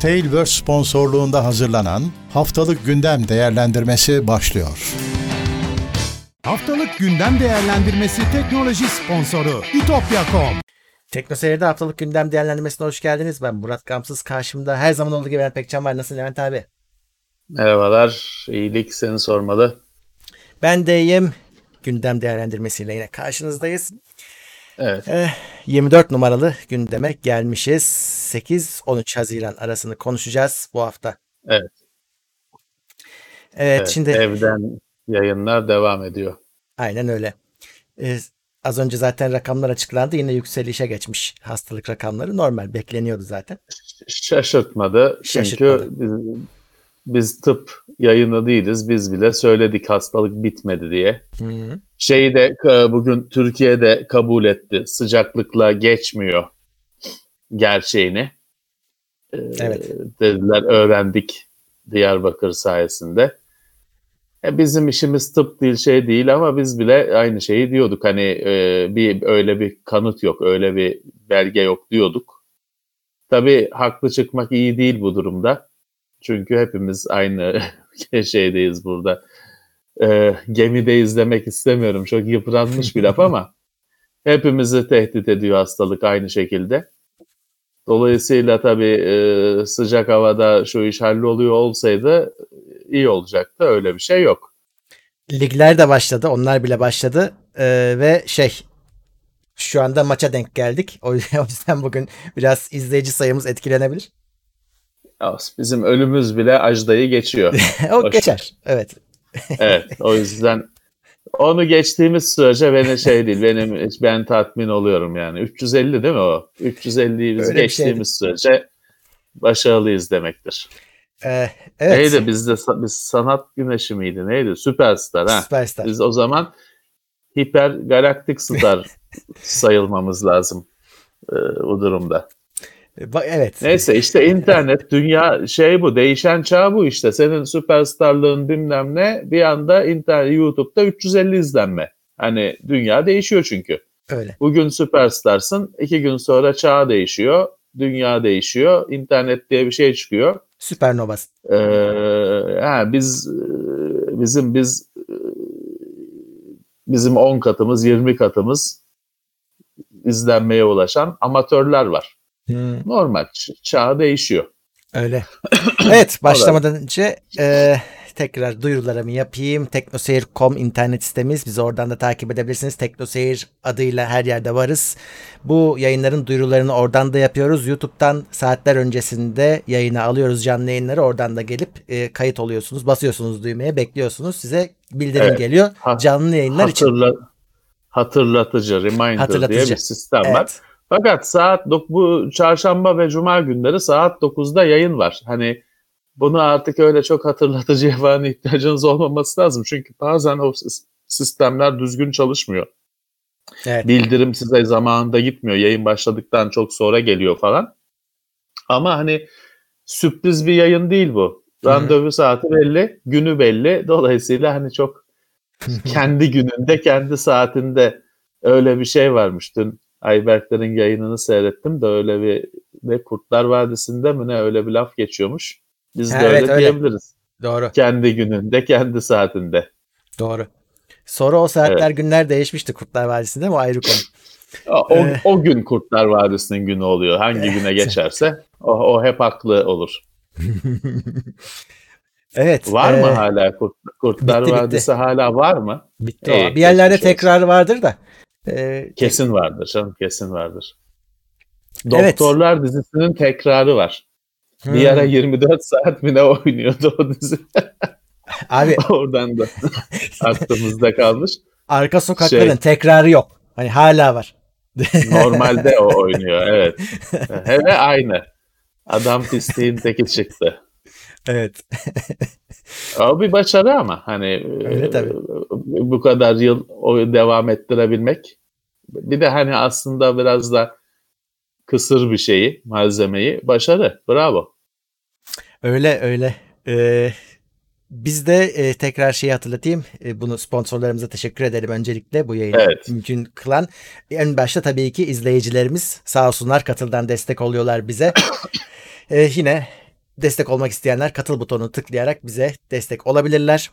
Tailverse sponsorluğunda hazırlanan Haftalık Gündem Değerlendirmesi başlıyor. Haftalık Gündem Değerlendirmesi teknoloji sponsoru itopya.com Tekno Seyir'de haftalık gündem değerlendirmesine hoş geldiniz. Ben Murat Gamsız. Karşımda her zaman olduğu gibi Levent Pekcan var. Nasılsın Levent abi? Merhabalar. İyilik seni sormalı. Ben de iyiyim. Gündem değerlendirmesiyle yine karşınızdayız. Evet. Eh, 24 numaralı gündeme gelmişiz. 8-13 Haziran arasını konuşacağız bu hafta. Evet. Evet, evet, şimdi evden yayınlar devam ediyor. aynen öyle. Eh, az önce zaten rakamlar açıklandı. Yine yükselişe geçmiş hastalık rakamları. Normal bekleniyordu zaten. Şaşırtmadı. Çünkü Şaşırtmadı. biz, biz tıp yayını değiliz. Biz bile söyledik hastalık bitmedi diye. Hı-hı. Şeyi de e, bugün Türkiye'de kabul etti. Sıcaklıkla geçmiyor gerçeğini. E, Evet. Dediler öğrendik Diyarbakır sayesinde. E, bizim işimiz tıp değil şey değil ama biz bile aynı şeyi diyorduk. Hani e, bir öyle bir kanıt yok, öyle bir belge yok diyorduk. Tabii haklı çıkmak iyi değil bu durumda. Çünkü hepimiz aynı şeydeyiz burada. E, gemideyiz demek istemiyorum. Çok yıpranmış bir laf ama hepimizi tehdit ediyor hastalık aynı şekilde. Dolayısıyla tabii e, sıcak havada şu iş halloluyor olsaydı iyi olacaktı. Öyle bir şey yok. Ligler de başladı. Onlar bile başladı. Ee, ve şey şu anda maça denk geldik. O yüzden, bugün biraz izleyici sayımız etkilenebilir. Bizim ölümümüz bile Ajda'yı geçiyor. o Hoş. geçer. Evet. evet o yüzden onu geçtiğimiz sürece beni şey değil benim ben tatmin oluyorum yani 350 değil mi o 350'yi biz Öyle geçtiğimiz sürece başarılıyız demektir. Ee, evet. Neydi bizde biz sanat güneşi miydi neydi süperstar ha Süperstar. biz o zaman hiper galaktik star sayılmamız lazım e, bu durumda. Ba- Evet. Neyse işte internet dünya şey bu değişen çağ bu işte senin süperstarlığın bilmem ne bir anda internet YouTube'da 350 izlenme. Hani dünya değişiyor çünkü. Öyle. Bugün süperstarsın iki gün sonra çağ değişiyor. Dünya değişiyor. internet diye bir şey çıkıyor. Süpernova. Ee, ha, biz e, bizim biz e, bizim 10 katımız 20 katımız izlenmeye ulaşan amatörler var. Hmm, Normal çağ değişiyor. öyle. evet. Başlamadan önce e, tekrar duyurularımı yapayım. Teknoseyir.com internet sitemiz. Bizi oradan da takip edebilirsiniz. Teknoseyir adıyla her yerde varız. Bu yayınların duyurularını oradan da yapıyoruz. YouTube'dan saatler öncesinde yayına alıyoruz canlı yayınları. Oradan da gelip e, kayıt oluyorsunuz. Basıyorsunuz düğmeye bekliyorsunuz. Size bildirim Evet. geliyor. Ha- Canlı yayınlar için. Hatırla, hatırlatıcı, reminder Hatırlatıcı. diye bir sistem var. Fakat saat bu çarşamba ve cuma günleri saat 9'da yayın var. Hani bunu artık öyle çok hatırlatıcıya falan ihtiyacınız olmaması lazım. Çünkü bazen o sis- sistemler düzgün çalışmıyor. Evet. Bildirim size zamanında gitmiyor. Yayın başladıktan çok sonra geliyor falan. Ama hani sürpriz bir yayın değil bu. Randevu saati belli, günü belli. Dolayısıyla hani çok kendi gününde, kendi saatinde öyle bir şey varmış. Dün Ayberklerin yayınını seyrettim de öyle bir ne Kurtlar Vadisi'nde mi ne öyle bir laf geçiyormuş. Biz de Ha, öyle evet, öyle. diyebiliriz. Doğru. Kendi gününde, kendi saatinde. Doğru. Sonra o saatler günler değişmişti Kurtlar Vadisi'nde mi? O ayrı konu. O, o, Ee. o gün Kurtlar Vadisi'nin günü oluyor. Hangi güne geçerse o, o hep haklı olur. Evet. Var mı e, hala Kurt, Kurtlar bitti, bitti. Vadisi hala var mı? Bitti o. Bir yerlerde tekrar vardır da. E, Kesin vardır canım kesin vardır. Evet. Doktorlar dizisinin tekrarı var. hmm. Bir ara 24 saat mi ne oynuyordu o dizi. Abi Oradan da aklımızda kalmış. arka sokakların Şey- tekrarı yok. Hani hala var. Normalde o oynuyor evet. Hele aynı. Adam pisliğin teki çıktı. Evet. O bir başarı ama hani Öyle e, tabii. bu kadar yıl o devam ettirebilmek. Bir de hani aslında biraz da kısır bir şeyi, malzemeyi başarı. Bravo. Öyle öyle. Ee, biz de e, tekrar şeyi hatırlatayım. E, bunu sponsorlarımıza teşekkür edelim öncelikle bu yayını Evet. mümkün kılan. En başta tabii ki izleyicilerimiz sağ olsunlar katıldan destek oluyorlar bize. E, yine destek olmak isteyenler katıl butonunu tıklayarak bize destek olabilirler.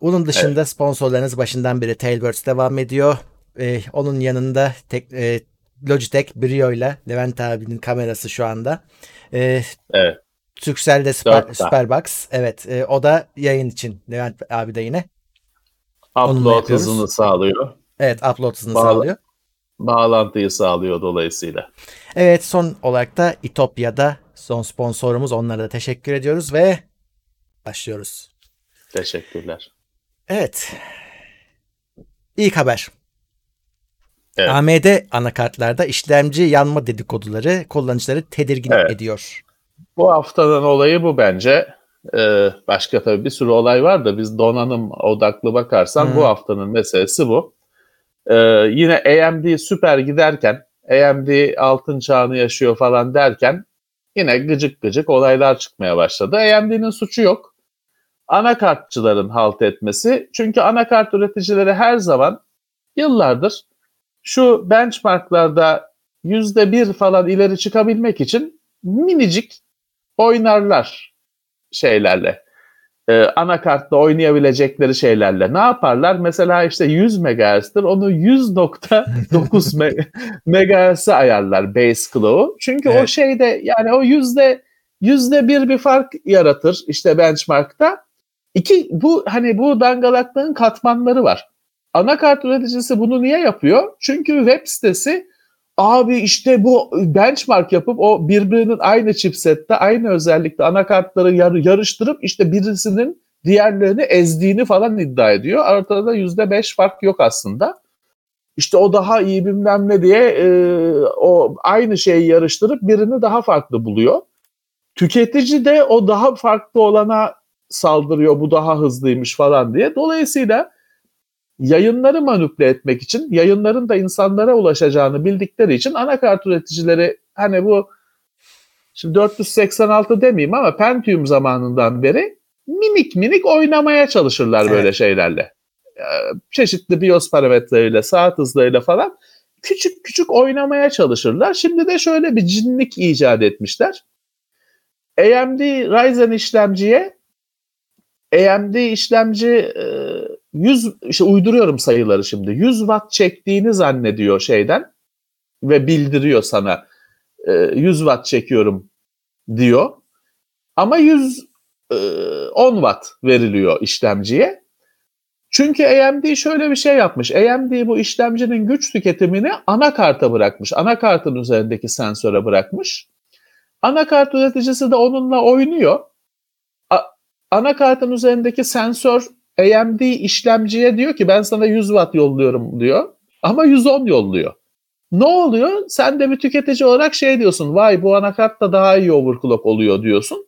Bunun dışında sponsorlarınız başından beri Tailwords devam ediyor. Ee, onun yanında tek, e, Logitech Brio ile Levent abinin kamerası şu anda. Ee, Evet. Turkcell'de Super. Superbox. Evet e, o da yayın için Levent abi de yine. Upload hızını sağlıyor. Evet upload hızını Bağla- sağlıyor. Bağlantıyı sağlıyor dolayısıyla. Evet son olarak da İtopya'da son sponsorumuz onlara da teşekkür ediyoruz ve başlıyoruz. Teşekkürler. Evet. İlk haber. Evet. AMD anakartlarda işlemci yanma dedikoduları kullanıcıları tedirgin Evet. ediyor. Bu haftanın olayı bu bence. Ee, başka tabii bir sürü olay var da biz donanım odaklı bakarsan Hmm. bu haftanın meselesi bu. Ee, yine AMD süper giderken AMD altın çağını yaşıyor falan derken yine gıcık gıcık olaylar çıkmaya başladı. AMD'nin suçu yok. Anakartçıların halt etmesi. Çünkü anakart üreticileri her zaman yıllardır şu benchmarklarda yüzde bir falan ileri çıkabilmek için minicik oynarlar şeylerle. Ee, anakartla oynayabilecekleri şeylerle. Ne yaparlar? Mesela işte 100 MHz'tir. Onu 100.9 me- MHz'e ayarlar base clock'u. Çünkü o Evet. şeyde yani o yüzde yüzde bir bir fark yaratır işte benchmarkta. İki bu hani bu dangalaklığın katmanları var. Anakart üreticisi bunu niye yapıyor? Çünkü web sitesi abi işte bu benchmark yapıp o birbirinin aynı chipsette aynı özellikle anakartları yar- yarıştırıp işte birisinin diğerlerini ezdiğini falan iddia ediyor. Ortada yüzde beş fark yok aslında. İşte o daha iyi bilmem ne diye e, o aynı şeyi yarıştırıp birini daha farklı buluyor. Tüketici de o daha farklı olana saldırıyor bu daha hızlıymış falan diye. Dolayısıyla yayınları manipüle etmek için, yayınların da insanlara ulaşacağını bildikleri için anakart üreticileri hani bu şimdi 486 demeyeyim ama Pentium zamanından beri minik minik oynamaya çalışırlar böyle Evet. şeylerle. Ee, Çeşitli BIOS parametreleriyle, saat hızlarıyla falan küçük küçük oynamaya çalışırlar. Şimdi de şöyle bir cinlik icat etmişler. AMD Ryzen işlemciye AMD işlemci e, 100 işte uyduruyorum sayıları şimdi. 100 watt çektiğini zannediyor şeyden ve bildiriyor sana. E, 100 watt çekiyorum diyor. Ama 100 e, 10 watt veriliyor işlemciye. Çünkü AMD şöyle bir şey yapmış. AMD bu işlemcinin güç tüketimini anakarta bırakmış. Anakartın üzerindeki sensöre bırakmış. Anakart üreticisi de onunla oynuyor. A- anakartın üzerindeki sensör AMD işlemciye diyor ki ben sana 100 watt yolluyorum diyor. Ama 110 yolluyor. Ne oluyor? Sen de bir tüketici olarak şey diyorsun. Vay bu anakart da daha iyi overclock oluyor diyorsun.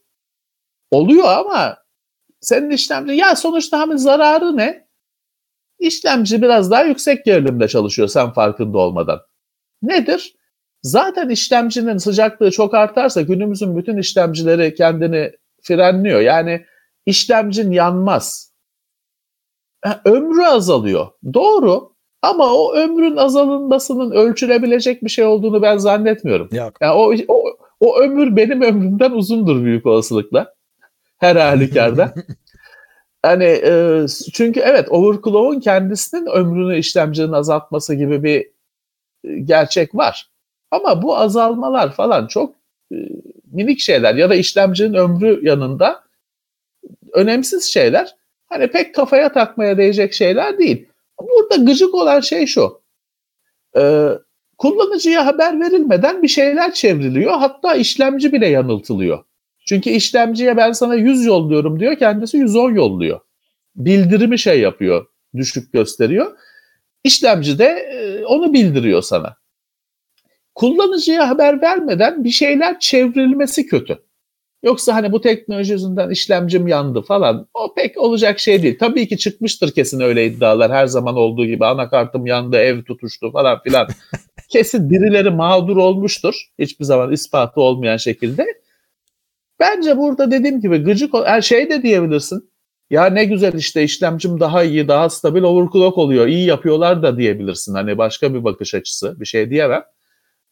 Oluyor ama senin işlemci ya sonuçta hani zararı ne? İşlemci biraz daha yüksek gerilimde çalışıyor sen farkında olmadan. Nedir? Zaten işlemcinin sıcaklığı çok artarsa günümüzün bütün işlemcileri kendini frenliyor. Yani işlemcin yanmaz. Ömrü azalıyor. Doğru. Ama o ömrün azalmasının ölçülebilecek bir şey olduğunu ben zannetmiyorum. Yok. Yani o, o, o ömür benim ömrümden uzundur büyük olasılıkla. Her halükarda. hani e, çünkü evet overclock'un kendisinin ömrünü işlemcinin azaltması gibi bir e, gerçek var. Ama bu azalmalar falan çok e, minik şeyler ya da işlemcinin ömrü yanında önemsiz şeyler. Hani pek kafaya takmaya değecek şeyler değil. Burada gıcık olan şey şu. Ee, kullanıcıya haber verilmeden bir şeyler çevriliyor. Hatta işlemci bile yanıltılıyor. Çünkü işlemciye ben sana 100 yolluyorum diyor. Kendisi 110 yolluyor. Bildirimi şey yapıyor. Düşük gösteriyor. İşlemci de e, onu bildiriyor sana. Kullanıcıya haber vermeden bir şeyler çevrilmesi kötü. Yoksa hani bu teknoloji yüzünden işlemcim yandı falan o pek olacak şey değil. Tabii ki çıkmıştır kesin öyle iddialar her zaman olduğu gibi anakartım yandı ev tutuştu falan filan. kesin birileri mağdur olmuştur hiçbir zaman ispatı olmayan şekilde. Bence burada dediğim gibi gıcık her şey de diyebilirsin. Ya ne güzel işte işlemcim daha iyi, daha stabil overclock oluyor. iyi yapıyorlar da diyebilirsin. Hani başka bir bakış açısı. Bir şey diyemem.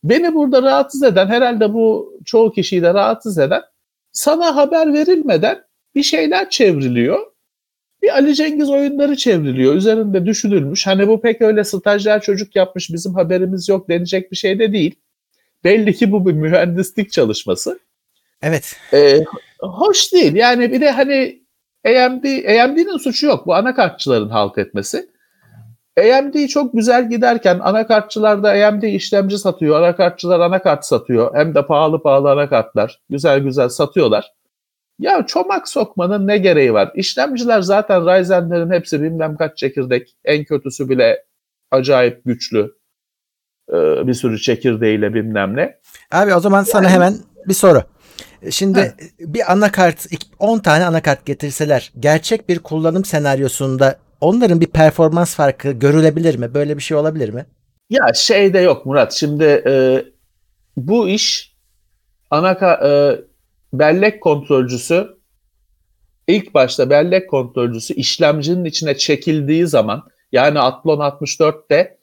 Beni burada rahatsız eden herhalde bu çoğu kişiyi de rahatsız eden sana haber verilmeden bir şeyler çevriliyor. Bir Ali Cengiz oyunları çevriliyor. Üzerinde düşünülmüş. Hani bu pek öyle stajyer çocuk yapmış bizim haberimiz yok denecek bir şey de değil. Belli ki bu bir mühendislik çalışması. Evet. Ee, hoş değil. Yani bir de hani AMD, AMD'nin suçu yok. Bu anakartçıların halt etmesi. AMD çok güzel giderken anakartçılar da AMD işlemci satıyor. Anakartçılar anakart satıyor. Hem de pahalı pahalı anakartlar. Güzel güzel satıyorlar. Ya çomak sokmanın ne gereği var? İşlemciler zaten Ryzen'lerin hepsi bilmem kaç çekirdek. En kötüsü bile acayip güçlü. Ee, bir sürü çekirdeğiyle bilmem ne. Abi o zaman sana hemen bir soru. Şimdi bir anakart 10 tane anakart getirseler gerçek bir kullanım senaryosunda onların bir performans farkı görülebilir mi? Böyle bir şey olabilir mi? Ya şey de yok Murat. Şimdi e, bu iş anaka e, bellek kontrolcüsü ilk başta bellek kontrolcüsü işlemcinin içine çekildiği zaman yani Athlon 64'te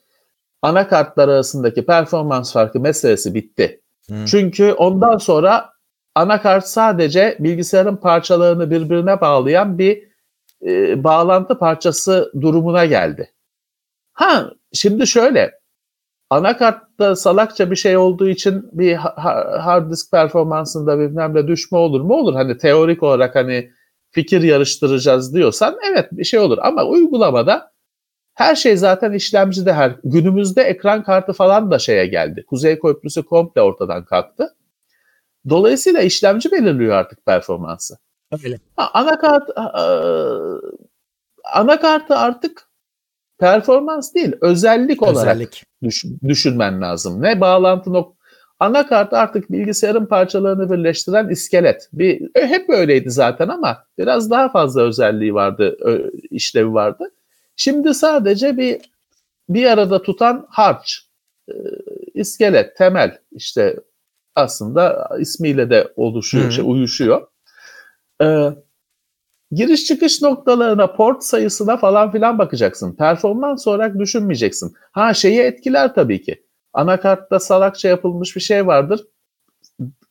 anakartlar arasındaki performans farkı meselesi bitti. Hmm. Çünkü ondan sonra anakart sadece bilgisayarın parçalarını birbirine bağlayan bir e, bağlantı parçası durumuna geldi. Ha şimdi şöyle anakartta salakça bir şey olduğu için bir hard disk performansında bilmem ne düşme olur mu? Olur. Hani teorik olarak hani fikir yarıştıracağız diyorsan evet bir şey olur. Ama uygulamada her şey zaten işlemcide her günümüzde ekran kartı falan da şeye geldi. Kuzey Köprüsü komple ortadan kalktı. Dolayısıyla işlemci belirliyor artık performansı. Öyle. Ha, anakart anakartı artık performans değil, özellik olarak Özellik. düş, düşünmen lazım. Ne bağlantı nok Anakart artık bilgisayarın parçalarını birleştiren iskelet. Bir e, hep öyleydi zaten ama biraz daha fazla özelliği vardı, işlevi vardı. Şimdi sadece bir bir arada tutan harç, e, iskelet, temel işte aslında ismiyle de oluşuyor, şey, uyuşuyor. Ee, giriş çıkış noktalarına, port sayısına falan filan bakacaksın. Performans olarak düşünmeyeceksin. Ha şeyi etkiler tabii ki. Anakartta salakça yapılmış bir şey vardır.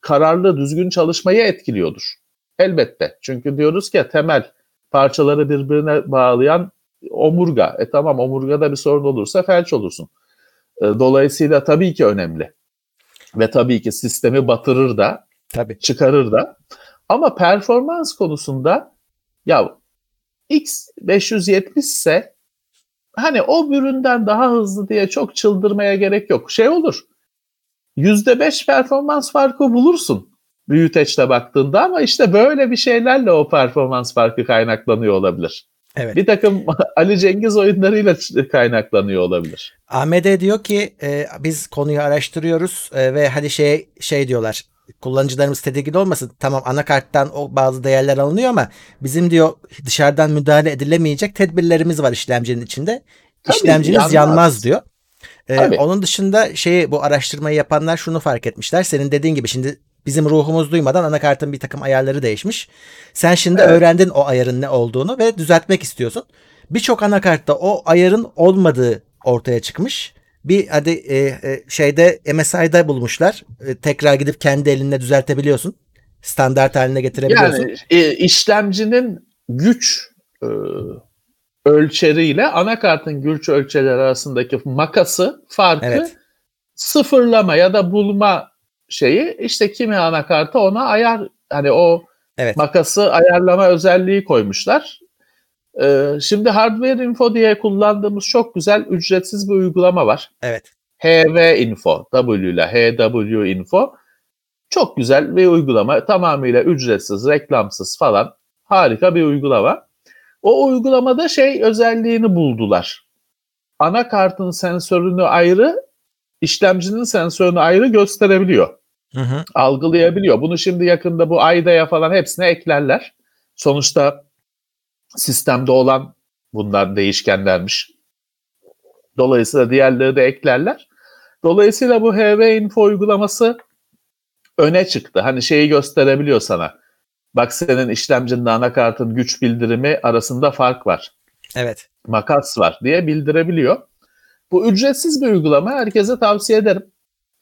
Kararlı, düzgün çalışmayı etkiliyordur. Elbette. Çünkü diyoruz ki temel parçaları birbirine bağlayan omurga. E tamam omurgada bir sorun olursa felç olursun. E, dolayısıyla tabii ki önemli. Ve tabii ki sistemi batırır da, tabii. çıkarır da. Ama performans konusunda ya X 570 ise hani o üründen daha hızlı diye çok çıldırmaya gerek yok. Şey olur. %5 performans farkı bulursun büyüteçle baktığında ama işte böyle bir şeylerle o performans farkı kaynaklanıyor olabilir. Evet. Bir takım Ali Cengiz oyunlarıyla kaynaklanıyor olabilir. AMD diyor ki e, biz konuyu araştırıyoruz e, ve hadi şey şey diyorlar kullanıcılarımız tedirgin olmasın. Tamam anakarttan o bazı değerler alınıyor ama bizim diyor dışarıdan müdahale edilemeyecek tedbirlerimiz var işlemcinin içinde. Tabii, İşlemciniz yanmaz, yanmaz diyor. Ee, onun dışında şeyi bu araştırmayı yapanlar şunu fark etmişler. Senin dediğin gibi şimdi bizim ruhumuz duymadan anakartın bir takım ayarları değişmiş. Sen şimdi evet. öğrendin o ayarın ne olduğunu ve düzeltmek istiyorsun. Birçok anakartta o ayarın olmadığı ortaya çıkmış bir hadi e, e, şeyde MSI'da bulmuşlar. E, tekrar gidip kendi elinle düzeltebiliyorsun. Standart haline getirebiliyorsun. Yani e, işlemcinin güç e, ölçeriyle anakartın güç ölçeleri arasındaki makası farkı evet. sıfırlama ya da bulma şeyi işte kimi anakarta ona ayar hani o evet. makası ayarlama özelliği koymuşlar. Ee, şimdi Hardware Info diye kullandığımız çok güzel ücretsiz bir uygulama var. Evet. HV Info, W ile HW Info. Çok güzel bir uygulama. Tamamıyla ücretsiz, reklamsız falan. Harika bir uygulama. O uygulamada şey özelliğini buldular. Anakartın sensörünü ayrı, işlemcinin sensörünü ayrı gösterebiliyor. Hı hı. Algılayabiliyor. Bunu şimdi yakında bu AIDA'ya falan hepsine eklerler. Sonuçta sistemde olan bunlar değişkenlermiş. Dolayısıyla diğerleri de eklerler. Dolayısıyla bu HV Info uygulaması öne çıktı. Hani şeyi gösterebiliyor sana. Bak senin işlemcinde anakartın güç bildirimi arasında fark var. Evet. Makas var diye bildirebiliyor. Bu ücretsiz bir uygulama. Herkese tavsiye ederim.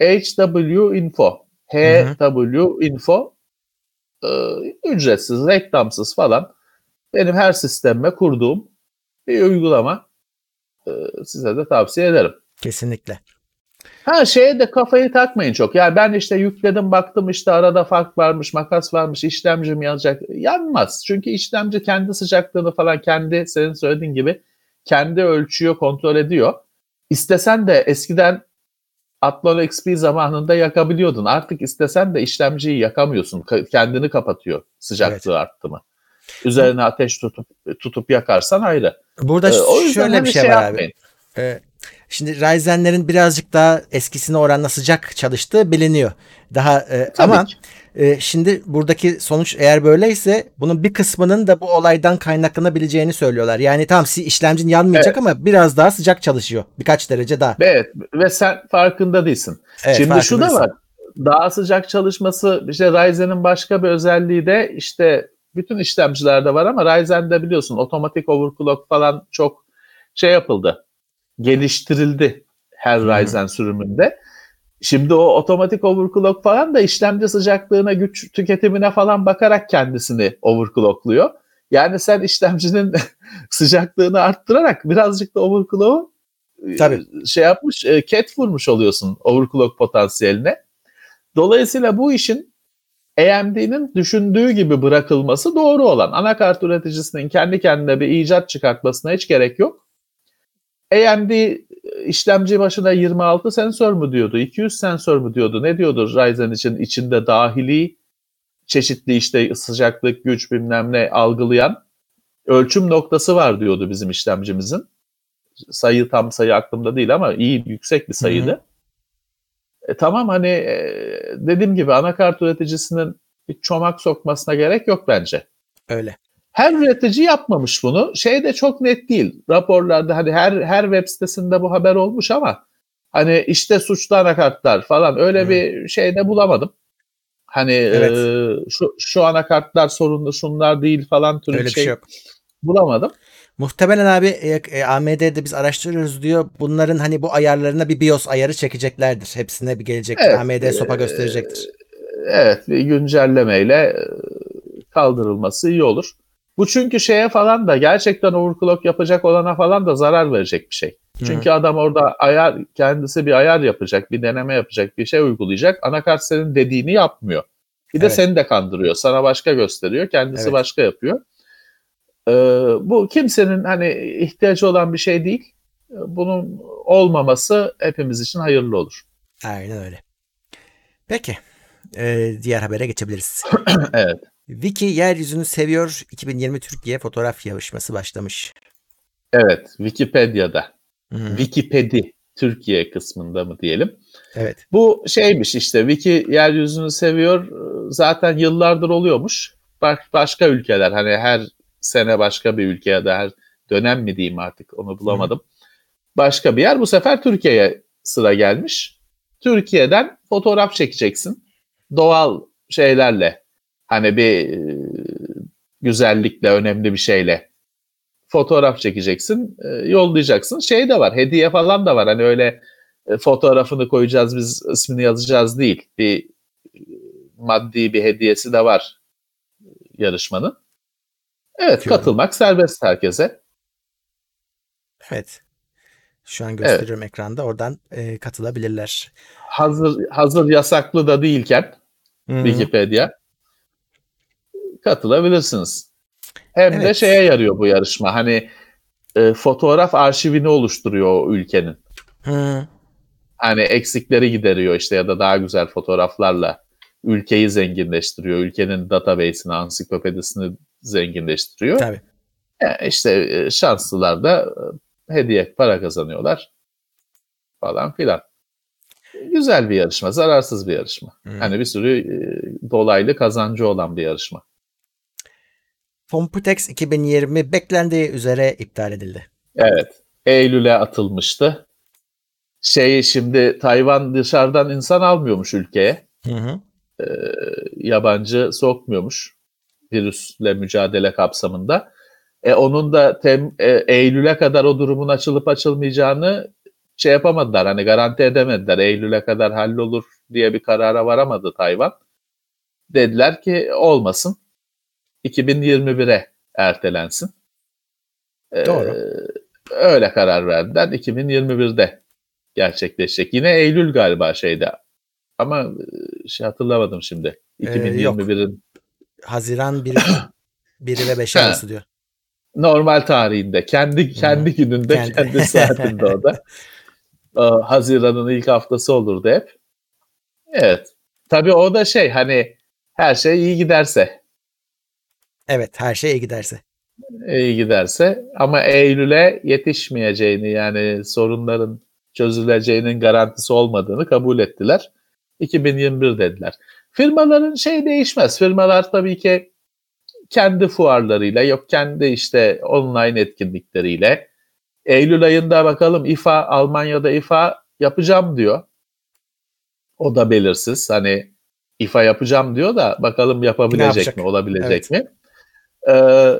HW Info. HW Info e, ücretsiz, reklamsız falan benim her sistemime kurduğum bir uygulama. E, size de tavsiye ederim. Kesinlikle. Ha şeye de kafayı takmayın çok. Yani ben işte yükledim baktım işte arada fark varmış, makas varmış, işlemci mi yazacak? Yanmaz. Çünkü işlemci kendi sıcaklığını falan kendi senin söylediğin gibi kendi ölçüyor, kontrol ediyor. İstesen de eskiden Athlon XP zamanında yakabiliyordun. Artık istesen de işlemciyi yakamıyorsun. Ka- kendini kapatıyor sıcaklığı Evet. arttı mı. Üzerine ateş tutup tutup yakarsan ayrı. Burada Ee, o yüzden şöyle hani bir şey, var yapmayın. abi. Ee, şimdi Ryzen'lerin birazcık daha eskisine oranla sıcak çalıştığı biliniyor. Daha e, Tabii ama ki. e, şimdi buradaki sonuç eğer böyleyse bunun bir kısmının da bu olaydan kaynaklanabileceğini söylüyorlar. Yani tamam işlemcin yanmayacak Evet. ama biraz daha sıcak çalışıyor. Birkaç derece daha. Evet ve sen farkında değilsin. Evet, Şimdi şu da var. Daha sıcak çalışması işte Ryzen'in başka bir özelliği de işte bütün işlemcilerde var ama Ryzen'de biliyorsun otomatik overclock falan çok şey yapıldı. Geliştirildi her Hmm. Ryzen sürümünde. Şimdi o otomatik overclock falan da işlemci sıcaklığına, güç tüketimine falan bakarak kendisini overclockluyor. Yani sen işlemcinin sıcaklığını arttırarak birazcık da overclock'u e, Tabii. şey yapmış, e, cat vurmuş oluyorsun overclock potansiyeline. Dolayısıyla bu işin AMD'nin düşündüğü gibi bırakılması doğru olan. Anakart üreticisinin kendi kendine bir icat çıkartmasına hiç gerek yok. AMD işlemci başına 26 sensör mü diyordu, 200 sensör mü diyordu, ne diyordu Ryzen için içinde dahili çeşitli işte sıcaklık, güç bilmem ne algılayan ölçüm noktası var diyordu bizim işlemcimizin. Sayı tam sayı aklımda değil ama iyi yüksek bir sayıydı. E, tamam hani e, dediğim gibi anakart üreticisinin bir çomak sokmasına gerek yok bence. Öyle. Her üretici yapmamış bunu. Şey de çok net değil. Raporlarda hani her her web sitesinde bu haber olmuş ama hani işte suçlu anakartlar falan öyle Hı. bir şey de bulamadım. Hani Evet. e, şu şu anakartlar sorunlu şunlar değil falan türü Öyle bir bir şey şey yok. bulamadım. Muhtemelen abi e, e, AMD'de biz araştırıyoruz diyor. Bunların hani bu ayarlarına bir BIOS ayarı çekeceklerdir. Hepsine bir gelecektir. Evet, AMD sopa e, gösterecektir. Evet bir güncellemeyle e, kaldırılması iyi olur. Bu çünkü şeye falan da gerçekten overclock yapacak olana falan da zarar verecek bir şey. Çünkü adam orada ayar kendisi bir ayar yapacak, bir deneme yapacak, bir şey uygulayacak. Anakart senin dediğini yapmıyor. Bir de Evet. seni de kandırıyor. Sana başka gösteriyor, kendisi Evet. başka yapıyor. Ee, bu kimsenin hani ihtiyacı olan bir şey değil. Bunun olmaması hepimiz için hayırlı olur. Aynen öyle. Peki. e, diğer habere geçebiliriz. Evet. Wiki yeryüzünü seviyor. 2020 Türkiye fotoğraf yarışması başlamış. Evet, Wikipedia'da. Hı hı. Wikipedia Türkiye kısmında mı diyelim. Evet. Bu şeymiş işte Wiki yeryüzünü seviyor. Zaten yıllardır oluyormuş. Baş- başka ülkeler hani her sene başka bir ülke ya da her dönem mi diyeyim artık onu bulamadım. Başka bir yer bu sefer Türkiye'ye sıra gelmiş. Türkiye'den fotoğraf çekeceksin. Doğal şeylerle hani bir e, güzellikle önemli bir şeyle fotoğraf çekeceksin, e, yollayacaksın. Şey de var, hediye falan da var. Hani öyle e, fotoğrafını koyacağız, biz ismini yazacağız değil. Bir maddi bir hediyesi de var yarışmanın. Evet, Bakıyorum. katılmak serbest herkese. Evet. Şu an gösteriyorum ekranda. Oradan e, katılabilirler. Hazır hazır yasaklı da değilken Hı hı. Wikipedia katılabilirsiniz. Hem de Evet. şeye yarıyor bu yarışma. Hani e, fotoğraf arşivini oluşturuyor o ülkenin. Hı. hani eksikleri gideriyor işte ya da daha güzel fotoğraflarla ülkeyi zenginleştiriyor. Ülkenin database'ini, ansiklopedisini zenginleştiriyor. Tabii. Yani işte e, şanslılar da e, hediye para kazanıyorlar falan filan. Güzel bir yarışma, zararsız bir yarışma. Hı. Hani bir sürü e, dolaylı kazancı olan bir yarışma. Computex 2020 beklendiği üzere iptal edildi. Evet. Eylül'e atılmıştı. Şey şimdi Tayvan dışarıdan insan almıyormuş ülkeye. Hı hı. yabancı sokmuyormuş virüsle mücadele kapsamında. E, onun da tem, e, Eylül'e kadar o durumun açılıp açılmayacağını şey yapamadılar. Hani garanti edemediler. Eylül'e kadar hallolur diye bir karara varamadı Tayvan. dediler ki olmasın. 2021'e ertelensin. Ee, Doğru. öyle karar verdiler. 2021'de gerçekleşecek. Yine Eylül galiba şeyde. Ama e, şey hatırlamadım şimdi. Ee, yok. 2021'in Haziran 1, 1 ve 5 Ha. arası diyor. normal tarihinde, kendi kendi gününde, Kendi. kendi, saatinde o da. Ee, Haziran'ın ilk haftası olurdu hep. Evet. Tabii o da şey hani her şey iyi giderse, Evet her şey iyi giderse. iyi giderse ama Eylül'e yetişmeyeceğini yani sorunların çözüleceğinin garantisi olmadığını kabul ettiler. 2021 dediler. Firmaların şey değişmez. Firmalar tabii ki kendi fuarlarıyla yok kendi işte online etkinlikleriyle Eylül ayında bakalım İFA Almanya'da İFA yapacağım diyor. O da belirsiz. Hani İFA yapacağım diyor da bakalım yapabilecek mi, olabilecek Evet. mi? Ee,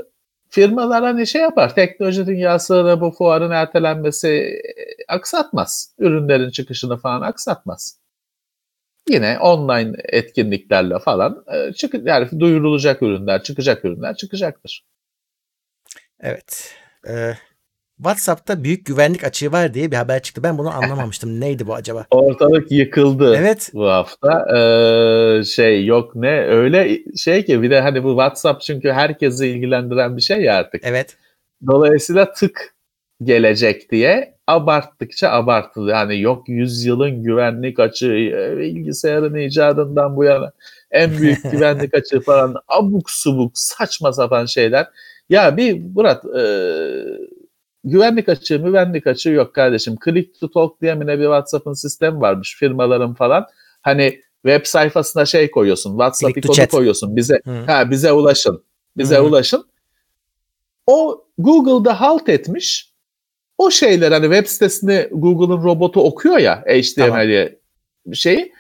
firmalar hani şey yapar. Teknoloji dünyasına bu fuarın ertelenmesi e, aksatmaz. Ürünlerin çıkışını falan aksatmaz. Yine online etkinliklerle falan e, çık yani duyurulacak ürünler, çıkacak ürünler çıkacaktır. Evet. Ee, WhatsApp'ta büyük güvenlik açığı var diye bir haber çıktı. Ben bunu anlamamıştım. Neydi bu acaba? Ortalık yıkıldı Evet. bu hafta. Ee, şey yok ne öyle şey ki bir de hani bu WhatsApp çünkü herkesi ilgilendiren bir şey ya artık. Evet. Dolayısıyla tık gelecek diye abarttıkça abartıldı. Yani yok yüzyılın güvenlik açığı, e, bilgisayarın icadından bu yana en büyük güvenlik açığı falan abuk subuk saçma sapan şeyler. Ya bir Murat e, güvenlik açığı güvenlik açığı yok kardeşim. Click to talk diye mi ne bir WhatsApp'ın sistemi varmış firmaların falan. Hani web sayfasına şey koyuyorsun. WhatsApp Click ikonu koyuyorsun. Bize Hı. ha bize ulaşın. Bize Hı. ulaşın. O Google'da halt etmiş. O şeyler hani web sitesini Google'ın robotu okuyor ya HTML'i şeyi.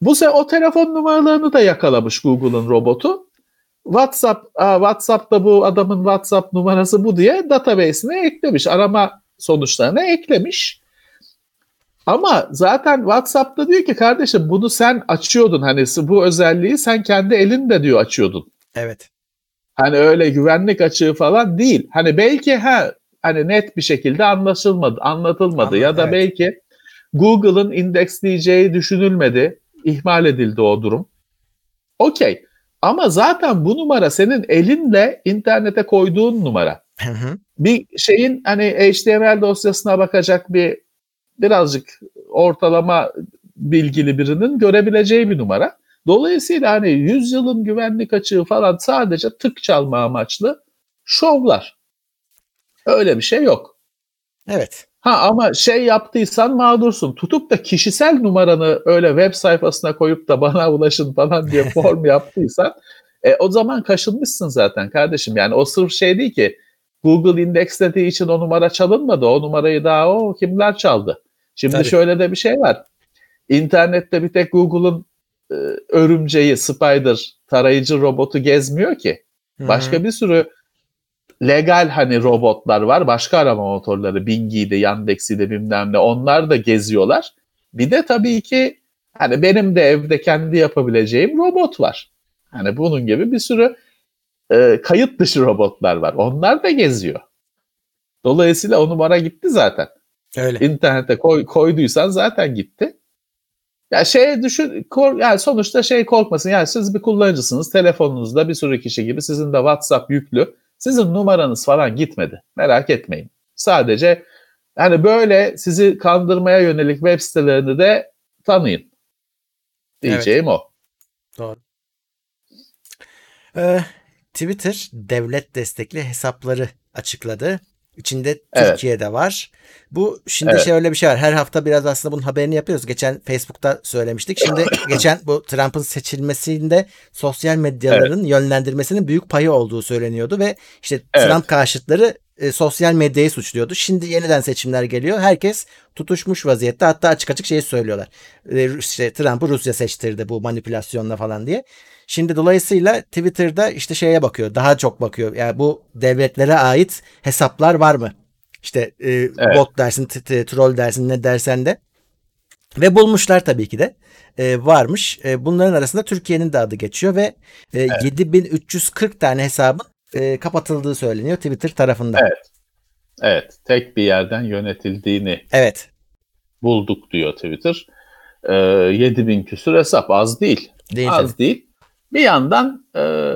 Bu sefer o telefon numaralarını da yakalamış Google'ın robotu. WhatsApp, aa, WhatsApp'ta bu adamın WhatsApp numarası bu diye database'ine eklemiş. Arama sonuçlarına eklemiş. Ama zaten WhatsApp'ta diyor ki kardeşim bunu sen açıyordun. Hani bu özelliği sen kendi elinde diyor açıyordun. Evet. Hani öyle güvenlik açığı falan değil. Hani belki ha hani net bir şekilde anlaşılmadı, anlatılmadı Anladım, ya da evet. belki Google'ın indeksleyeceği düşünülmedi, ihmal edildi o durum. Okey. Ama zaten bu numara senin elinle internete koyduğun numara. Hı hı. Bir şeyin hani HTML dosyasına bakacak bir birazcık ortalama bilgili birinin görebileceği bir numara. Dolayısıyla hani yüzyılın güvenlik açığı falan sadece tık çalma amaçlı şovlar. Öyle bir şey yok. Evet. Ha ama şey yaptıysan mağdursun. Tutup da kişisel numaranı öyle web sayfasına koyup da bana ulaşın falan diye form yaptıysan e, o zaman kaşınmışsın zaten kardeşim. Yani o sırf şey değil ki Google indekslediği için o numara çalınmadı. O numarayı daha o kimler çaldı. Şimdi Tabii. şöyle de bir şey var. İnternette bir tek Google'ın e, örümceği, spider, tarayıcı robotu gezmiyor ki. Başka bir sürü legal hani robotlar var. Başka arama motorları Bing'iydi, Yandex'iydi bilmem ne. Onlar da geziyorlar. Bir de tabii ki hani benim de evde kendi yapabileceğim robot var. Hani bunun gibi bir sürü e, kayıt dışı robotlar var. Onlar da geziyor. Dolayısıyla o numara gitti zaten. Öyle. İnternete koy, koyduysan zaten gitti. Ya şey düşün, kor, yani sonuçta şey korkmasın. Yani siz bir kullanıcısınız. Telefonunuzda bir sürü kişi gibi sizin de WhatsApp yüklü. Sizin numaranız falan gitmedi. Merak etmeyin. Sadece hani böyle sizi kandırmaya yönelik web sitelerini de tanıyın. Diyeceğim o. Doğru. Ee, Twitter devlet destekli hesapları açıkladı. İçinde Evet. Türkiye'de var. Bu şimdi Evet. şöyle bir şey var. Her hafta biraz aslında bunun haberini yapıyoruz. Geçen Facebook'ta söylemiştik. Şimdi geçen bu Trump'ın seçilmesinde sosyal medyaların yönlendirmesinin büyük payı olduğu söyleniyordu ve işte Evet. Trump karşıtları e, sosyal medyayı suçluyordu. Şimdi yeniden seçimler geliyor. Herkes tutuşmuş vaziyette. Hatta açık açık şeyi söylüyorlar. E, işte Trump'ı Rusya seçtirdi bu manipülasyonla falan diye. Şimdi dolayısıyla Twitter'da işte şeye bakıyor. Daha çok bakıyor. Yani bu devletlere ait hesaplar var mı? İşte e, bot dersin, troll dersin, ne dersen de. Ve bulmuşlar tabii ki de. e, varmış. E, bunların arasında Türkiye'nin de adı geçiyor ve e, 7340 tane hesabın e, kapatıldığı söyleniyor Twitter tarafından. Evet. Evet. Tek bir yerden yönetildiğini Evet. bulduk diyor Twitter. Ee, 7000 küsur hesap az değil. Değil az tabii. değil. Bir yandan e,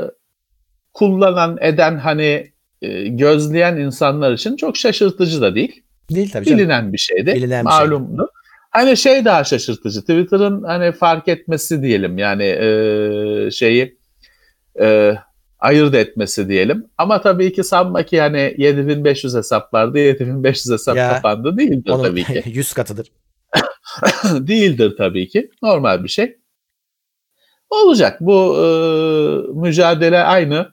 kullanan eden hani e, gözleyen insanlar için çok şaşırtıcı da değil. Değil tabii canım. Bilinen bir şeydi. Bilinen bir şey. malumdu. Hani şey daha şaşırtıcı. Twitter'ın hani fark etmesi diyelim yani e, şeyi e, ayırt etmesi diyelim. Ama tabii ki sanma ki yani 7500 hesap vardı 7500 hesap Ya, kapandı değildir Onun tabii ki. 100 katıdır. değildir tabii ki. Normal bir şey. Olacak. Bu e, mücadele aynı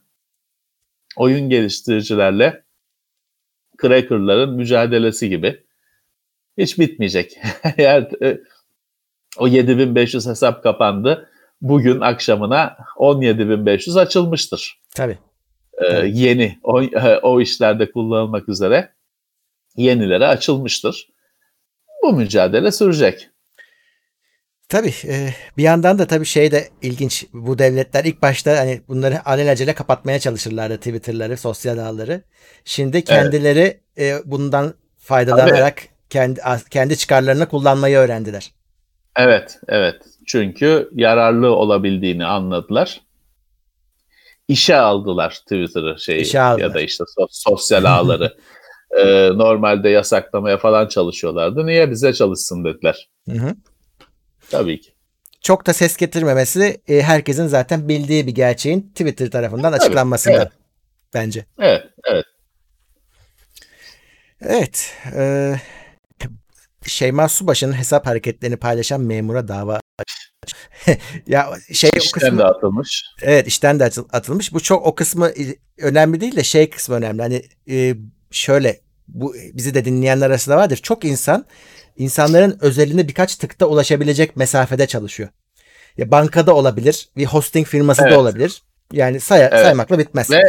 oyun geliştiricilerle crackerların mücadelesi gibi. Hiç bitmeyecek. Eğer e, o 7500 hesap kapandı. Bugün akşamına 17500 açılmıştır. Tabii. E, Evet. Yeni o, o işlerde kullanılmak üzere yenileri açılmıştır. Bu mücadele sürecek. Tabii e, bir yandan da tabii şey de ilginç bu devletler ilk başta hani bunları alelacele kapatmaya çalışırlardı Twitter'ları, sosyal ağları. Şimdi kendileri e, bundan faydalanarak kendi kendi çıkarlarını kullanmayı öğrendiler. Evet, evet. Çünkü yararlı olabildiğini anladılar. İşe aldılar Twitter'ı şey İşe aldılar. ya da işte so- sosyal ağları. Ee, normalde yasaklamaya falan çalışıyorlardı. Niye bize çalışsın dediler. Hı hı. Tabii ki. Çok da ses getirmemesi e, herkesin zaten bildiği bir gerçeğin Twitter tarafından açıklanmasından evet. bence. Evet, evet. Evet. E, Şeyma Subaşı'nın hesap hareketlerini paylaşan memura dava ya şey o İşten kısmı de atılmış. Evet işten de atıl- atılmış. Bu çok o kısmı önemli değil de şey kısmı önemli. Hani e, şöyle bu bizi de dinleyenler arasında vardır. Çok insan insanların özeline birkaç tıkta ulaşabilecek mesafede çalışıyor. Ya bankada olabilir, bir hosting firması Evet. da olabilir. Yani say- Evet. saymakla bitmez. Ve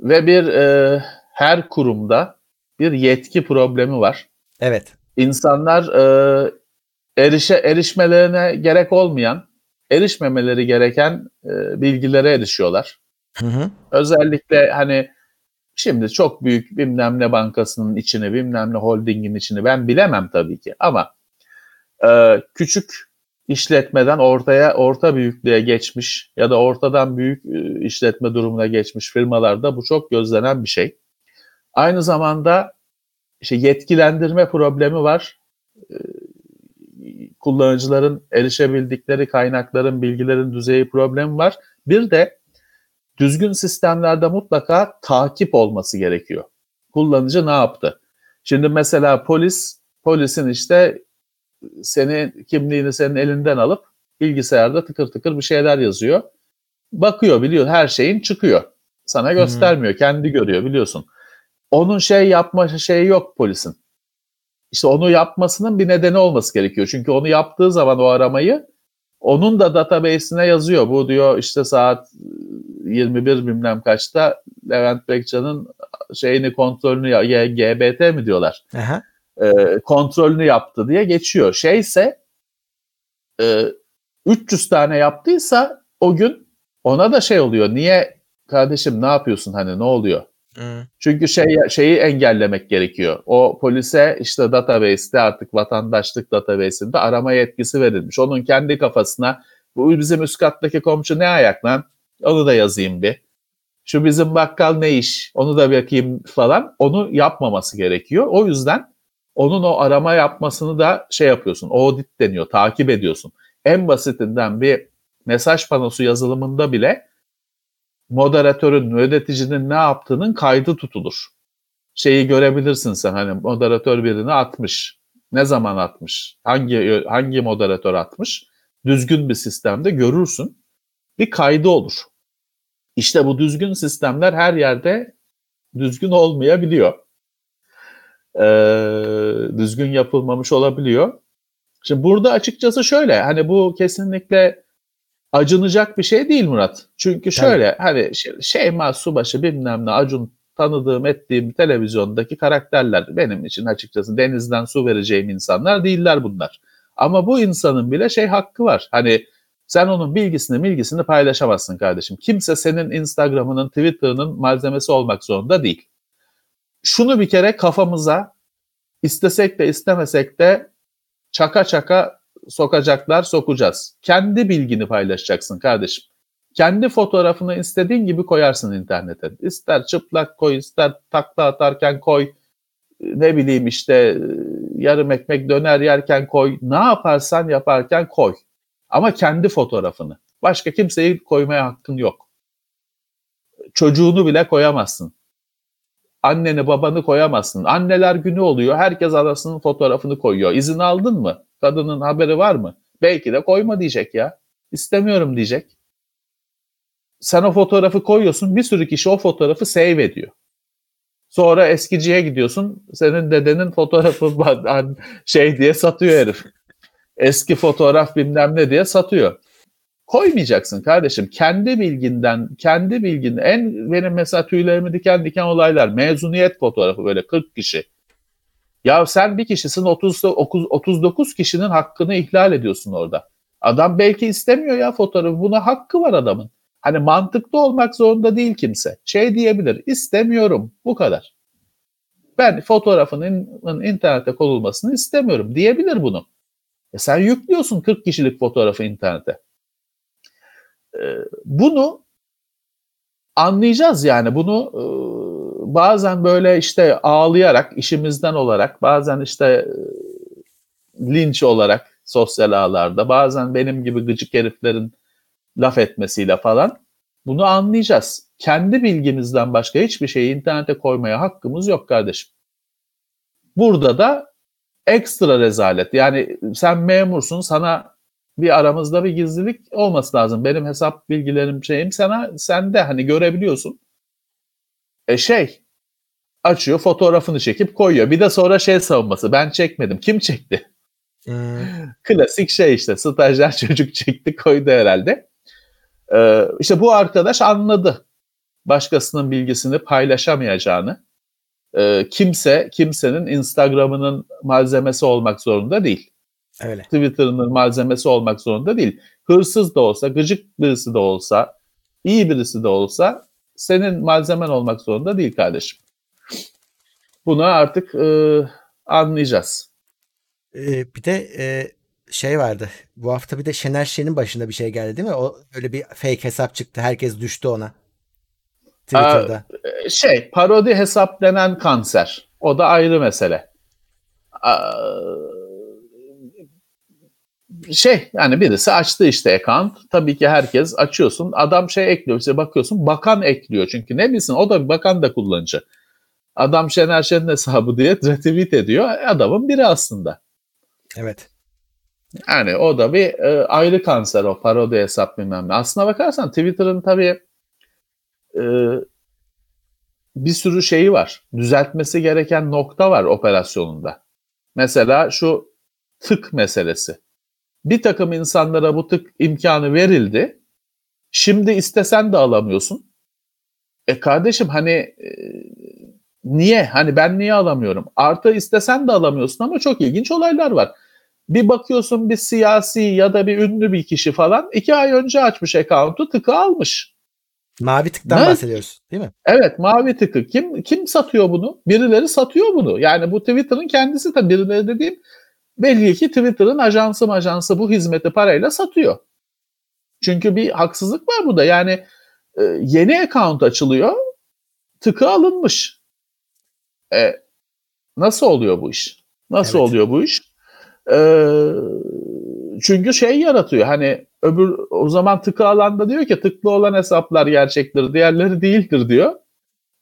ve bir e, her kurumda bir yetki problemi var. Evet. İnsanlar e, erişe erişmelerine gerek olmayan, erişmemeleri gereken e, bilgilere erişiyorlar. Hı hı. Özellikle hani şimdi çok büyük bilmem ne bankasının içini, bilmem ne holdingin içini ben bilemem tabii ki ama e, küçük işletmeden ortaya orta büyüklüğe geçmiş ya da ortadan büyük e, işletme durumuna geçmiş firmalarda bu çok gözlenen bir şey. Aynı zamanda işte yetkilendirme problemi var. E, kullanıcıların erişebildikleri kaynakların, bilgilerin düzeyi problemi var. Bir de düzgün sistemlerde mutlaka takip olması gerekiyor. Kullanıcı ne yaptı? Şimdi mesela polis, polisin işte senin kimliğini senin elinden alıp bilgisayarda tıkır tıkır bir şeyler yazıyor. Bakıyor biliyor her şeyin çıkıyor. Sana göstermiyor. Kendi görüyor biliyorsun. Onun şey yapma şeyi yok polisin. İşte onu yapmasının bir nedeni olması gerekiyor. Çünkü onu yaptığı zaman o aramayı onun da database'ine yazıyor. Bu diyor işte saat 21 bilmem kaçta Levent Bekcan'ın şeyini kontrolünü ya GBT mi diyorlar? Aha. e, kontrolünü yaptı diye geçiyor. Şeyse e, 300 tane yaptıysa o gün ona da şey oluyor. Niye kardeşim ne yapıyorsun hani ne oluyor? Çünkü şey şeyi engellemek gerekiyor. O polise işte database'te artık vatandaşlık database'inde arama yetkisi verilmiş. Onun kendi kafasına bu bizim üst kattaki komşu ne ayak lan? Onu da yazayım bir. Şu bizim bakkal ne iş? Onu da bakayım falan. Onu yapmaması gerekiyor. O yüzden onun o arama yapmasını da şey yapıyorsun. Audit deniyor. Takip ediyorsun. En basitinden bir mesaj panosu yazılımında bile moderatörün, yöneticinin ne yaptığının kaydı tutulur. Şeyi görebilirsin sen hani moderatör birini atmış. Ne zaman atmış? Hangi hangi moderatör atmış? Düzgün bir sistemde görürsün. Bir kaydı olur. İşte bu düzgün sistemler her yerde düzgün olmayabiliyor. Ee, düzgün yapılmamış olabiliyor. Şimdi burada açıkçası şöyle hani bu kesinlikle acınacak bir şey değil Murat. Çünkü şöyle hani şey- Şeyma Subaşı bilmem ne Acun tanıdığım ettiğim televizyondaki karakterler benim için açıkçası denizden su vereceğim insanlar değiller bunlar. Ama bu insanın bile şey hakkı var. Hani sen onun bilgisini bilgisini paylaşamazsın kardeşim. Kimse senin Instagram'ının, Twitter'ının malzemesi olmak zorunda değil. Şunu bir kere kafamıza istesek de istemesek de çaka çaka sokacaklar, sokacağız. Kendi bilgini paylaşacaksın kardeşim. Kendi fotoğrafını istediğin gibi koyarsın internete. İster çıplak koy, ister takla atarken koy, ne bileyim işte yarım ekmek döner yerken koy. Ne yaparsan yaparken koy. Ama kendi fotoğrafını. Başka kimseyi koymaya hakkın yok. Çocuğunu bile koyamazsın. Anneni babanı koyamazsın. Anneler günü oluyor. Herkes anasının fotoğrafını koyuyor. İzin aldın mı? Kadının haberi var mı? Belki de koyma diyecek ya. İstemiyorum diyecek. Sen o fotoğrafı koyuyorsun. Bir sürü kişi o fotoğrafı save ediyor. Sonra eskiciye gidiyorsun. Senin dedenin fotoğrafı şey diye satıyor herif. Eski fotoğraf bilmem ne diye satıyor. Koymayacaksın kardeşim. Kendi bilginden, kendi bilgin en benim mesela tüylerimi diken diken olaylar. Mezuniyet fotoğrafı böyle 40 kişi. Ya sen bir kişisin 30, 39 kişinin hakkını ihlal ediyorsun orada. Adam belki istemiyor ya fotoğrafı. Buna hakkı var adamın. Hani mantıklı olmak zorunda değil kimse. Şey diyebilir, istemiyorum, bu kadar. Ben fotoğrafının internete konulmasını istemiyorum diyebilir bunu. E sen yüklüyorsun 40 kişilik fotoğrafı internete. E, bunu anlayacağız yani bunu e, bazen böyle işte ağlayarak işimizden olarak bazen işte e, linç olarak sosyal ağlarda bazen benim gibi gıcık heriflerin laf etmesiyle falan bunu anlayacağız. Kendi bilgimizden başka hiçbir şeyi internete koymaya hakkımız yok kardeşim. Burada da ekstra rezalet. Yani sen memursun sana bir aramızda bir gizlilik olması lazım. Benim hesap bilgilerim şeyim sana sende hani görebiliyorsun. E şey açıyor fotoğrafını çekip koyuyor. Bir de sonra şey savunması ben çekmedim. Kim çekti? Hmm. Klasik şey işte stajyer çocuk çekti koydu herhalde. Ee, işte bu arkadaş anladı başkasının bilgisini paylaşamayacağını. Ee, kimse kimsenin Instagram'ının malzemesi olmak zorunda değil. Öyle. Twitter'ının malzemesi olmak zorunda değil. Hırsız da olsa, gıcık birisi de olsa, iyi birisi de olsa senin malzemen olmak zorunda değil kardeşim. Bunu artık e, anlayacağız. Ee, bir de e, şey vardı. Bu hafta bir de Şener Şen'in başında bir şey geldi değil mi? O öyle bir fake hesap çıktı. Herkes düştü ona. Twitter'da. Ee, şey, parodi hesap denen kanser. O da ayrı mesele. Ee, şey yani birisi açtı işte account. Tabii ki herkes açıyorsun. Adam şey ekliyor. İşte bakıyorsun bakan ekliyor. Çünkü ne bilsin o da bir bakan da kullanıcı. Adam Şener Şen'in hesabı diye retweet ediyor. Adamın biri aslında. Evet. Yani o da bir e, ayrı kanser o parodi hesap bilmem ne. Aslına bakarsan Twitter'ın tabii e, bir sürü şeyi var. Düzeltmesi gereken nokta var operasyonunda. Mesela şu tık meselesi. Bir takım insanlara bu tık imkanı verildi. Şimdi istesen de alamıyorsun. E kardeşim hani e, niye? Hani ben niye alamıyorum? Artı istesen de alamıyorsun ama çok ilginç olaylar var. Bir bakıyorsun bir siyasi ya da bir ünlü bir kişi falan iki ay önce açmış account'u tıkı almış. Mavi tıktan ne? bahsediyoruz değil mi? Evet mavi tıkı. Kim kim satıyor bunu? Birileri satıyor bunu. Yani bu Twitter'ın kendisi de birileri dediğim belli ki Twitter'ın ajansı ajansı bu hizmeti parayla satıyor. Çünkü bir haksızlık var burada. Yani e, yeni account açılıyor. Tıkı alınmış. E, nasıl oluyor bu iş? Nasıl evet. oluyor bu iş? Ee, çünkü şey yaratıyor hani öbür o zaman tıkı alanda diyor ki tıklı olan hesaplar gerçektir diğerleri değildir diyor.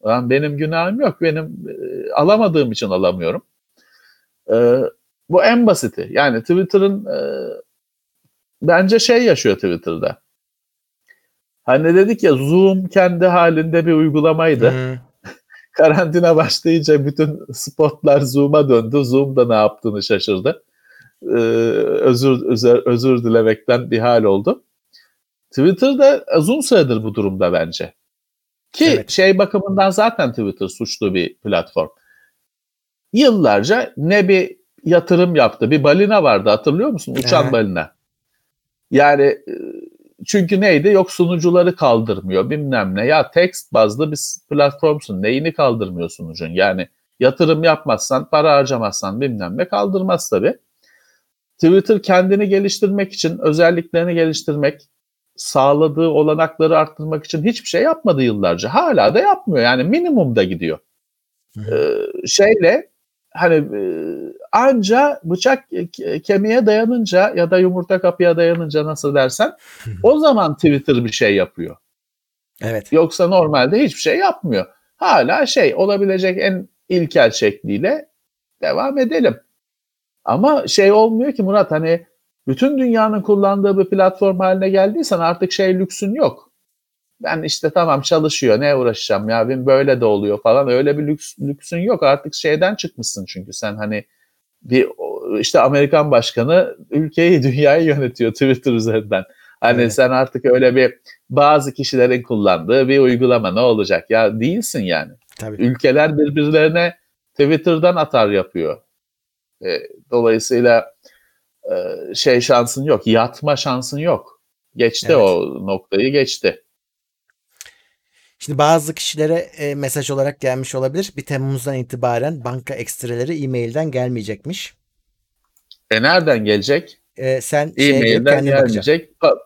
Lan benim günahım yok benim e, alamadığım için alamıyorum. E, bu en basiti yani Twitter'ın e, bence şey yaşıyor Twitter'da. Hani dedik ya Zoom kendi halinde bir uygulamaydı. Hmm. Karantina başlayınca bütün spotlar Zoom'a döndü. Zoom da ne yaptığını şaşırdı e, özür, özür özür dilemekten bir hal oldu. Twitter'da uzun süredir bu durumda bence. Ki evet. şey bakımından zaten Twitter suçlu bir platform. Yıllarca ne bir yatırım yaptı. Bir balina vardı hatırlıyor musun? Uçan balina. Yani e, çünkü neydi? Yok sunucuları kaldırmıyor bilmem ne. Ya text bazlı bir platformsun. Neyini kaldırmıyor sunucun? Yani yatırım yapmazsan, para harcamazsan bilmem ne kaldırmaz tabii. Twitter kendini geliştirmek için, özelliklerini geliştirmek, sağladığı olanakları arttırmak için hiçbir şey yapmadı yıllarca. Hala da yapmıyor. Yani minimumda gidiyor. Ee, şeyle hani e, anca bıçak ke- kemiğe dayanınca ya da yumurta kapıya dayanınca nasıl dersen o zaman Twitter bir şey yapıyor. Evet. Yoksa normalde hiçbir şey yapmıyor. Hala şey olabilecek en ilkel şekliyle devam edelim. Ama şey olmuyor ki Murat hani bütün dünyanın kullandığı bir platform haline geldiysen artık şey lüksün yok. Ben işte tamam çalışıyor ne uğraşacağım ya benim böyle de oluyor falan öyle bir lüks, lüksün yok artık şeyden çıkmışsın çünkü sen hani bir işte Amerikan başkanı ülkeyi dünyayı yönetiyor Twitter üzerinden. Hani Evet. sen artık öyle bir bazı kişilerin kullandığı bir uygulama ne olacak ya değilsin yani. Tabii. Ülkeler birbirlerine Twitter'dan atar yapıyor. E, dolayısıyla e, şey şansın yok, yatma şansın yok. Geçti Evet. o noktayı geçti. Şimdi bazı kişilere e, mesaj olarak gelmiş olabilir. 1 Temmuz'dan itibaren banka ekstreleri e-mailden gelmeyecekmiş. E nereden gelecek? E, sen E-mailden bakacaksın. gelmeyecek. Pa-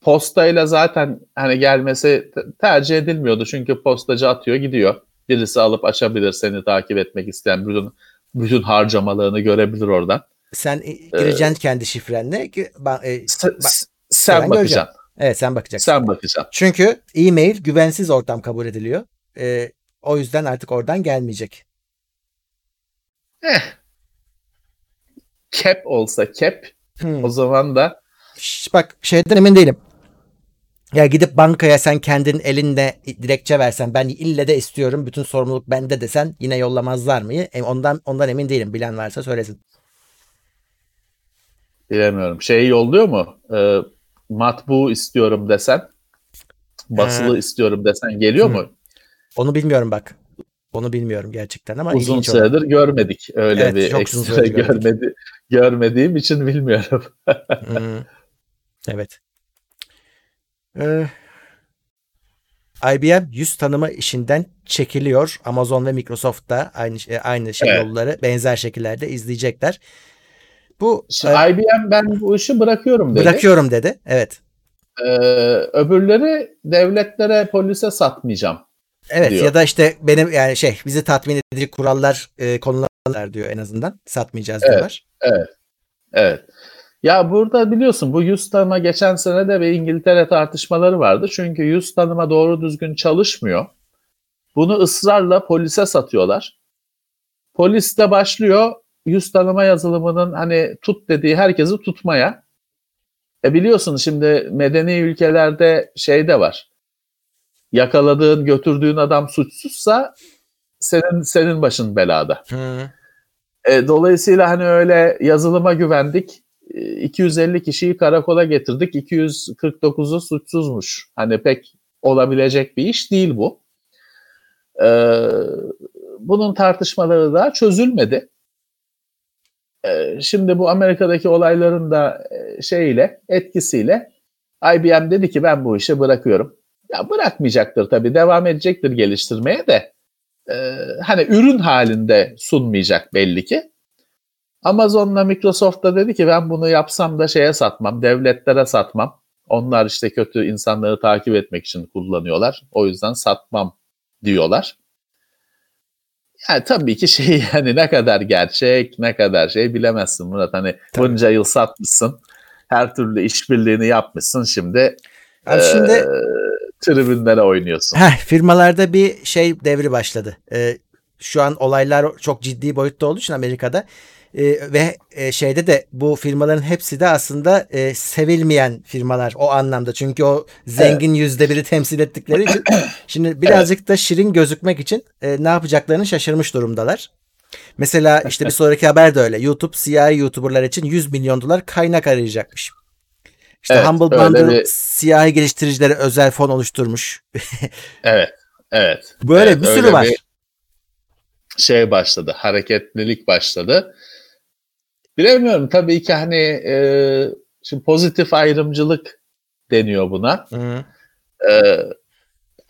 postayla zaten hani gelmesi te- tercih edilmiyordu çünkü postacı atıyor gidiyor. Birisi alıp açabilir seni takip etmek isteyen bütün bütün harcamalarını görebilir oradan. Sen e, gireceksin kendi şifrenle. ki- ba- e, s- sen bakacaksın. Evet sen bakacaksın. Sen bakacaksın. Çünkü e-mail güvensiz ortam kabul ediliyor. E, o yüzden artık oradan gelmeyecek. Eh. Cap olsa cap Hmm. o zaman da Şş, bak şeyden emin değilim. Ya gidip bankaya sen kendin elinde dilekçe versen ben ille de istiyorum bütün sorumluluk bende desen yine yollamazlar mı? Ondan ondan emin değilim. Bilen varsa söylesin. bilemiyorum. Şey yolluyor mu? Ee, matbu istiyorum desen basılı Ha. istiyorum desen geliyor Hı. mu? Onu bilmiyorum bak. Onu bilmiyorum gerçekten ama Uzun süredir görmedik. Öyle Evet, bir ekstra görmedi, görmediğim için bilmiyorum. Hmm. Evet. Ee, IBM yüz tanıma işinden çekiliyor. Amazon ve Microsoft da aynı şey- aynı şey Evet. yolları benzer şekillerde izleyecekler. Bu Şimdi e, IBM ben bu işi bırakıyorum dedi. bırakıyorum dedi. Evet. Ee, öbürleri devletlere, polise satmayacağım. Evet diyor. ya da işte benim yani şey bizi tatmin edici kurallar e, konular diyor en azından. Satmayacağız Evet. diyorlar. Evet. Ya burada biliyorsun bu yüz tanıma geçen sene de bir İngiltere tartışmaları vardı. Çünkü yüz tanıma doğru düzgün çalışmıyor. Bunu ısrarla polise satıyorlar. Polis de başlıyor yüz tanıma yazılımının hani tut dediği herkesi tutmaya. E biliyorsun şimdi medeni ülkelerde şey de var. Yakaladığın, götürdüğün adam suçsuzsa senin senin başın belada. Hı. E, dolayısıyla hani öyle yazılıma güvendik. e, 250 kişiyi karakola getirdik. 249'u suçsuzmuş. Hani pek olabilecek bir iş değil bu. E, bunun tartışmaları da çözülmedi. E, şimdi bu Amerika'daki olayların da e, şeyle etkisiyle IBM dedi ki ben bu işi bırakıyorum. Ya bırakmayacaktır tabii devam edecektir geliştirmeye de e, hani ürün halinde sunmayacak belli ki. Amazon'la Microsoft da dedi ki ben bunu yapsam da şeye satmam, devletlere satmam. Onlar işte kötü insanları takip etmek için kullanıyorlar. O yüzden satmam diyorlar. Yani tabii ki şey yani ne kadar gerçek, ne kadar şey bilemezsin Murat. Hani Tabii. bunca yıl satmışsın. Her türlü işbirliğini yapmışsın. Şimdi Abi şimdi eee, tribünlere oynuyorsun. Heh, firmalarda bir şey devri başladı. Ee, şu an olaylar çok ciddi boyutta olduğu için Amerika'da Ee, ve e, şeyde de bu firmaların hepsi de aslında e, sevilmeyen firmalar o anlamda. Çünkü o zengin yüzde biri temsil ettikleri için şimdi birazcık da şirin gözükmek için e, ne yapacaklarını şaşırmış durumdalar. Mesela işte bir sonraki haber de öyle. YouTube siyahi YouTuber'lar için 100 milyon dolar kaynak arayacakmış. İşte Evet, Humble Bundle bir- siyahi geliştiricilere özel fon oluşturmuş. Evet, evet. Böyle Evet, bir sürü var. bir şey başladı, hareketlilik başladı. Bilemiyorum tabii ki hani e, şimdi pozitif ayrımcılık deniyor buna. Hı. E,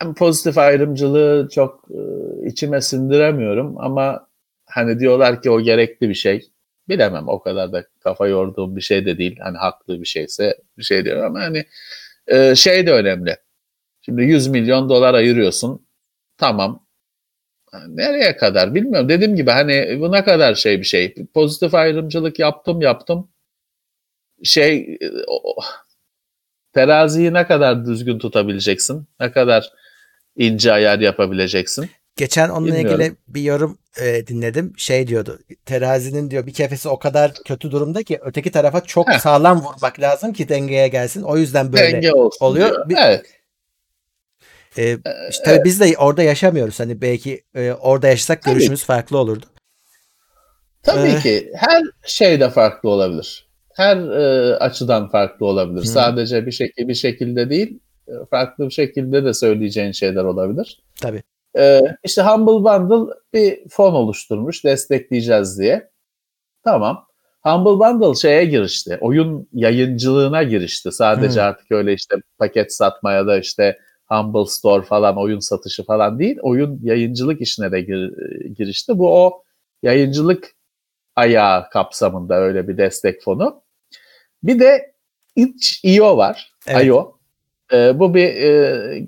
ben pozitif ayrımcılığı çok e, içime sindiremiyorum ama hani diyorlar ki o gerekli bir şey. Bilemem o kadar da kafa yorduğum bir şey de değil. Hani haklı bir şeyse bir şey diyorum ama hani e, şey de önemli. Şimdi 100 milyon dolar ayırıyorsun. Tamam. Nereye kadar bilmiyorum. Dediğim gibi hani bu ne kadar şey bir şey. Pozitif ayrımcılık yaptım yaptım. Şey teraziyi ne kadar düzgün tutabileceksin? Ne kadar ince ayar yapabileceksin? Geçen onunla Bilmiyorum. ilgili bir yorum e, dinledim. Şey diyordu. Terazinin diyor bir kefesi o kadar kötü durumda ki öteki tarafa çok Heh. sağlam vurmak lazım ki dengeye gelsin. O yüzden böyle Denge olsun oluyor. diyor. Bir- Evet. E, işte tabii biz de orada yaşamıyoruz. Hani belki e, orada yaşasak Tabii. görüşümüz farklı olurdu. Tabii Eh. ki her şey de farklı olabilir. Her e, açıdan farklı olabilir. Hı. Sadece bir şekilde bir şekilde değil, e, farklı bir şekilde de söyleyeceğin şeyler olabilir. Tabii. E, işte Humble Bundle bir fon oluşturmuş, destekleyeceğiz diye. Tamam. Humble Bundle şeye girişti. Oyun yayıncılığına girişti. Sadece Hı. artık öyle işte paket satmaya da işte Humble Store falan oyun satışı falan değil. Oyun yayıncılık işine de gir- girişti. Bu o yayıncılık ayağı kapsamında öyle bir destek fonu. Bir de itch.io var. Evet. IO. Ee, bu bir e,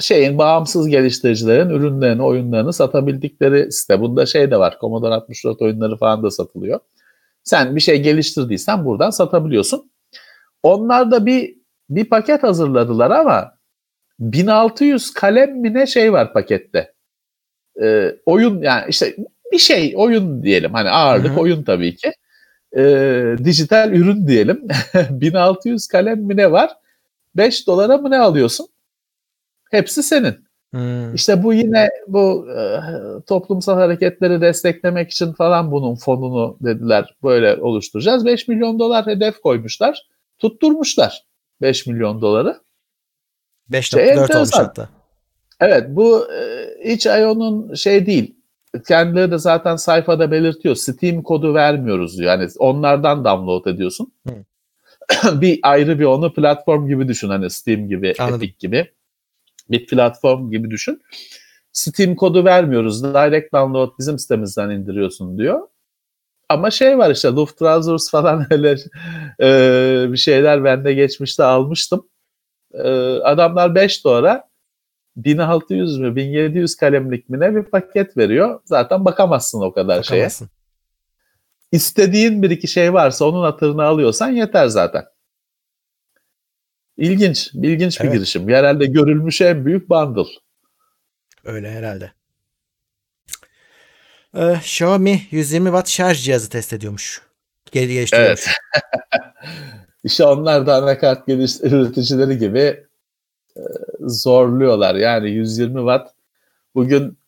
şeyin bağımsız geliştiricilerin ürünlerini, oyunlarını satabildikleri site. Bunda şey de var. Commodore 64 oyunları falan da satılıyor. Sen bir şey geliştirdiysen buradan satabiliyorsun. Onlar da bir bir paket hazırladılar ama 1600 kalem mi ne şey var pakette. Ee, oyun yani işte bir şey oyun diyelim. Hani ağırlık Hı hı. oyun tabii ki. Ee, dijital ürün diyelim. 1600 kalem mi ne var? 5 dolara mı ne alıyorsun? Hepsi senin. Hmm. İşte bu yine bu e, toplumsal hareketleri desteklemek için falan bunun fonunu dediler böyle oluşturacağız. 5 milyon dolar hedef koymuşlar. Tutturmuşlar 5 milyon doları. 5.4 Şey olmuş hatta. Evet bu e, iç IO'nun şey değil. Kendileri de zaten sayfada belirtiyor. Steam kodu vermiyoruz diyor. Yani onlardan download ediyorsun. bir ayrı bir onu platform gibi düşün. Hani Steam gibi, Anladım. Epic gibi. Bir platform gibi düşün. Steam kodu vermiyoruz. Direct download bizim sitemizden indiriyorsun diyor. Ama şey var işte Luftrausers falan öyle e, bir şeyler ben de geçmişte almıştım. E, adamlar 5 dolara 1600 mü 1700 kalemlik mi ne bir paket veriyor. Zaten bakamazsın o kadar şeye. Bakamazsın. İstediğin bir iki şey varsa onun hatırını alıyorsan yeter zaten. İlginç, ilginç bir Evet. girişim. Herhalde görülmüş en büyük bundle. Öyle herhalde. Ee, Xiaomi 120 watt şarj cihazı test ediyormuş. Geri geliştiriyormuş. Evet. İşte onlar da anakart geliş üreticileri gibi e, zorluyorlar. Yani 120 watt bugün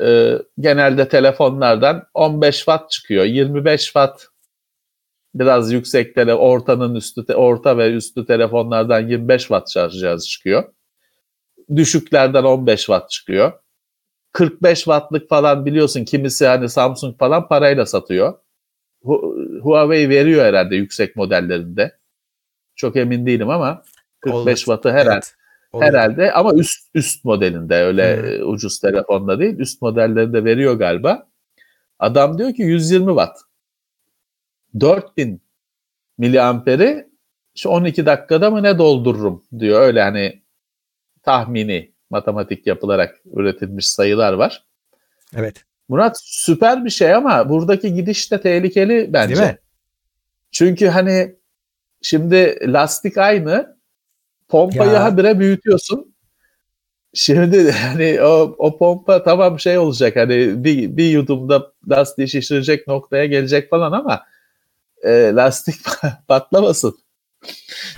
e, genelde telefonlardan 15 watt çıkıyor. 25 watt biraz yükseklere ortanın üstü orta ve üstü telefonlardan 25 watt şarj cihazı çıkıyor. Düşüklerden 15 watt çıkıyor. 45 wattlık falan biliyorsun kimisi hani Samsung falan parayla satıyor. Hu- Huawei veriyor herhalde yüksek modellerinde. Çok emin değilim ama 45 Olur. wattı herhalde. Evet, olur. Herhalde ama üst üst modelinde öyle e, ucuz telefonda değil. Üst modellerinde veriyor galiba. Adam diyor ki 120 watt. 4000 miliamperi şu 12 dakikada mı ne doldururum diyor. Öyle hani tahmini matematik yapılarak üretilmiş sayılar var. Evet. Murat süper bir şey ama buradaki gidiş de tehlikeli bence. Değil mi? Çünkü hani şimdi lastik aynı pompayı Ya. habire büyütüyorsun. Şimdi hani o, o pompa tamam şey olacak hani bir, bir yudumda lastiği şişirecek noktaya gelecek falan ama e, lastik patlamasın.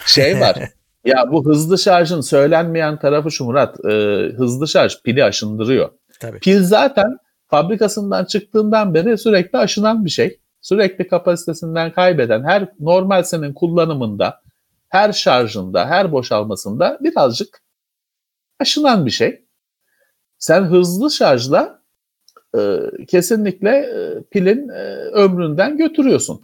Şey var. ya bu hızlı şarjın söylenmeyen tarafı şu Murat. e, hızlı şarj pili aşındırıyor. Tabii. Pil zaten fabrikasından çıktığından beri sürekli aşınan bir şey. Sürekli kapasitesinden kaybeden her normal senin kullanımında, her şarjında, her boşalmasında birazcık aşınan bir şey. Sen hızlı şarjla e, kesinlikle e, pilin e, ömründen götürüyorsun.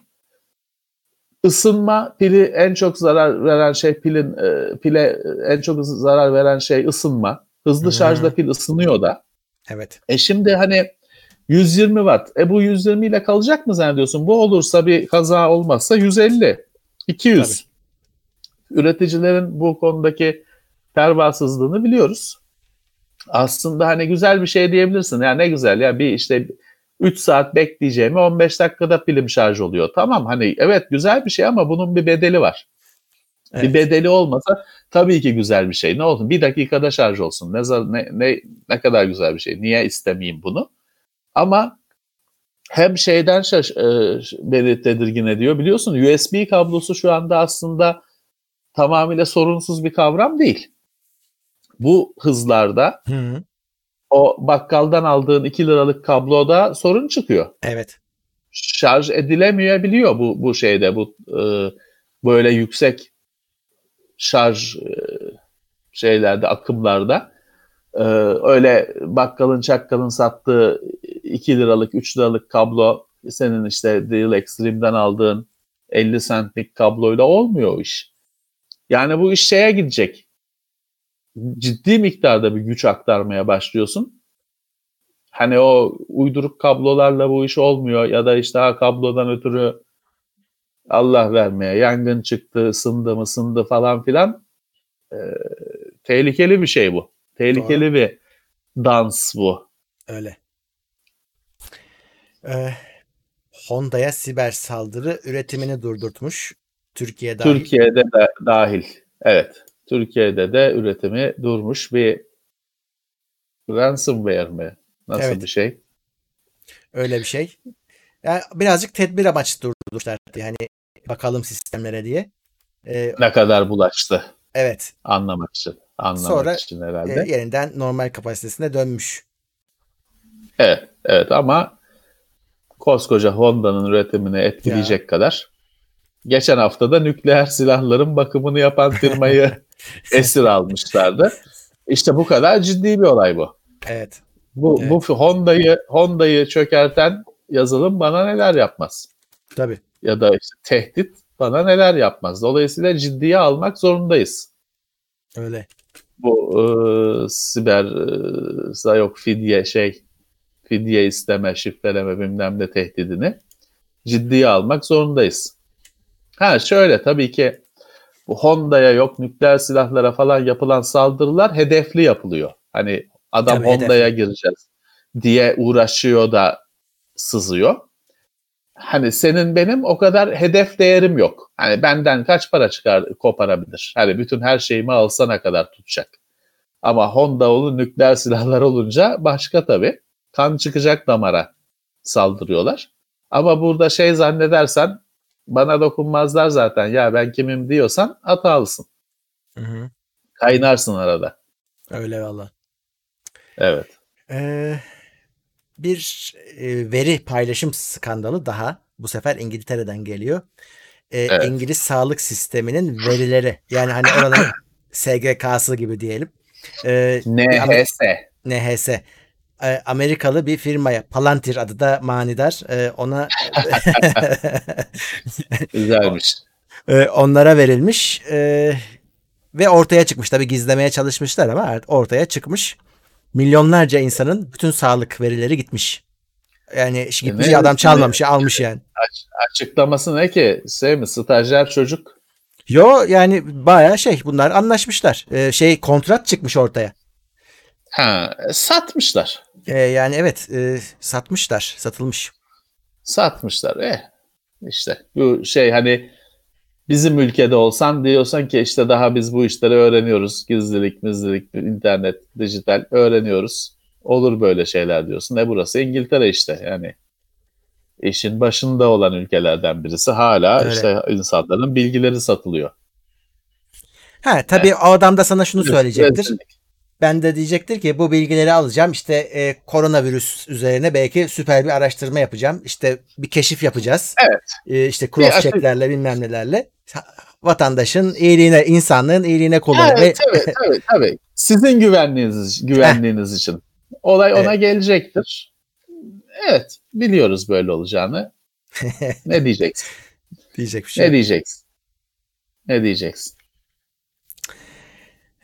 ısınma pili en çok zarar veren şey pilin e, pile en çok zarar veren şey ısınma. Hızlı Hmm. şarjda pil ısınıyor da. Evet. E şimdi hani 120 watt. E bu 120 ile kalacak mı zannediyorsun? Bu olursa bir kaza olmazsa 150, 200. Üreticilerin bu konudaki pervasızlığını biliyoruz. Aslında hani güzel bir şey diyebilirsin. Ya ne güzel ya bir işte 3 saat bekleyeceğimi 15 dakikada pilim şarj oluyor. Tamam hani evet güzel bir şey ama bunun bir bedeli var. Bir Evet. bedeli olmasa tabii ki güzel bir şey. Ne olsun? Bir dakikada şarj olsun. Ne, ne, ne, ne kadar güzel bir şey. Niye istemeyeyim bunu? Ama hem şeyden şaş, e, beni tedirgin ediyor. Biliyorsun USB kablosu şu anda aslında tamamıyla sorunsuz bir kavram değil. Bu hızlarda Hı. o bakkaldan aldığın 2 liralık kabloda sorun çıkıyor. Evet. Şarj edilemeyebiliyor bu bu şeyde bu e, böyle yüksek şarj e, şeylerde akımlarda E, öyle bakkalın çakkalın sattığı 2 liralık 3 liralık kablo senin işte Deal Extreme'den aldığın 50 centlik kabloyla olmuyor o iş. Yani bu iş şeye gidecek. Ciddi miktarda bir güç aktarmaya başlıyorsun. Hani o uyduruk kablolarla bu iş olmuyor ya da işte ha, kablodan ötürü Allah vermeye yangın çıktı, ısındı mı ısındı falan filan. Ee, tehlikeli bir şey bu. Tehlikeli bir dans bu. Öyle. Ee, Honda'ya siber saldırı üretimini durdurtmuş. Türkiye dahil. Türkiye'de de dahil. Evet. Türkiye'de de üretimi durmuş bir ransomware mi? Nasıl Evet. bir şey? Öyle bir şey. Yani birazcık tedbir amaçlı durdurmuşlar. Yani bakalım sistemlere diye. Ee, Ne kadar bulaştı evet. anlamak için. Anlamak Sonra, için e, herhalde. yeniden normal kapasitesine dönmüş. Evet, evet ama koskoca Honda'nın üretimini etkileyecek kadar geçen hafta da nükleer silahların bakımını yapan firmayı esir almışlardı. İşte bu kadar ciddi bir olay bu. Evet. Bu Evet. bu Honda'yı Honda'yı çökerten yazılım bana neler yapmaz Tabii. ya da işte tehdit bana neler yapmaz. Dolayısıyla ciddiye almak zorundayız. Öyle. Bu e, siber e, yok fidye şey fidye isteme, şifreleme bilmem ne tehdidini ciddiye almak zorundayız. Ha şöyle tabii ki bu Honda'ya yok nükleer silahlara falan yapılan saldırılar hedefli yapılıyor. Hani adam Tabii, hedefli. Honda'ya gireceğiz diye uğraşıyor da sızıyor. Hani senin benim o kadar hedef değerim yok. Hani benden kaç para çıkar koparabilir? Hani bütün her şeyimi alsana kadar tutacak. Ama Honda olu nükleer silahlar olunca başka tabii. Kan çıkacak damara saldırıyorlar. Ama burada şey zannedersen bana dokunmazlar zaten ya ben kimim diyorsan hatalısın. Hı hı. Kaynarsın arada. Öyle valla. Evet. Ee, bir e, veri paylaşım skandalı daha bu sefer İngiltere'den geliyor. Ee, Evet. İngiliz sağlık sisteminin verileri yani hani oranın SGK'sı gibi diyelim. Ee, NHS. NHS. Amerikalı bir firmaya Palantir adı da manidar. Ona Güzelmiş. e, onlara verilmiş ve ortaya çıkmış. Tabii gizlemeye çalışmışlar ama ortaya çıkmış. Milyonlarca insanın bütün sağlık verileri gitmiş. Yani iş E gitmiş ne- adam çalmamış almış yani. Açıklaması ne ki? Şey mi? Stajyer çocuk. Yo yani baya şey bunlar anlaşmışlar. Ee, şey kontrat çıkmış ortaya. Ha, satmışlar. Ee, yani evet e, satmışlar satılmış. Satmışlar. Eh, işte bu şey hani bizim ülkede olsan diyorsan ki işte daha biz bu işleri öğreniyoruz. Gizlilik, mizlilik, internet, dijital öğreniyoruz. Olur böyle şeyler diyorsun. Ne burası? İngiltere işte yani. işin başında olan ülkelerden birisi. Hala Öyle. işte insanların bilgileri satılıyor. Ha tabii o adam da sana şunu söyleyecektir. Rezillik. Ben de diyecektir ki bu bilgileri alacağım işte e, koronavirüs üzerine belki süper bir araştırma yapacağım. İşte bir keşif yapacağız. Evet. E, işte cross checklerle bilmem nelerle vatandaşın iyiliğine, insanlığın iyiliğine kullanır. Evet, tabii, tabii, tabii. Sizin güvenliğiniz, güvenliğiniz için. Olay ona gelecektir. Evet, biliyoruz böyle olacağını. ne diyeceksin? Diyecek bir şey. Ne diyeceksin? Ne diyeceksin?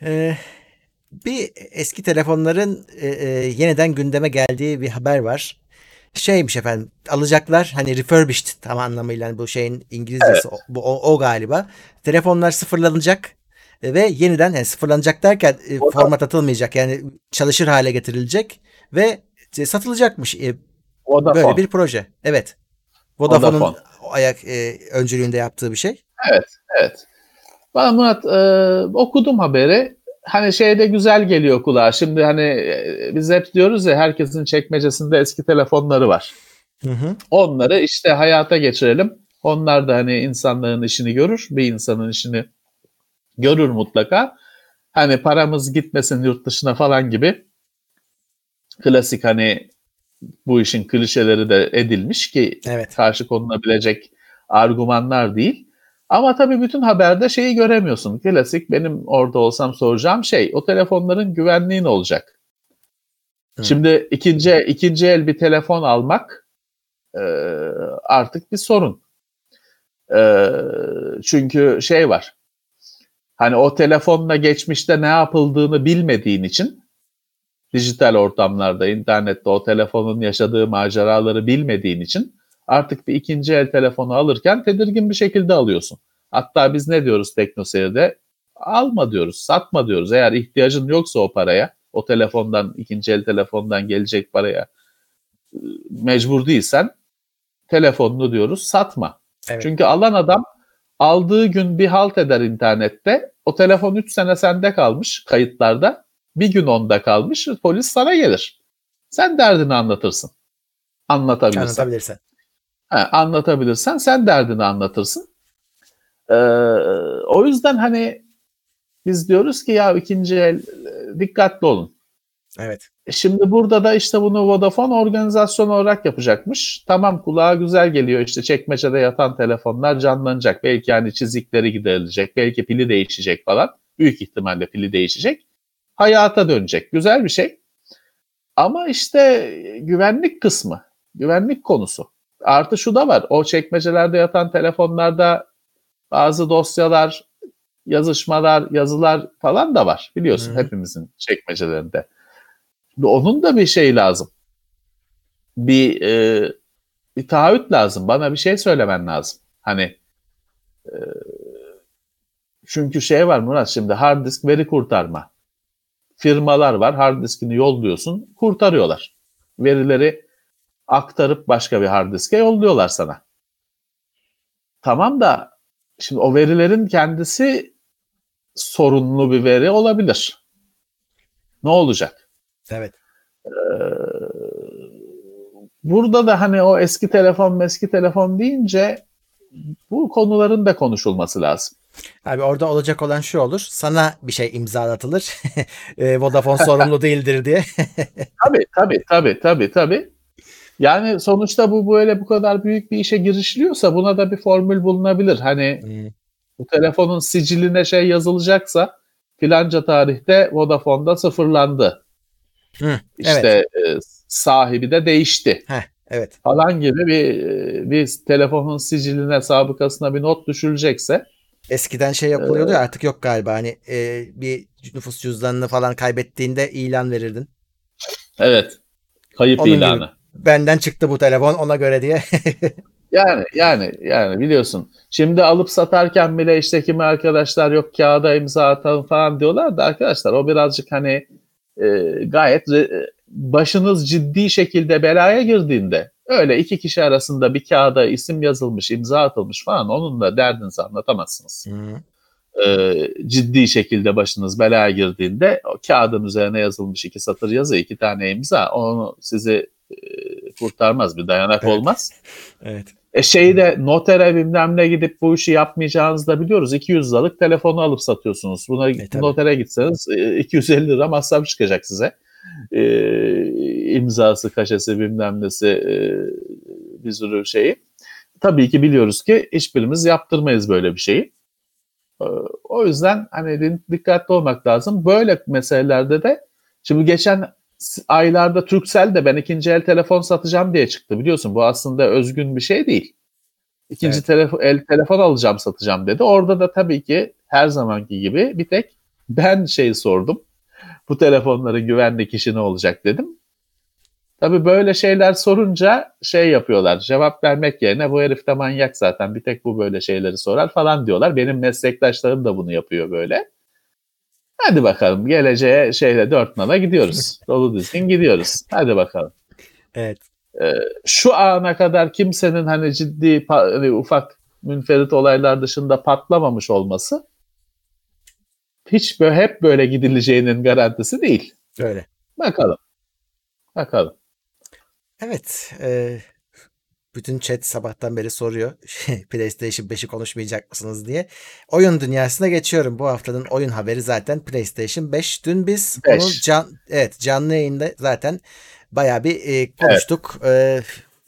Ee, bir eski telefonların e, e, yeniden gündeme geldiği bir haber var. Şeymiş efendim alacaklar hani refurbished tam anlamıyla hani bu şeyin İngilizcesi o, bu, o, o galiba. Telefonlar sıfırlanacak e, ve yeniden yani sıfırlanacak derken e, format atılmayacak yani çalışır hale getirilecek ve e, satılacakmış. E, Vodafone. böyle bir proje. Evet. Vodafone'un Vodafone. ayak e, öncülüğünde yaptığı bir şey. Evet. Bana Murat e, okudum haberi. Hani şeyde güzel geliyor kulağa. Şimdi hani e, biz hep diyoruz ya herkesin çekmecesinde eski telefonları var. Hı hı. Onları işte hayata geçirelim. Onlar da hani insanların işini görür. Bir insanın işini görür mutlaka. Hani paramız gitmesin yurt dışına falan gibi klasik hani bu işin klişeleri de edilmiş ki Evet. karşı konulabilecek argümanlar değil. Ama tabii bütün haberde şeyi göremiyorsun. Klasik benim orada olsam soracağım şey o telefonların güvenliği ne olacak? Hı. Şimdi ikinci ikinci el bir telefon almak e, artık bir sorun. E, çünkü şey var. Hani o telefonla geçmişte ne yapıldığını bilmediğin için dijital ortamlarda, internette o telefonun yaşadığı maceraları bilmediğin için artık bir ikinci el telefonu alırken tedirgin bir şekilde alıyorsun. Hatta biz ne diyoruz TeknoSeyir'de? Alma diyoruz, satma diyoruz. Eğer ihtiyacın yoksa o paraya, o telefondan, ikinci el telefondan gelecek paraya e, mecbur değilsen telefonunu diyoruz satma. Evet. Çünkü alan adam aldığı gün bir halt eder internette. O telefon 3 sene sende kalmış kayıtlarda. Bir gün onda kalmış. Polis sana gelir. Sen derdini anlatırsın. Anlatabilirsen. Anlatabilirsen. Ha, anlatabilirsen sen derdini anlatırsın. Ee, o yüzden hani biz diyoruz ki ya ikinci el e, dikkatli olun. Evet. E Şimdi burada da işte bunu Vodafone organizasyon olarak yapacakmış. Tamam kulağa güzel geliyor işte çekmecede yatan telefonlar canlanacak. Belki hani çizikleri giderilecek. Belki pili değişecek falan. Büyük ihtimalle pili değişecek. Hayata dönecek. Güzel bir şey. Ama işte güvenlik kısmı. Güvenlik konusu. Artı şu da var. O çekmecelerde yatan telefonlarda bazı dosyalar, yazışmalar, yazılar falan da var. Biliyorsun Hı. hepimizin çekmecelerinde. Onun da bir şey lazım. Bir e, bir taahhüt lazım. Bana bir şey söylemen lazım. Hani e, çünkü şey var Murat şimdi hard disk veri kurtarma. Firmalar var. Hard diskini yolluyorsun. Kurtarıyorlar. Verileri aktarıp başka bir hard diske yolluyorlar sana. Tamam da şimdi o verilerin kendisi sorunlu bir veri olabilir. Ne olacak? Evet. Burada da hani o eski telefon eski telefon deyince bu konuların da konuşulması lazım. Abi orada olacak olan şu olur. Sana bir şey imzalatılır. e, Vodafone sorumlu değildir diye. Tabii tabii tabii tabii tabii. Yani sonuçta bu böyle bu kadar büyük bir işe girişiliyorsa buna da bir formül bulunabilir. Hani bu telefonun siciline şey yazılacaksa filanca tarihte Vodafone'da sıfırlandı. Hı, İşte e, sahibi de değişti Heh, evet. falan gibi bir bir telefonun siciline sabıkasına bir not düşülecekse Eskiden şey yapılıyordu ya artık yok galiba. Hani e, bir nüfus cüzdanını falan kaybettiğinde ilan verirdin. evet kayıp Onun gibi. Benden çıktı bu telefon ona göre diye. Yani yani yani biliyorsun. Şimdi alıp satarken bile işte kimi arkadaşlar yok kağıda imza atalım falan diyorlar da arkadaşlar o birazcık hani e, gayet re- başınız ciddi şekilde belaya girdiğinde öyle iki kişi arasında bir kağıda isim yazılmış, imza atılmış falan onunla derdinizi anlatamazsınız. E, ciddi şekilde başınız belaya girdiğinde o kağıdın üzerine yazılmış iki satır yazı, iki tane imza onu sizi e, kurtarmaz bir dayanak Evet. olmaz. evet. E şeyi de notere bilmem ne gidip bu işi yapmayacağınızı da biliyoruz. 200 liralık telefonu alıp satıyorsunuz. Buna E, tabii. notere gitseniz e, 250 lira masraf çıkacak size. E, imzası, kaşesi bilmem nesi e, bir sürü şeyi. Tabii ki biliyoruz ki hiçbirimiz yaptırmayız böyle bir şeyi. E, o yüzden hani dikkatli olmak lazım. Böyle meselelerde de şimdi geçen aylarda Turkcell de ben ikinci el telefon satacağım diye çıktı biliyorsun. Bu aslında özgün bir şey değil. İkinci Evet. telefon, el telefon alacağım satacağım dedi. Orada da tabii ki her zamanki gibi bir tek ben şey sordum. Bu telefonların güvenlik işi ne olacak dedim. Tabii böyle şeyler sorunca şey yapıyorlar. Cevap vermek yerine bu herif de manyak zaten bir tek bu böyle şeyleri sorar falan diyorlar. Benim meslektaşlarım da bunu yapıyor böyle. Hadi bakalım geleceğe şeyle dört nala gidiyoruz. Dolu düzgün gidiyoruz. Hadi bakalım Evet. şu ana kadar kimsenin hani ciddi hani ufak münferit olaylar dışında patlamamış olması hiç böyle hep böyle gidileceğinin garantisi değil. Öyle. Bakalım. Bakalım. Evet. e, bütün chat sabahtan beri soruyor. PlayStation 5'i konuşmayacak mısınız diye. Oyun dünyasına geçiyorum. Bu haftanın oyun haberi zaten PlayStation 5. Dün biz Beş. onu can, evet canlı yayında zaten bayağı bir e, konuştuk. E,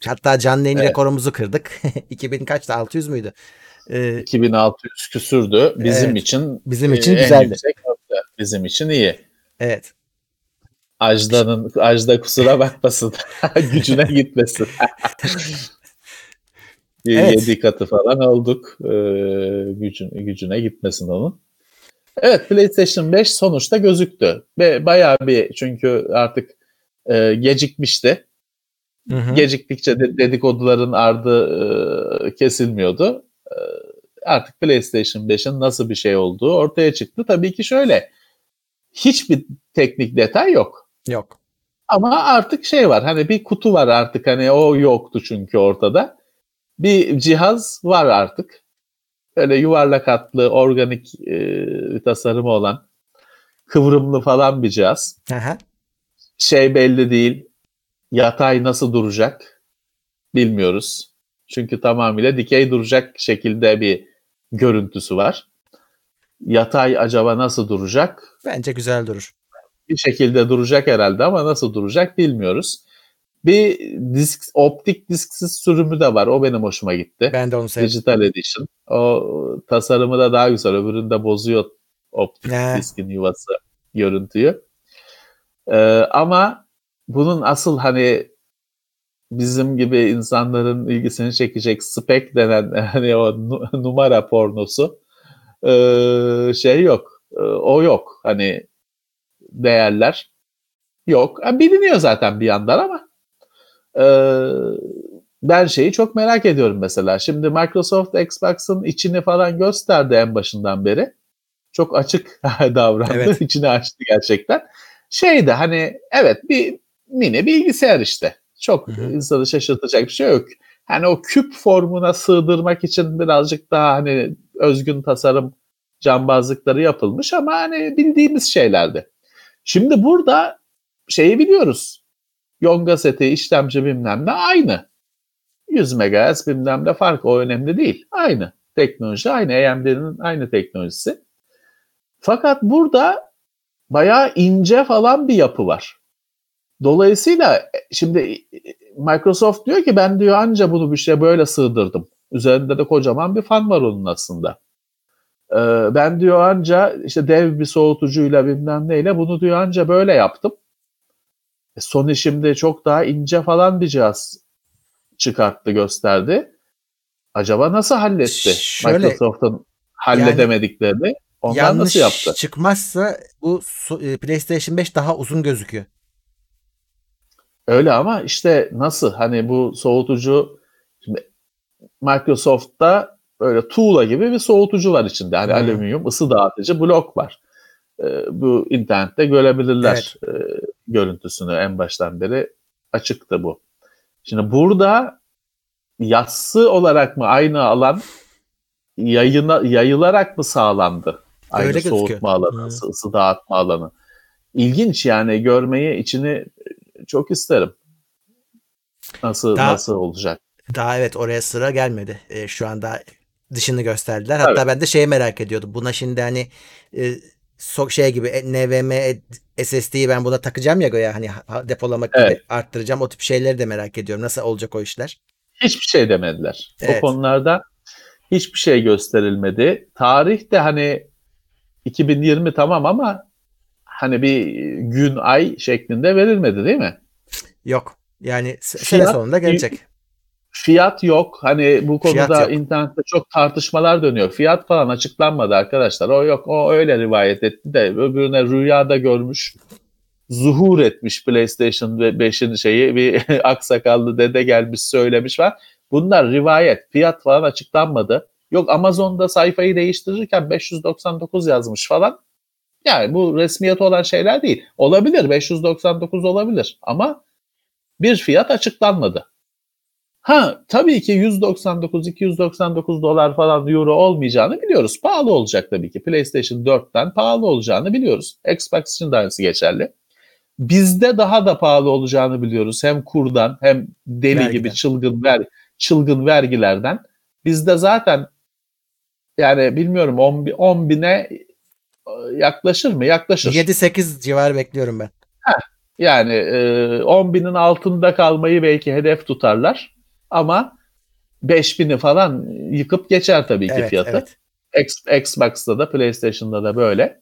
hatta canlı yayın Evet. rekorumuzu kırdık. 2000 kaçtı? 600 müydü? E, 2600 küsürdü. Bizim Evet. için Bizim için e, güzeldi. Bizim için iyi. evet. Ajda'nın Ajda kusura bakmasın. Gücüne gitmesin. Evet. Yedi katı falan olduk. Ee, gücün, gücüne gitmesin onun. Evet PlayStation 5 sonuçta gözüktü. Ve bayağı bir çünkü artık e, gecikmişti. Hı hı. Geciktikçe de- dedikoduların ardı e, kesilmiyordu. E, artık PlayStation 5'in nasıl bir şey olduğu ortaya çıktı. Tabii ki şöyle hiçbir teknik detay yok. Yok. Ama artık şey var hani bir kutu var artık hani o yoktu çünkü ortada. Bir cihaz var artık. Böyle yuvarlak hatlı organik e, tasarımı olan kıvrımlı falan bir cihaz. Aha. Şey belli değil. Yatay nasıl duracak bilmiyoruz. Çünkü tamamıyla dikey duracak şekilde bir görüntüsü var. Yatay acaba nasıl duracak? Bence güzel durur. Bir şekilde duracak herhalde ama nasıl duracak bilmiyoruz. Bir disk optik disksiz sürümü de var. O benim hoşuma gitti. Ben de onu sevdim. Digital Edition. O tasarımı da daha güzel. Öbüründe bozuyor optik Ne? diskin yuvası görüntüyü. Ee, ama bunun asıl hani bizim gibi insanların ilgisini çekecek spek denen hani o nu- numara pornosu ee, şey yok. Ee, o yok. Hani değerler yok. Ha, biliniyor zaten bir yandan ama ee, ben şeyi çok merak ediyorum mesela. Şimdi Microsoft Xbox'ın içini falan gösterdi en başından beri. Çok açık davrandı. Evet. İçini açtı gerçekten. Şeyde hani evet bir mini bilgisayar işte. Çok Hı hı. insanı şaşırtacak bir şey yok. Hani o küp formuna sığdırmak için birazcık daha hani özgün tasarım cambazlıkları yapılmış ama hani bildiğimiz şeylerdi. Şimdi burada şeyi biliyoruz. Yonga seti, işlemci bilmem ne aynı. 100 MHz bilmem ne fark o önemli değil. Aynı. Teknoloji aynı. AMD'nin aynı teknolojisi. Fakat burada bayağı ince falan bir yapı var. Dolayısıyla e, şimdi Microsoft diyor ki ben diyor anca bunu bir şey böyle sığdırdım. Üzerinde de kocaman bir fan var onun aslında. Ee, ben diyor anca işte dev bir soğutucuyla bilmem neyle bunu diyor anca böyle yaptım. E, Sony şimdi çok daha ince falan bir cihaz çıkarttı gösterdi. Acaba nasıl halletti Şöyle, Microsoft'un halledemediklerini? Onlar Yanlış nasıl yaptı? çıkmazsa bu e, PlayStation 5 daha uzun gözüküyor. Öyle ama işte nasıl hani bu soğutucu şimdi Microsoft'ta böyle tuğla gibi bir soğutucu var içinde. Hani Hmm. alüminyum ısı dağıtıcı blok var. Ee, bu internette görebilirler e, görüntüsünü en baştan beri açıktı bu. Şimdi burada yassı olarak mı aynı alan yayına, yayılarak mı sağlandı? Aynı Öyle gözüküyor. soğutma alanı, Hmm. ısı, ısı dağıtma alanı. İlginç yani görmeyi içini çok isterim. Nasıl Daha- nasıl olacak? Daha evet oraya sıra gelmedi. E, şu anda dışını gösterdiler. Hatta ben de şeyi merak ediyordum. Buna şimdi hani e, so- şey gibi e, NVMe SSD'yi ben buna takacağım ya göya hani ha- depolamak gibi Evet. arttıracağım. O tip şeyleri de merak ediyorum. Nasıl olacak o işler? Hiçbir şey demediler. Evet. O konularda hiçbir şey gösterilmedi. Tarih de hani 2020 tamam ama hani bir gün ay şeklinde verilmedi değil mi? Yok. Yani se- sene Fiyat- sonunda gelecek. Fiyat yok. Hani bu konuda internette çok tartışmalar dönüyor. Fiyat falan açıklanmadı arkadaşlar. O yok. O öyle rivayet etti de öbürüne rüyada görmüş. Zuhur etmiş PlayStation 5'in şeyi bir aksakallı dede gelmiş söylemiş var. Bunlar rivayet. Fiyat falan açıklanmadı. Yok Amazon'da sayfayı değiştirirken 599 yazmış falan. Yani bu resmiyet olan şeyler değil. Olabilir 599 olabilir ama bir fiyat açıklanmadı. Ha tabii ki 199 299 dolar falan euro olmayacağını biliyoruz. Pahalı olacak tabii ki. PlayStation 4'ten pahalı olacağını biliyoruz. Xbox için de aynısı geçerli. Bizde daha da pahalı olacağını biliyoruz. Hem kurdan hem deli Vergiden. gibi çılgın ver çılgın vergilerden. Bizde zaten yani bilmiyorum 10, bi- 10 bine e, yaklaşır mı? Yaklaşır. 7-8 civarı bekliyorum ben. Yani e, 10 binin altında kalmayı belki hedef tutarlar ama 5000'i falan yıkıp geçer tabii ki Evet, fiyatı. evet. X- Xbox'ta da PlayStation'da da böyle.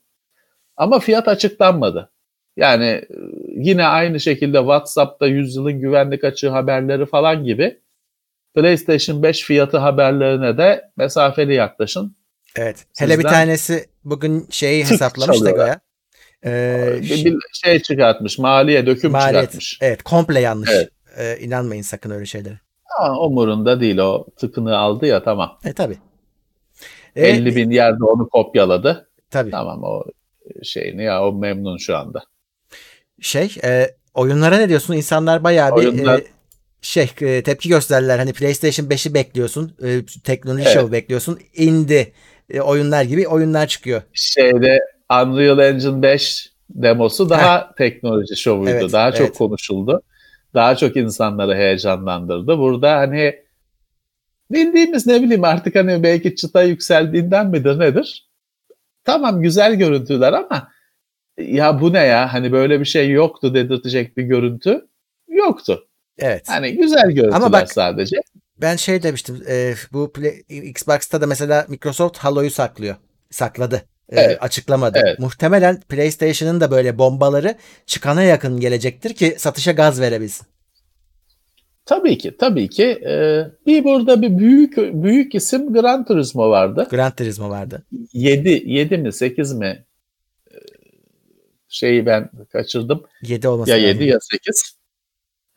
Ama fiyat açıklanmadı. Yani e, yine aynı şekilde WhatsApp'ta yüzyılın güvenlik açığı haberleri falan gibi PlayStation 5 fiyatı haberlerine de mesafeli yaklaşın. Evet. Hele bir Sizden- tanesi bugün şeyi hesaplamış da. Goya. Ee, Bir, bir şey çıkartmış, maliye döküm maliyet. çıkartmış. Evet, komple yanlış. Evet. Ee, inanmayın sakın öyle şeylere. Ama umurunda değil o tıkını aldı ya tamam. E tabii. E, 50 bin yerde onu kopyaladı. Tabii. Tamam o şeyini ya o memnun şu anda. Şey, e, oyunlara ne diyorsun? İnsanlar bayağı bir Oyunlar- e, şey e, tepki gösterdiler. Hani PlayStation 5'i bekliyorsun, e, teknoloji Evet. şovu bekliyorsun. Indi e, oyunlar gibi oyunlar çıkıyor. Şeyde Unreal Engine 5 demosu daha teknoloji şovuydu. Evet, daha evet. çok konuşuldu. Daha çok insanları heyecanlandırdı. Burada hani bildiğimiz ne bileyim artık hani belki çıta yükseldiğinden midir nedir? Tamam güzel görüntüler ama ya bu ne ya hani böyle bir şey yoktu dedirtecek bir görüntü yoktu. Evet. Hani güzel görüntüler Ama bak- sadece. Ben şey demiştim. e, bu Play- Xbox'ta da mesela Microsoft Halo'yu saklıyor. Sakladı. E, Evet. açıklamadı. Evet. Muhtemelen PlayStation'ın da böyle bombaları çıkana yakın gelecektir ki satışa gaz verebilsin. Tabii ki, tabii ki. Ee, bir burada bir büyük büyük isim Gran Turismo vardı. Gran Turismo vardı. 7 7 mi 8 mi Ee, şeyi ben kaçırdım. 7 olması Ya lazım. 7 ya 8.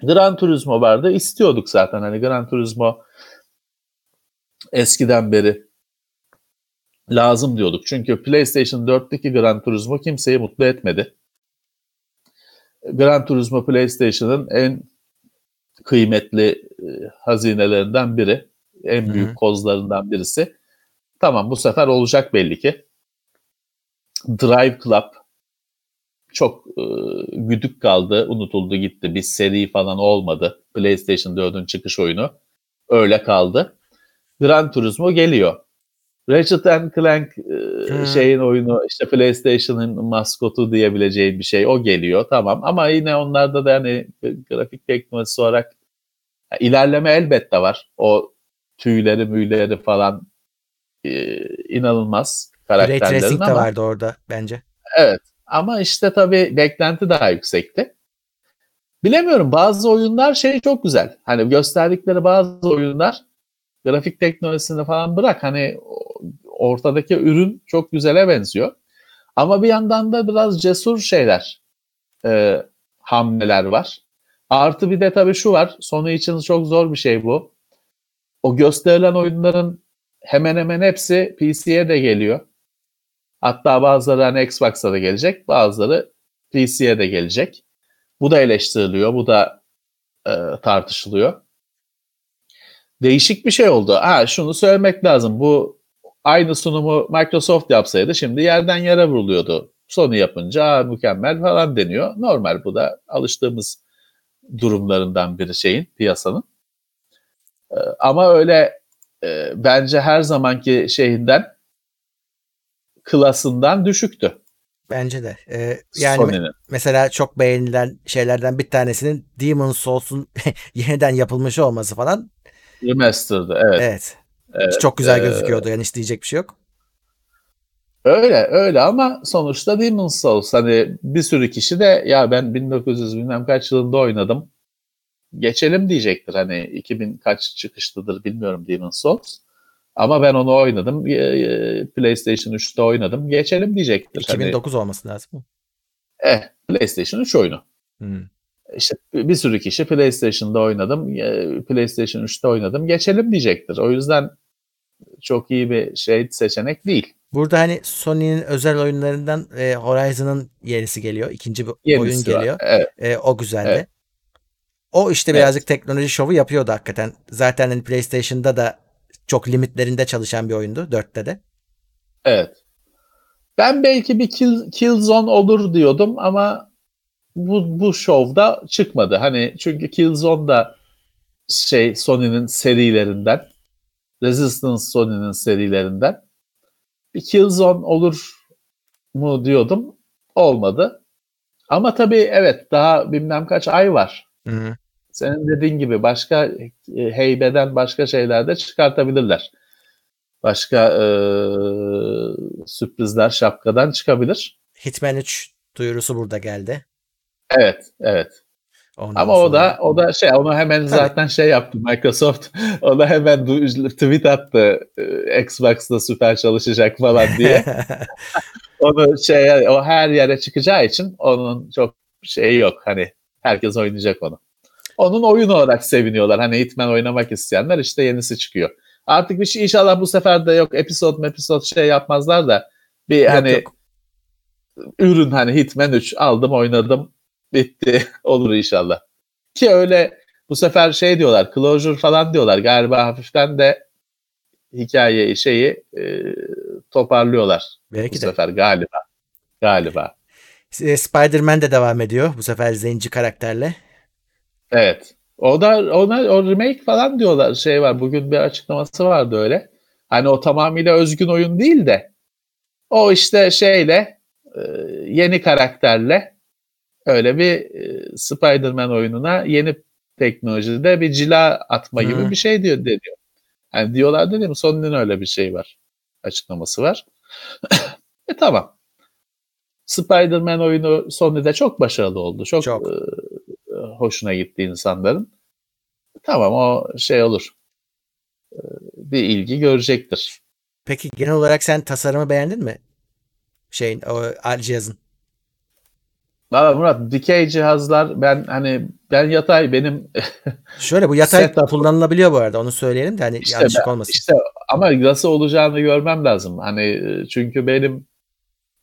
Gran Turismo vardı. İstiyorduk zaten hani Gran Turismo eskiden beri lazım diyorduk. Çünkü PlayStation 4'teki Gran Turismo kimseyi mutlu etmedi. Gran Turismo PlayStation'ın en kıymetli e, hazinelerinden biri. En büyük kozlarından birisi. Tamam bu sefer olacak belli ki. Drive Club çok e, güdük kaldı, unutuldu gitti. Bir seri falan olmadı. PlayStation 4'ün çıkış oyunu. Öyle kaldı. Gran Turismo geliyor. Ratchet and Clank Hmm. şeyin oyunu işte PlayStation'ın maskotu diyebileceğin bir şey o geliyor tamam ama yine onlarda da hani grafik teknolojisi olarak ilerleme elbette var. O tüyleri müyleri falan e, inanılmaz Ray karakterlerin de ama vardı orada bence. Evet. Ama işte tabii beklenti daha yüksekti. Bilemiyorum bazı oyunlar şey çok güzel. Hani gösterdikleri bazı oyunlar grafik teknolojisini falan bırak hani ortadaki ürün çok güzele benziyor. Ama bir yandan da biraz cesur şeyler e, hamleler var. Artı bir de tabii şu var. Sonu için çok zor bir şey bu. O gösterilen oyunların hemen hemen hepsi PC'ye de geliyor. Hatta bazıları hani Xbox'a da gelecek, bazıları PC'ye de gelecek. Bu da eleştiriliyor, bu da e, tartışılıyor. Değişik bir şey oldu. Ha şunu söylemek lazım. Bu aynı sunumu Microsoft yapsaydı şimdi yerden yere vuruluyordu. Sony yapınca "Aa, mükemmel falan deniyor. Normal bu da alıştığımız durumlarından biri şeyin, piyasanın. E, ama öyle e, bence her zamanki şeyinden klasından düşüktü. Bence de. Ee, yani Sony'nin. mesela çok beğenilen şeylerden bir tanesinin Demon's Souls'un yeniden yapılmış olması falan. Remastered'ı evet. Evet. Evet, Çok güzel e, gözüküyordu. Yani isteyecek bir şey yok. Öyle öyle ama sonuçta Demon's Souls hani bir sürü kişi de ya ben 1900 bilmem kaç yılında oynadım. geçelim diyecektir. Hani 2000 kaç çıkışlıdır bilmiyorum Demon's Souls. Ama ben onu oynadım. PlayStation 3'te oynadım. Geçelim diyecektir. 2009 hani, olması lazım. Eh, PlayStation 3 oyunu. Hmm. İşte bir sürü kişi PlayStation'da oynadım, PlayStation 3'te oynadım. Geçelim diyecektir. O yüzden çok iyi bir şey seçenek değil. Burada hani Sony'nin özel oyunlarından e, Horizon'ın yenisi geliyor. İkinci bir yenisi oyun geliyor. Evet. E, o güzeldi. Evet. O işte birazcık evet. teknoloji şovu yapıyordu hakikaten. Zaten hani PlayStation'da da çok limitlerinde çalışan bir oyundu. 4'te de. Evet. Ben belki bir kill, kill zone olur diyordum ama bu, bu şovda çıkmadı. Hani çünkü Killzone da şey Sony'nin serilerinden Resistance Sony'nin serilerinden bir Killzone olur mu diyordum. Olmadı. Ama tabii evet daha bilmem kaç ay var. Hı hı. Senin dediğin gibi başka e, heybeden başka şeyler de çıkartabilirler. Başka e, sürprizler şapkadan çıkabilir. Hitman 3 duyurusu burada geldi. Evet, evet. Ondan Ama sonra... o da o da şey onu hemen Tabii. zaten şey yaptı Microsoft. o da hemen tweet attı e, Xbox'ta süper çalışacak falan diye. onu şey o her yere çıkacağı için onun çok şeyi yok. Hani herkes oynayacak onu. Onun oyun olarak seviniyorlar. Hani Hitman oynamak isteyenler işte yenisi çıkıyor. Artık bir şey inşallah bu sefer de yok episode episode şey yapmazlar da bir yok, hani yok. ürün hani Hitman 3 aldım oynadım bitti olur inşallah. Ki öyle bu sefer şey diyorlar closure falan diyorlar galiba hafiften de hikaye şeyi e, toparlıyorlar Belki bu de. sefer galiba. Galiba. E, Spider-Man de devam ediyor bu sefer zenci karakterle. Evet. O da ona o remake falan diyorlar şey var. Bugün bir açıklaması vardı öyle. Hani o tamamıyla özgün oyun değil de o işte şeyle e, yeni karakterle öyle bir e, Spider-Man oyununa yeni teknolojide bir cila atma gibi hmm. bir şey diyor deniyor. Yani diyorlar değil mi? Sony'nin öyle bir şey var. Açıklaması var. e tamam. Spider-Man oyunu Sony'de çok başarılı oldu. Çok, çok. E, hoşuna gitti insanların. Tamam o şey olur. E, bir ilgi görecektir. Peki genel olarak sen tasarımı beğendin mi? Şeyin o cihazın. Valla Murat dikey cihazlar ben hani ben yatay benim Şöyle bu yatay setup, kullanılabiliyor bu arada onu söyleyelim de hani işte yanlışlık ben, olmasın. İşte ama nasıl olacağını görmem lazım. Hani çünkü benim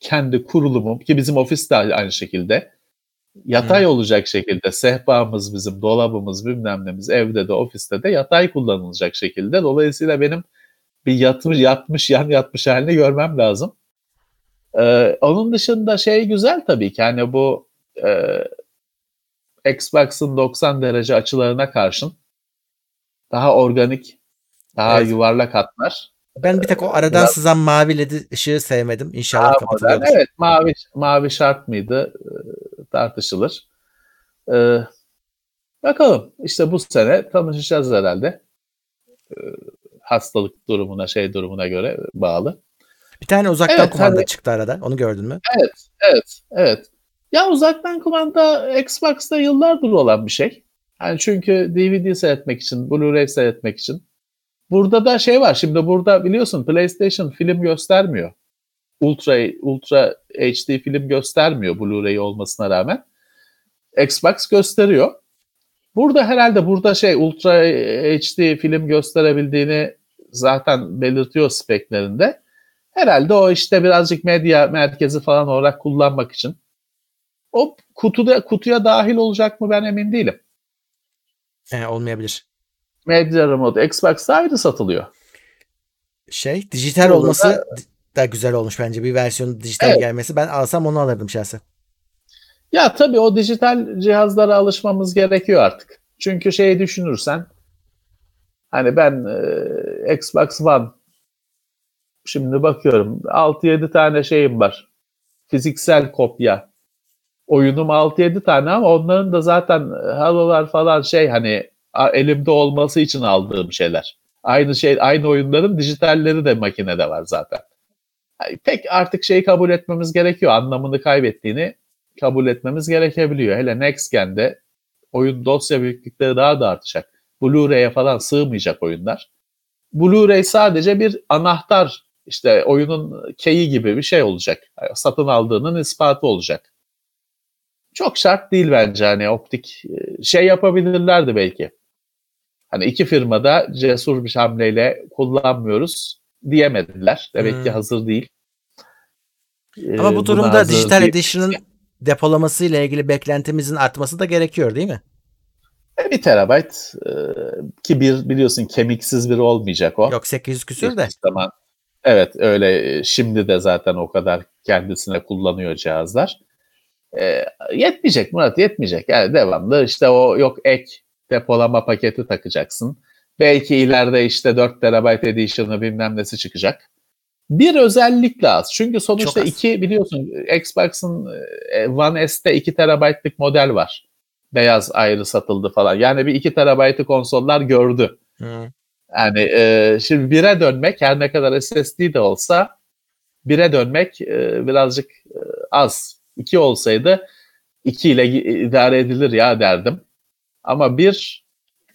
kendi kurulumum ki bizim ofis de aynı şekilde yatay hmm. olacak şekilde sehpamız bizim dolabımız bilmem nemiz evde de ofiste de yatay kullanılacak şekilde. Dolayısıyla benim bir yatmış yatmış yan yatmış halini görmem lazım. Ee, onun dışında şey güzel tabii ki hani bu e, Xbox'ın 90 derece açılarına karşın daha organik, daha evet. yuvarlak hatlar. Ben bir tek o aradan Biraz... sızan mavi led ışığı sevmedim. İnşallah kapatılıyordur. Evet mavi, mavi şart mıydı ee, tartışılır. Ee, bakalım işte bu sene tanışacağız herhalde. Ee, hastalık durumuna şey durumuna göre bağlı. Bir tane uzaktan evet, kumanda hani, çıktı arada. Onu gördün mü? Evet, evet, evet. Ya uzaktan kumanda Xbox'ta yıllardır olan bir şey. Yani çünkü DVD seyretmek için, Blu-ray seyretmek için. Burada da şey var. Şimdi burada biliyorsun PlayStation film göstermiyor. Ultra Ultra HD film göstermiyor Blu-ray olmasına rağmen. Xbox gösteriyor. Burada herhalde burada şey Ultra HD film gösterebildiğini zaten belirtiyor speklerinde. Herhalde o işte birazcık medya merkezi falan olarak kullanmak için. O kutuda kutuya dahil olacak mı ben emin değilim. E, olmayabilir. Medya Remote Xbox'ta ayrı satılıyor. Şey dijital Burada olması da, da güzel olmuş bence. Bir versiyonun dijital evet. gelmesi. Ben alsam onu alırdım şahsen. Ya tabii o dijital cihazlara alışmamız gerekiyor artık. Çünkü şeyi düşünürsen hani ben e, Xbox One Şimdi bakıyorum 6-7 tane şeyim var. Fiziksel kopya. Oyunum 6-7 tane ama onların da zaten halolar falan şey hani elimde olması için aldığım şeyler. Aynı şey aynı oyunların dijitalleri de makinede var zaten. Yani pek artık şeyi kabul etmemiz gerekiyor. Anlamını kaybettiğini kabul etmemiz gerekebiliyor. Hele Next Gen'de oyun dosya büyüklükleri daha da artacak. Blu-ray'e falan sığmayacak oyunlar. Blu-ray sadece bir anahtar işte oyunun keyi gibi bir şey olacak. Satın aldığının ispatı olacak. Çok şart değil bence hani optik e, şey yapabilirlerdi belki. Hani iki firmada cesur bir hamleyle kullanmıyoruz diyemediler. Demek hmm. ki hazır değil. Ama bu durumda Digital Edition'ın depolaması ile ilgili beklentimizin artması da gerekiyor değil mi? E, bir terabayt e, ki bir biliyorsun kemiksiz bir olmayacak o. Yok 800 küsür de. Zaman, evet öyle şimdi de zaten o kadar kendisine kullanıyor cihazlar. E, yetmeyecek Murat yetmeyecek. Yani devamlı işte o yok ek depolama paketi takacaksın. Belki ileride işte 4 terabayt edition'ı bilmem nesi çıkacak. Bir özellikle az. Çünkü sonuçta iki biliyorsun Xbox'ın One S'te 2 terabaytlık model var. Beyaz ayrı satıldı falan. Yani bir 2 terabaytı konsollar gördü. Hı. Yani e, şimdi 1'e dönmek her ne kadar SSD de olsa 1'e dönmek e, birazcık e, az. 2 olsaydı 2 ile idare edilir ya derdim. Ama bir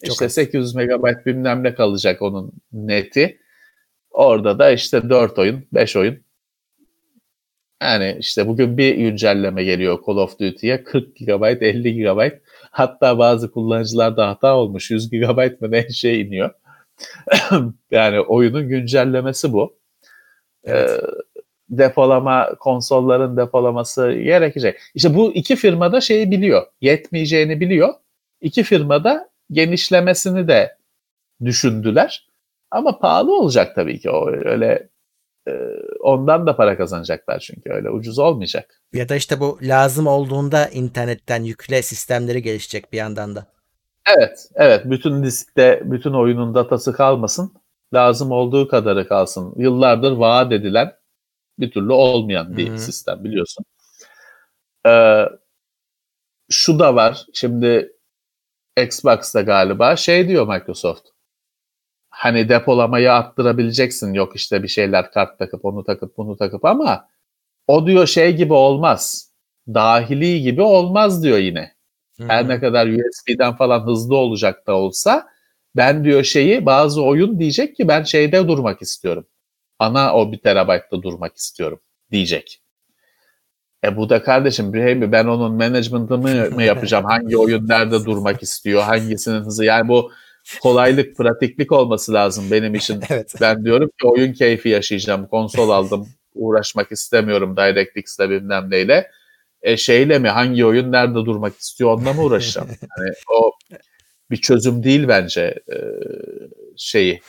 Çok işte az. 800 megabayt bilmem ne kalacak onun neti. Orada da işte 4 oyun, 5 oyun. Yani işte bugün bir güncelleme geliyor Call of Duty'ye 40 GB, 50 GB. Hatta bazı kullanıcılarda hata olmuş 100 GB mı ne şey iniyor. yani oyunun güncellemesi bu. Evet. Ee, depolama, konsolların depolaması gerekecek. İşte bu iki firmada şeyi biliyor. Yetmeyeceğini biliyor. İki firmada genişlemesini de düşündüler. Ama pahalı olacak tabii ki o öyle e, ondan da para kazanacaklar çünkü öyle ucuz olmayacak. Ya da işte bu lazım olduğunda internetten yükle sistemleri gelişecek bir yandan da. Evet, evet. Bütün diskte, bütün oyunun datası kalmasın. Lazım olduğu kadarı kalsın. Yıllardır vaat edilen bir türlü olmayan bir hmm. sistem biliyorsun. Ee, şu da var. Şimdi Xbox'ta galiba şey diyor Microsoft hani depolamayı arttırabileceksin. Yok işte bir şeyler kart takıp onu takıp bunu takıp ama o diyor şey gibi olmaz. Dahili gibi olmaz diyor yine. Her ne kadar USB'den falan hızlı olacak da olsa ben diyor şeyi bazı oyun diyecek ki ben şeyde durmak istiyorum. Ana o bir terabaytta durmak istiyorum diyecek. E bu da kardeşim ben onun management'ını mı yapacağım? Hangi oyun nerede durmak istiyor? Hangisinin hızı? Yani bu kolaylık, pratiklik olması lazım benim için. evet. Ben diyorum ki oyun keyfi yaşayacağım. Konsol aldım. Uğraşmak istemiyorum DirectX'le bilmem neyle. E şeyle mi hangi oyun nerede durmak istiyor onunla mı uğraşacağım? Yani o bir çözüm değil bence e, şeyi.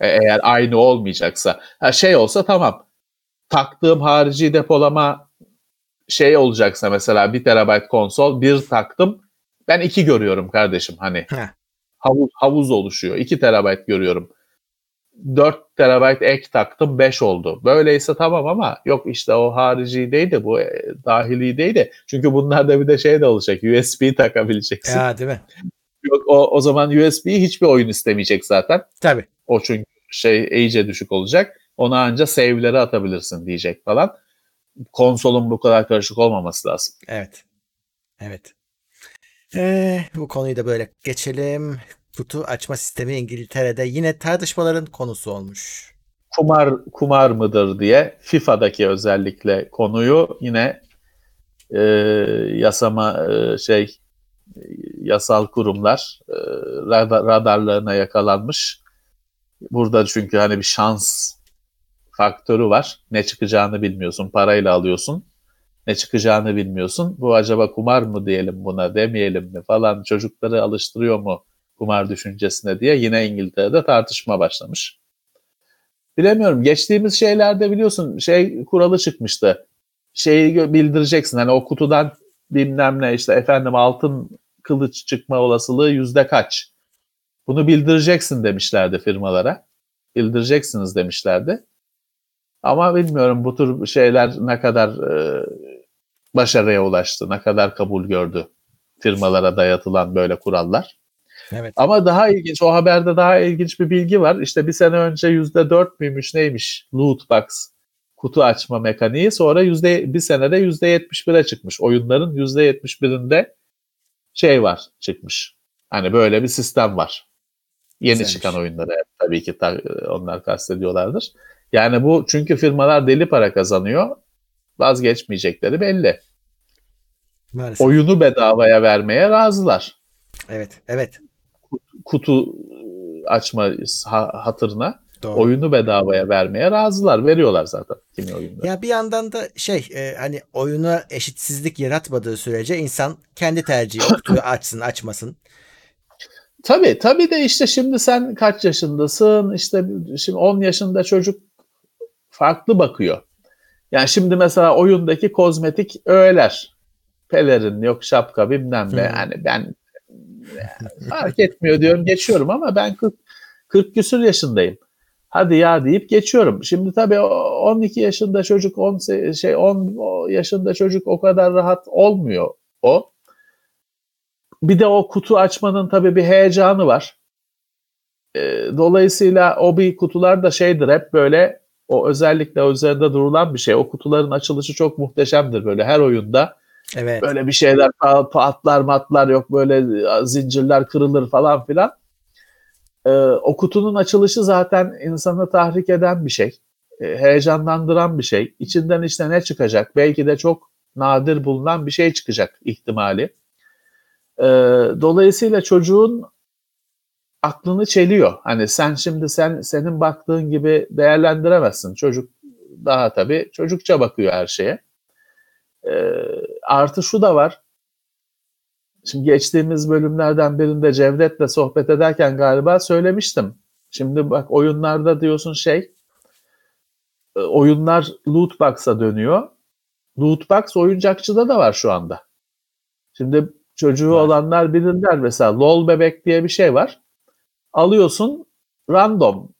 E, eğer aynı olmayacaksa. Ha şey olsa tamam. Taktığım harici depolama şey olacaksa mesela bir terabayt konsol bir taktım ben iki görüyorum kardeşim hani havuz, havuz oluşuyor. 2 terabayt görüyorum. 4 terabayt ek taktım 5 oldu. Böyleyse tamam ama yok işte o harici değil de bu e, dahili değil de. Çünkü bunlarda bir de şey de olacak. USB takabileceksin. Ya değil mi? Yok o, o zaman USB hiçbir oyun istemeyecek zaten. Tabii. O çünkü şey iyice düşük olacak. Ona anca save'leri atabilirsin diyecek falan. Konsolun bu kadar karışık olmaması lazım. Evet. Evet. Ee, bu konuyu da böyle geçelim. Kutu açma sistemi İngiltere'de yine tartışmaların konusu olmuş. Kumar kumar mıdır diye FIFA'daki özellikle konuyu yine e, yasama e, şey yasal kurumlar e, radarlarına yakalanmış. Burada çünkü hani bir şans faktörü var. Ne çıkacağını bilmiyorsun. Parayla alıyorsun ne çıkacağını bilmiyorsun. Bu acaba kumar mı diyelim buna demeyelim mi falan çocukları alıştırıyor mu kumar düşüncesine diye yine İngiltere'de tartışma başlamış. Bilemiyorum. Geçtiğimiz şeylerde biliyorsun şey kuralı çıkmıştı. Şeyi bildireceksin. Hani o kutudan bilmem ne işte efendim altın kılıç çıkma olasılığı yüzde kaç? Bunu bildireceksin demişlerdi firmalara. Bildireceksiniz demişlerdi. Ama bilmiyorum bu tür şeyler ne kadar e, başarıya ulaştı, ne kadar kabul gördü firmalara dayatılan böyle kurallar. Evet. Ama daha ilginç, o haberde daha ilginç bir bilgi var. İşte bir sene önce yüzde dört müymüş neymiş loot box kutu açma mekaniği sonra yüzde bir senede yüzde yetmiş bire çıkmış. Oyunların yüzde yetmiş birinde şey var çıkmış. Hani böyle bir sistem var. Yeni Güzelmiş. çıkan oyunları tabii ki ta- onlar kastediyorlardır. Yani bu çünkü firmalar deli para kazanıyor. Vazgeçmeyecekleri belli. Maalesef. Oyunu bedavaya vermeye razılar. Evet, evet. Kutu açma ha- hatırına Doğru. oyunu bedavaya vermeye razılar. Veriyorlar zaten kimi oyunları. Ya bir yandan da şey e, hani oyuna eşitsizlik yaratmadığı sürece insan kendi tercihi kutuyu açsın açmasın. Tabii tabii de işte şimdi sen kaç yaşındasın? İşte şimdi 10 yaşında çocuk farklı bakıyor. Yani şimdi mesela oyundaki kozmetik öğeler. Pelerin yok şapka bilmem ne. Yani ben fark etmiyor diyorum geçiyorum ama ben 40, 40 küsür yaşındayım. Hadi ya deyip geçiyorum. Şimdi tabii o 12 yaşında çocuk 10 se- şey 10 yaşında çocuk o kadar rahat olmuyor o. Bir de o kutu açmanın tabii bir heyecanı var. Ee, dolayısıyla o bir kutular da şeydir hep böyle o özellikle üzerinde durulan bir şey. O kutuların açılışı çok muhteşemdir böyle her oyunda. Evet. Böyle bir şeyler pa- patlar matlar yok böyle zincirler kırılır falan filan. Ee, o kutunun açılışı zaten insanı tahrik eden bir şey. Ee, heyecanlandıran bir şey. İçinden işte ne çıkacak? Belki de çok nadir bulunan bir şey çıkacak ihtimali. Ee, dolayısıyla çocuğun aklını çeliyor. Hani sen şimdi sen senin baktığın gibi değerlendiremezsin. Çocuk daha tabii çocukça bakıyor her şeye. Ee, artı şu da var. Şimdi geçtiğimiz bölümlerden birinde Cevdet'le sohbet ederken galiba söylemiştim. Şimdi bak oyunlarda diyorsun şey e, oyunlar loot box'a dönüyor. Loot box oyuncakçıda da var şu anda. Şimdi çocuğu Var. olanlar bilirler mesela LOL bebek diye bir şey var. Alıyorsun random.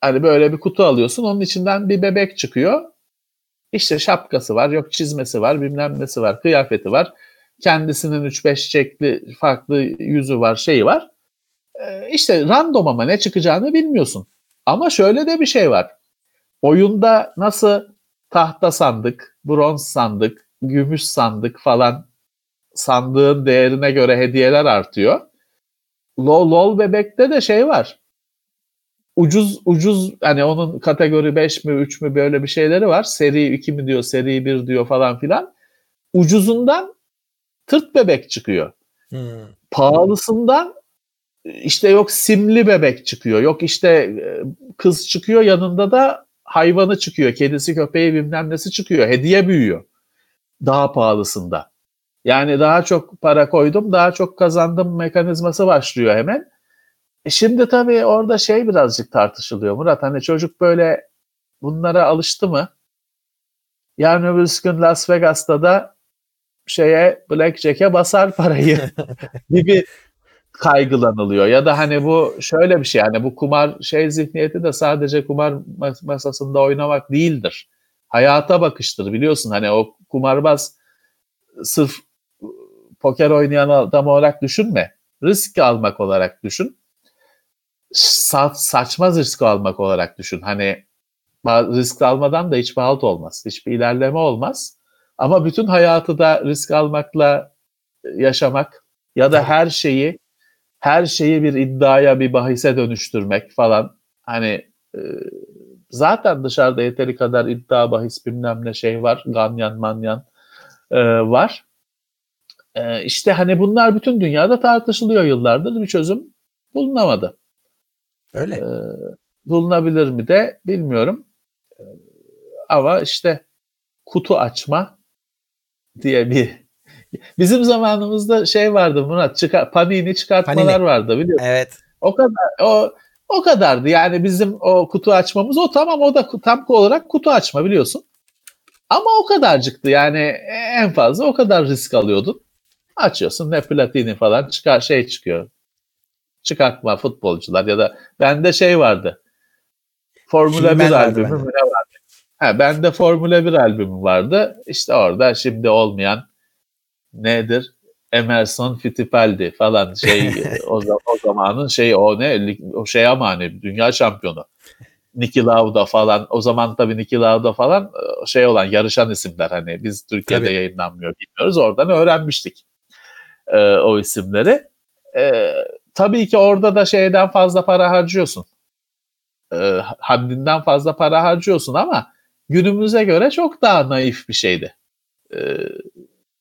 Hani böyle bir kutu alıyorsun onun içinden bir bebek çıkıyor. İşte şapkası var, yok çizmesi var, bilmem nesi var, kıyafeti var. Kendisinin 3-5 çiçekli farklı yüzü var, şeyi var. Ee, işte random ama ne çıkacağını bilmiyorsun. Ama şöyle de bir şey var. Oyunda nasıl tahta sandık, bronz sandık, gümüş sandık falan sandığın değerine göre hediyeler artıyor. LOL, LOL bebekte de şey var. Ucuz ucuz hani onun kategori 5 mi 3 mü böyle bir şeyleri var. Seri 2 mi diyor, seri 1 diyor falan filan. Ucuzundan tırt bebek çıkıyor. Hmm. Pahalısından işte yok simli bebek çıkıyor. Yok işte e, kız çıkıyor yanında da hayvanı çıkıyor. Kedisi, köpeği bilmem nesi çıkıyor. Hediye büyüyor. Daha pahalısında. Yani daha çok para koydum, daha çok kazandım mekanizması başlıyor hemen. E şimdi tabii orada şey birazcık tartışılıyor Murat. Hani çocuk böyle bunlara alıştı mı? Yarın öbür gün Las Vegas'ta da şeye Blackjack'e basar parayı gibi kaygılanılıyor. Ya da hani bu şöyle bir şey hani bu kumar şey zihniyeti de sadece kumar mas- masasında oynamak değildir. Hayata bakıştır biliyorsun hani o kumarbaz sırf poker oynayan adam olarak düşünme. Risk almak olarak düşün. Sa- saçma risk almak olarak düşün. Hani risk almadan da hiçbir halt olmaz. Hiçbir ilerleme olmaz. Ama bütün hayatı da risk almakla yaşamak ya da her şeyi her şeyi bir iddiaya, bir bahise dönüştürmek falan. Hani e, zaten dışarıda yeteri kadar iddia, bahis bilmem ne şey var. Ganyan, manyan e, var. E, işte hani bunlar bütün dünyada tartışılıyor yıllardır. Bir çözüm bulunamadı. Öyle. E, bulunabilir mi de bilmiyorum. E, ama işte kutu açma diye bir Bizim zamanımızda şey vardı Murat, çıkar, panini çıkartmalar Panini. vardı biliyor musun? Evet. O kadar o o kadardı. Yani bizim o kutu açmamız o tamam o da tam olarak kutu açma biliyorsun. Ama o kadarcıktı. Yani en fazla o kadar risk alıyordun. Açıyorsun ne platini falan çıkar şey çıkıyor. Çıkartma futbolcular ya da bende şey vardı. Formula He-Man 1 vardı albümü ne vardı? Ha, bende Formula 1 albümü vardı. İşte orada şimdi olmayan nedir? Emerson Fittipaldi falan şey o, o zamanın şey o ne o şey ama hani dünya şampiyonu. Niki Lauda falan o zaman tabii Niki Lauda falan e, şey olan yarışan isimler hani biz Türkiye'de Tabii. yayınlanmıyor bilmiyoruz oradan öğrenmiştik. e, o isimleri. E, tabii ki orada da şeyden fazla para harcıyorsun. E, haddinden fazla para harcıyorsun ama günümüze göre çok daha naif bir şeydi. E,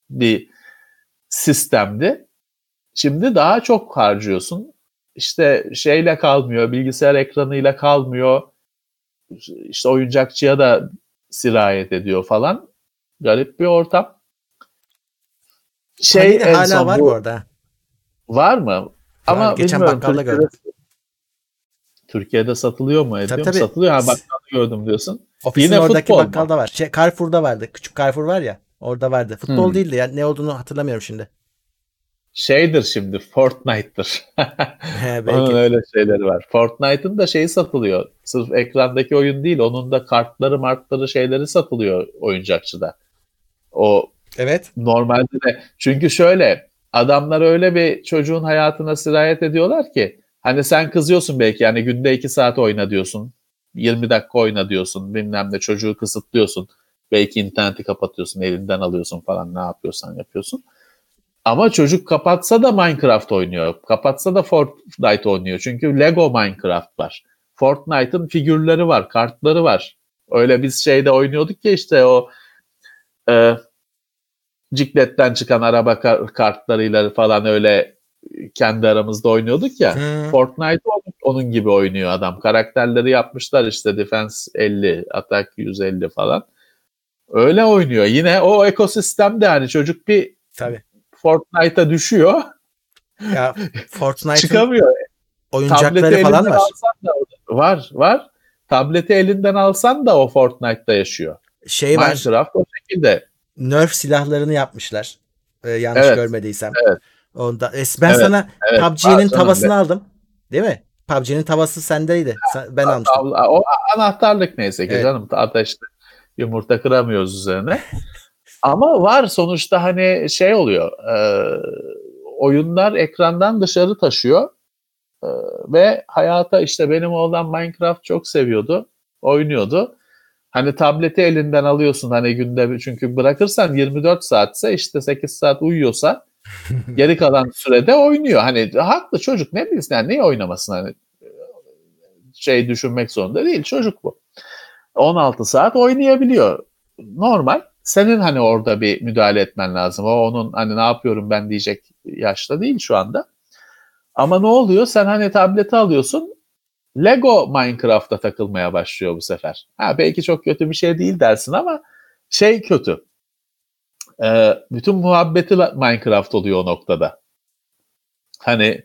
bir sistemdi. Şimdi daha çok harcıyorsun. İşte şeyle kalmıyor, bilgisayar ekranıyla kalmıyor. İşte oyuncakçıya da sirayet ediyor falan. Garip bir ortam. Şey hala var bu arada. Var mı? Ama geçen bakkalda Türkiye'de, gördüm. Türkiye'de satılıyor mu? Tabii, tabii. Satılıyor. Ha, bakkalda gördüm diyorsun. Ofisin Yine oradaki bakkalda var. Şey, Carrefour'da vardı. Küçük Carrefour var ya. Orada vardı. Futbol Hmm. değildi. Yani ne olduğunu hatırlamıyorum şimdi. Şeydir şimdi Fortnite'dır. He, Onun öyle şeyleri var. Fortnite'ın da şeyi satılıyor. Sırf ekrandaki oyun değil. Onun da kartları, martları, şeyleri satılıyor oyuncakçıda. O Evet. normalde de çünkü şöyle adamlar öyle bir çocuğun hayatına sirayet ediyorlar ki hani sen kızıyorsun belki yani günde 2 saat oyna diyorsun 20 dakika oyna diyorsun bilmem ne çocuğu kısıtlıyorsun belki interneti kapatıyorsun elinden alıyorsun falan ne yapıyorsan yapıyorsun. Ama çocuk kapatsa da Minecraft oynuyor kapatsa da Fortnite oynuyor. Çünkü Lego Minecraft var. Fortnite'ın figürleri var kartları var. Öyle biz şeyde oynuyorduk ya işte o e, cikletten çıkan araba kar- kartlarıyla falan öyle kendi aramızda oynuyorduk ya. Hmm. Fortnite onun, gibi oynuyor adam. Karakterleri yapmışlar işte Defense 50, Attack 150 falan. Öyle oynuyor. Yine o ekosistemde hani çocuk bir Tabii. Fortnite'a düşüyor. Ya Fortnite'ın çıkamıyor. oyuncakları Tableti falan var. da var var. Tableti elinden alsan da o Fortnite'da yaşıyor. Şey var. Minecraft o şekilde. Nerf silahlarını yapmışlar. Ee, yanlış Evet. görmediysem. Evet. Onda ben Evet, sana evet. PUBG'nin tavasını aldım. Değil mi? PUBG'nin tavası sendeydi. Sen- ben almıştım. O anahtarlık neyse ki Evet. canım ateşte yumurta kıramıyoruz üzerine. Ama var sonuçta hani şey oluyor. e, oyunlar ekrandan dışarı taşıyor. E, ve hayata işte benim oğlan Minecraft çok seviyordu. Oynuyordu. Hani tableti elinden alıyorsun hani günde çünkü bırakırsan 24 saatse işte 8 saat uyuyorsa geri kalan sürede oynuyor. Hani haklı çocuk ne bilsin yani niye oynamasın hani şey düşünmek zorunda değil çocuk bu. 16 saat oynayabiliyor. Normal. Senin hani orada bir müdahale etmen lazım. O onun hani ne yapıyorum ben diyecek yaşta değil şu anda. Ama ne oluyor? Sen hani tableti alıyorsun. Lego Minecraft'a takılmaya başlıyor bu sefer. Ha belki çok kötü bir şey değil dersin ama şey kötü. Ee, bütün muhabbeti Minecraft oluyor o noktada. Hani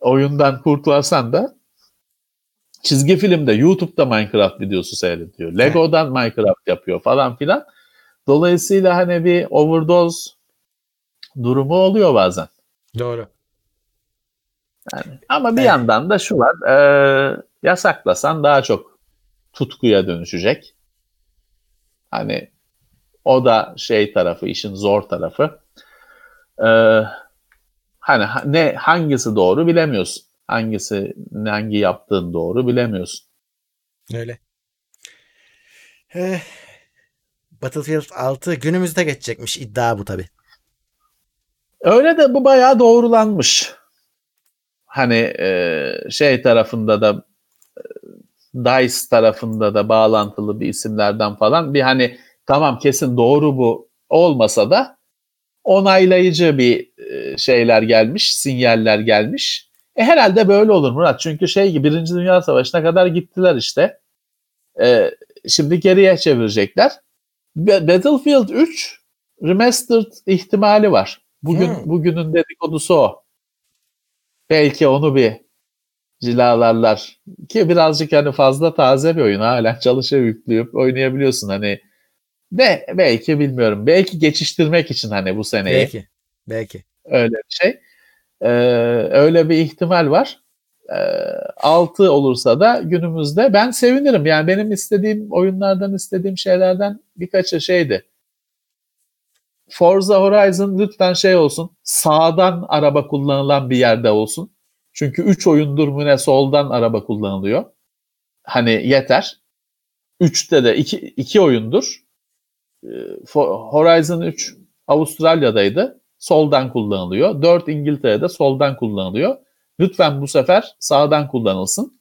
oyundan kurtulsan da çizgi filmde YouTube'da Minecraft videosu seyrediyor. Lego'dan Minecraft yapıyor falan filan. Dolayısıyla hani bir overdose durumu oluyor bazen. Doğru. Ama bir Evet. yandan da şu var. e, yasaklasan daha çok tutkuya dönüşecek. Hani o da şey tarafı, işin zor tarafı. E, hani ha- ne hangisi doğru bilemiyorsun. Hangisi hangi yaptığın doğru bilemiyorsun. Öyle. Eh, Battlefield 6 günümüzde geçecekmiş. iddia bu tabi. Öyle de bu bayağı doğrulanmış. Hani e, şey tarafında da DICE tarafında da bağlantılı bir isimlerden falan bir hani tamam kesin doğru bu olmasa da onaylayıcı bir e, şeyler gelmiş, sinyaller gelmiş. E herhalde böyle olur Murat. Çünkü şey gibi Birinci Dünya Savaşı'na kadar gittiler işte. E, şimdi geriye çevirecekler. Ba- Battlefield 3 remastered ihtimali var. Bugün Hmm. bugünün dedikodusu o. Belki onu bir cilalarlar. Ki birazcık hani fazla taze bir oyun hala çalışa yükleyip oynayabiliyorsun hani. De belki bilmiyorum belki geçiştirmek için hani bu seneyi. Belki. Belki. öyle bir şey. Ee, öyle bir ihtimal var. Ee, 6 olursa da günümüzde ben sevinirim. Yani benim istediğim oyunlardan istediğim şeylerden birkaçı şeydi. Forza Horizon lütfen şey olsun sağdan araba kullanılan bir yerde olsun çünkü 3 oyundur mu ne soldan araba kullanılıyor hani yeter 3'te de 2 oyundur Ee, Horizon 3 Avustralya'daydı soldan kullanılıyor. 4 İngiltere'de soldan kullanılıyor. Lütfen bu sefer sağdan kullanılsın.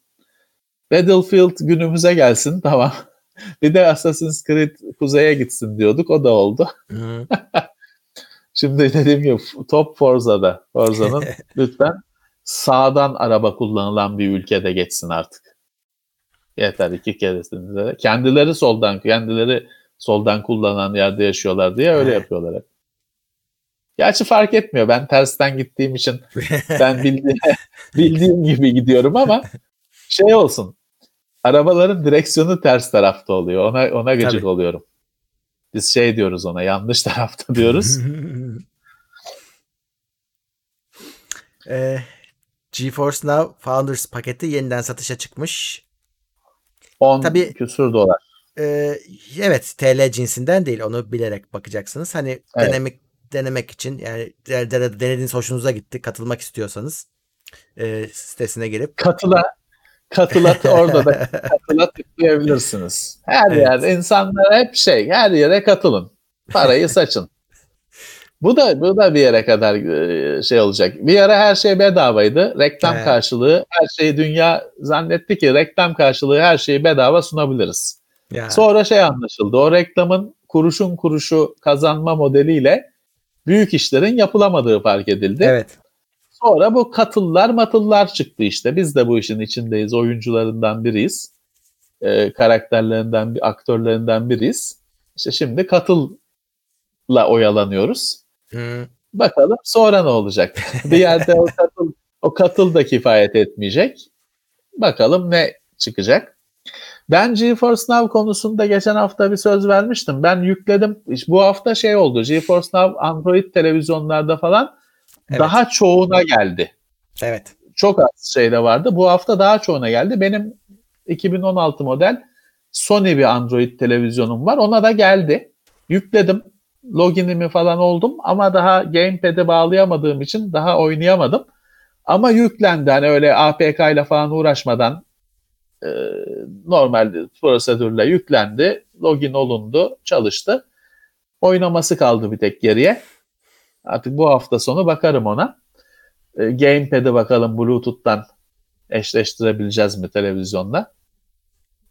Battlefield günümüze gelsin tamam. bir de Assassin's Creed kuzeye gitsin diyorduk o da oldu. Şimdi dediğim gibi Top Forza'da Forza'nın lütfen sağdan araba kullanılan bir ülkede geçsin artık. Yeter iki keresinde de. Kendileri soldan, kendileri soldan kullanan yerde yaşıyorlar diye öyle yapıyorlar hep. Gerçi fark etmiyor. Ben tersten gittiğim için ben bildiğim, bildiğim gibi gidiyorum ama şey olsun. Arabaların direksiyonu ters tarafta oluyor. Ona ona gıcık Tabii. oluyorum. Biz şey diyoruz ona yanlış tarafta diyoruz. Ee, GeForce Now Founders paketi yeniden satışa çıkmış. 10 Tabii- küsür dolar. Ee, evet TL cinsinden değil onu bilerek bakacaksınız. Hani Evet. denemek denemek için yani de- de- denediğiniz hoşunuza gitti katılmak istiyorsanız e, sitesine girip Katıla katıla orada da katıla tıklayabilirsiniz. Her Evet. yerde insanlar hep şey her yere katılın. Parayı saçın. Bu da bu da bir yere kadar e, şey olacak. Bir ara her şey bedavaydı. Reklam Evet. karşılığı her şeyi dünya zannetti ki reklam karşılığı her şeyi bedava sunabiliriz. ya, Sonra şey anlaşıldı. O reklamın kuruşun kuruşu kazanma modeliyle büyük işlerin yapılamadığı fark edildi. evet Sonra bu katıllar matıllar çıktı işte. Biz de bu işin içindeyiz. Oyuncularından biriyiz. Ee, karakterlerinden, bir aktörlerinden biriyiz. İşte şimdi katılla oyalanıyoruz. Bakalım sonra ne olacak? bir yerde o katıl, o katıl da kifayet etmeyecek. Bakalım ne çıkacak. Ben GeForce Now konusunda geçen hafta bir söz vermiştim. Ben yükledim. Bu hafta şey oldu. GeForce Now Android televizyonlarda falan Evet. daha çoğuna geldi evet çok az şeyde vardı. Bu hafta daha çoğuna geldi. Benim 2016 model Sony bir Android televizyonum var. Ona da geldi. Yükledim. Loginimi falan oldum ama daha gamepad'e bağlayamadığım için daha oynayamadım. Ama yüklendi. Hani öyle APK ile falan uğraşmadan e, normal prosedürle yüklendi. Login olundu. Çalıştı. Oynaması kaldı bir tek geriye. Artık bu hafta sonu bakarım ona. E, Gamepad'e bakalım Bluetooth'tan eşleştirebileceğiz mi televizyonla.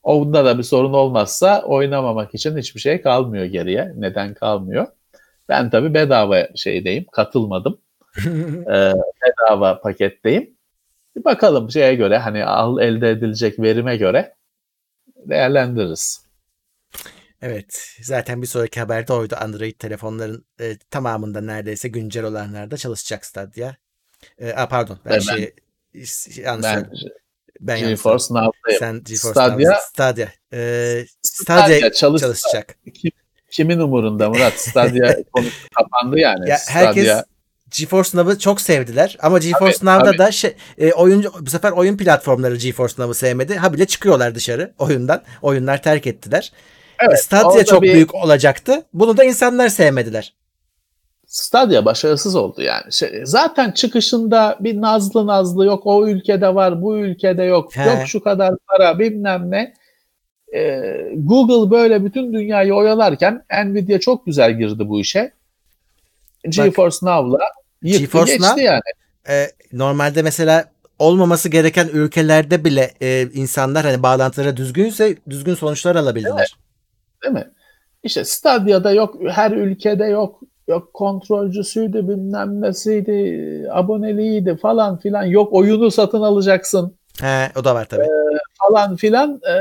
Onda da bir sorun olmazsa oynamamak için hiçbir şey kalmıyor geriye. Neden kalmıyor? Ben tabii bedava şeydeyim, katılmadım. Ee, bedava paketteyim. Bir bakalım şeye göre hani al elde edilecek verime göre değerlendiririz. evet zaten bir sonraki haberde oydu Android telefonların e, tamamında neredeyse güncel olanlarda çalışacak Stadia. E, a, pardon ben, Ben- şey yanlış Ben. Ben GeForce Now'dayım. Sen GeForce Stadia- Now- Stadia. Ee, Stadia Stadia çalış- çalışacak. Kim- kimin umurunda Murat? Stadia konusu kapandı yani. Ya herkes Stadia- GeForce Now'ı çok sevdiler ama GeForce Tabii, Now'da tabii. da şey e, oyuncu bu sefer oyun platformları GeForce Now'ı sevmedi. Ha bile çıkıyorlar dışarı oyundan. Oyunlar terk ettiler. Evet, Stadia orada çok bir- büyük olacaktı. Bunu da insanlar sevmediler. Stadia başarısız oldu yani. Şey, zaten çıkışında bir nazlı nazlı yok o ülkede var bu ülkede yok. He. Yok şu kadar para bilmem ne. Ee, Google böyle bütün dünyayı oyalarken Nvidia çok güzel girdi bu işe. GeForce Now'la yıktı GeForce geçti Now- yani. Ee, normalde mesela olmaması gereken ülkelerde bile e, insanlar hani bağlantıları düzgünse düzgün sonuçlar alabildiler. Değil mi? İşte Stadia'da yok her ülkede yok. Yok kontrolcüsüydü bilmem nesiydi aboneliğiydi falan filan. Yok oyunu satın alacaksın. He, o da var tabii. falan filan e,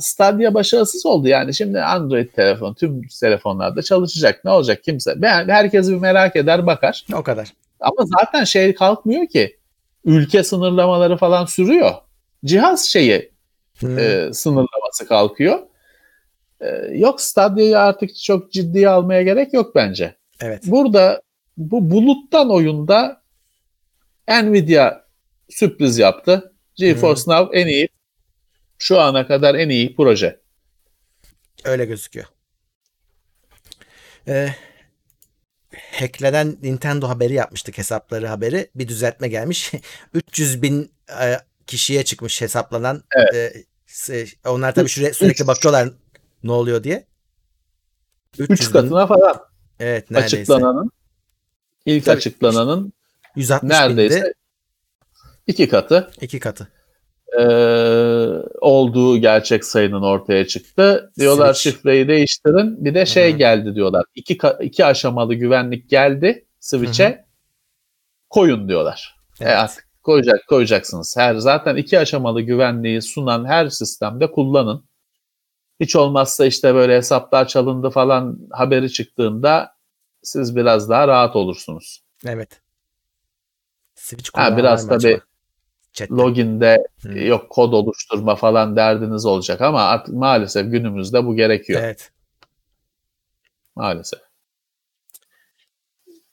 Stadia başarısız oldu yani. Şimdi Android telefon tüm telefonlarda çalışacak. Ne olacak kimse? Ben herkes bir merak eder bakar. O kadar. Ama zaten şey kalkmıyor ki. Ülke sınırlamaları falan sürüyor. Cihaz şeyi Hmm. e, sınırlaması kalkıyor. E, yok Stadia'yı artık çok ciddiye almaya gerek yok bence. Evet. Burada bu buluttan oyunda Nvidia sürpriz yaptı. GeForce Now en iyi şu ana kadar en iyi proje. Öyle gözüküyor. Ee, hacklenen Nintendo haberi yapmıştık hesapları haberi. Bir düzeltme gelmiş. 300 bin e, kişiye çıkmış hesaplanan. e, se- onlar tabii şuraya sürekli Üç. bakıyorlar ne oluyor diye. 300 3 bin- katına falan Evet neredeyse. açıklananın. İlk Tabii. açıklananın 160 neredeyse binde iki katı iki katı. e, olduğu gerçek sayının ortaya çıktı. Diyorlar Switch. şifreyi değiştirin. Bir de şey Hı hı. geldi diyorlar. İki, iki aşamalı güvenlik geldi Switch'e. Koyun diyorlar. E Evet. artık koyacak koyacaksınız. Her zaten iki aşamalı güvenliği sunan her sistemde kullanın. Hiç olmazsa işte böyle hesaplar çalındı falan haberi çıktığında siz biraz daha rahat olursunuz. Evet. Switch Ha, biraz? Chat'te. Loginde Hı. yok kod oluşturma falan derdiniz olacak ama artık maalesef günümüzde bu gerekiyor. Evet. Maalesef.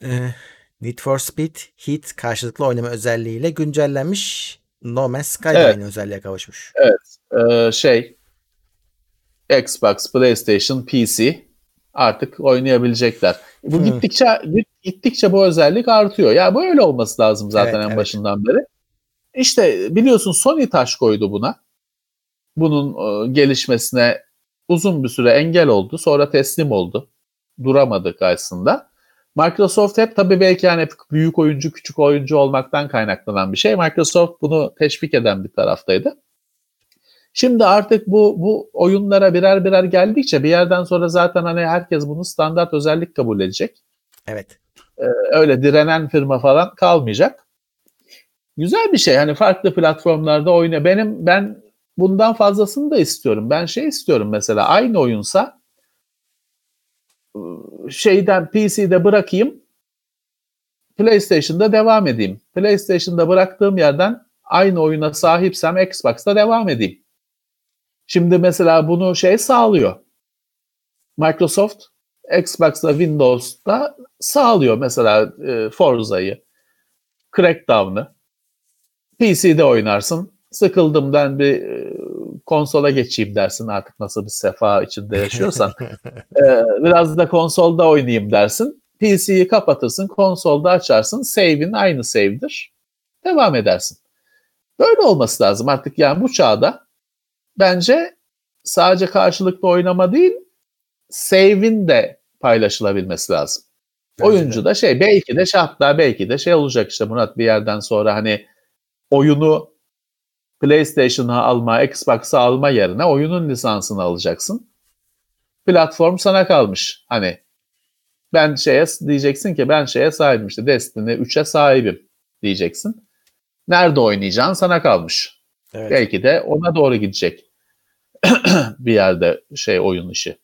Ee, Need for Speed Heat karşılıklı oynama özelliğiyle güncellenmiş. No Man's Sky Evet. aynı özelliğe kavuşmuş. Ee, şey Xbox, PlayStation, PC artık oynayabilecekler. Bu Hı. gittikçe gittikçe bu özellik artıyor. Ya böyle olması lazım zaten Evet, en evet. başından beri. İşte biliyorsun Sony taş koydu buna. Bunun e, gelişmesine uzun bir süre engel oldu. Sonra teslim oldu. Duramadı karşısında. Microsoft hep tabii belki yani büyük oyuncu küçük oyuncu olmaktan kaynaklanan bir şey. Microsoft bunu teşvik eden bir taraftaydı. Şimdi artık bu bu oyunlara birer birer geldikçe bir yerden sonra zaten hani herkes bunu standart özellik kabul edecek. Evet. Öyle direnen firma falan kalmayacak. Güzel bir şey. Hani farklı platformlarda oyna. Benim ben bundan fazlasını da istiyorum. Ben şey istiyorum mesela aynı oyunsa ıı, şeyden PC'de bırakayım PlayStation'da devam edeyim. PlayStation'da bıraktığım yerden aynı oyuna sahipsem Xbox'ta devam edeyim. Şimdi mesela bunu şey sağlıyor. Microsoft Xbox'la Windows'ta sağlıyor mesela e, Forza'yı, Crackdown'ı. PC'de oynarsın. Sıkıldım ben bir e, konsola geçeyim dersin artık nasıl bir sefa içinde yaşıyorsan. E, biraz da konsolda oynayayım dersin. PC'yi kapatırsın, konsolda açarsın. Save'in aynı save'dir. Devam edersin. Böyle olması lazım artık yani bu çağda bence sadece karşılıklı oynama değil save'in de paylaşılabilmesi lazım. Bence Oyuncu da şey belki de hatta belki de şey olacak işte Murat bir yerden sonra hani oyunu PlayStation'a alma, Xbox'a alma yerine oyunun lisansını alacaksın. Platform sana kalmış. Hani ben şeye diyeceksin ki ben şeye sahibim işte Destiny 3'e sahibim diyeceksin. Nerede oynayacağın sana kalmış. Evet. Belki de ona doğru gidecek bir yerde şey oyun işi.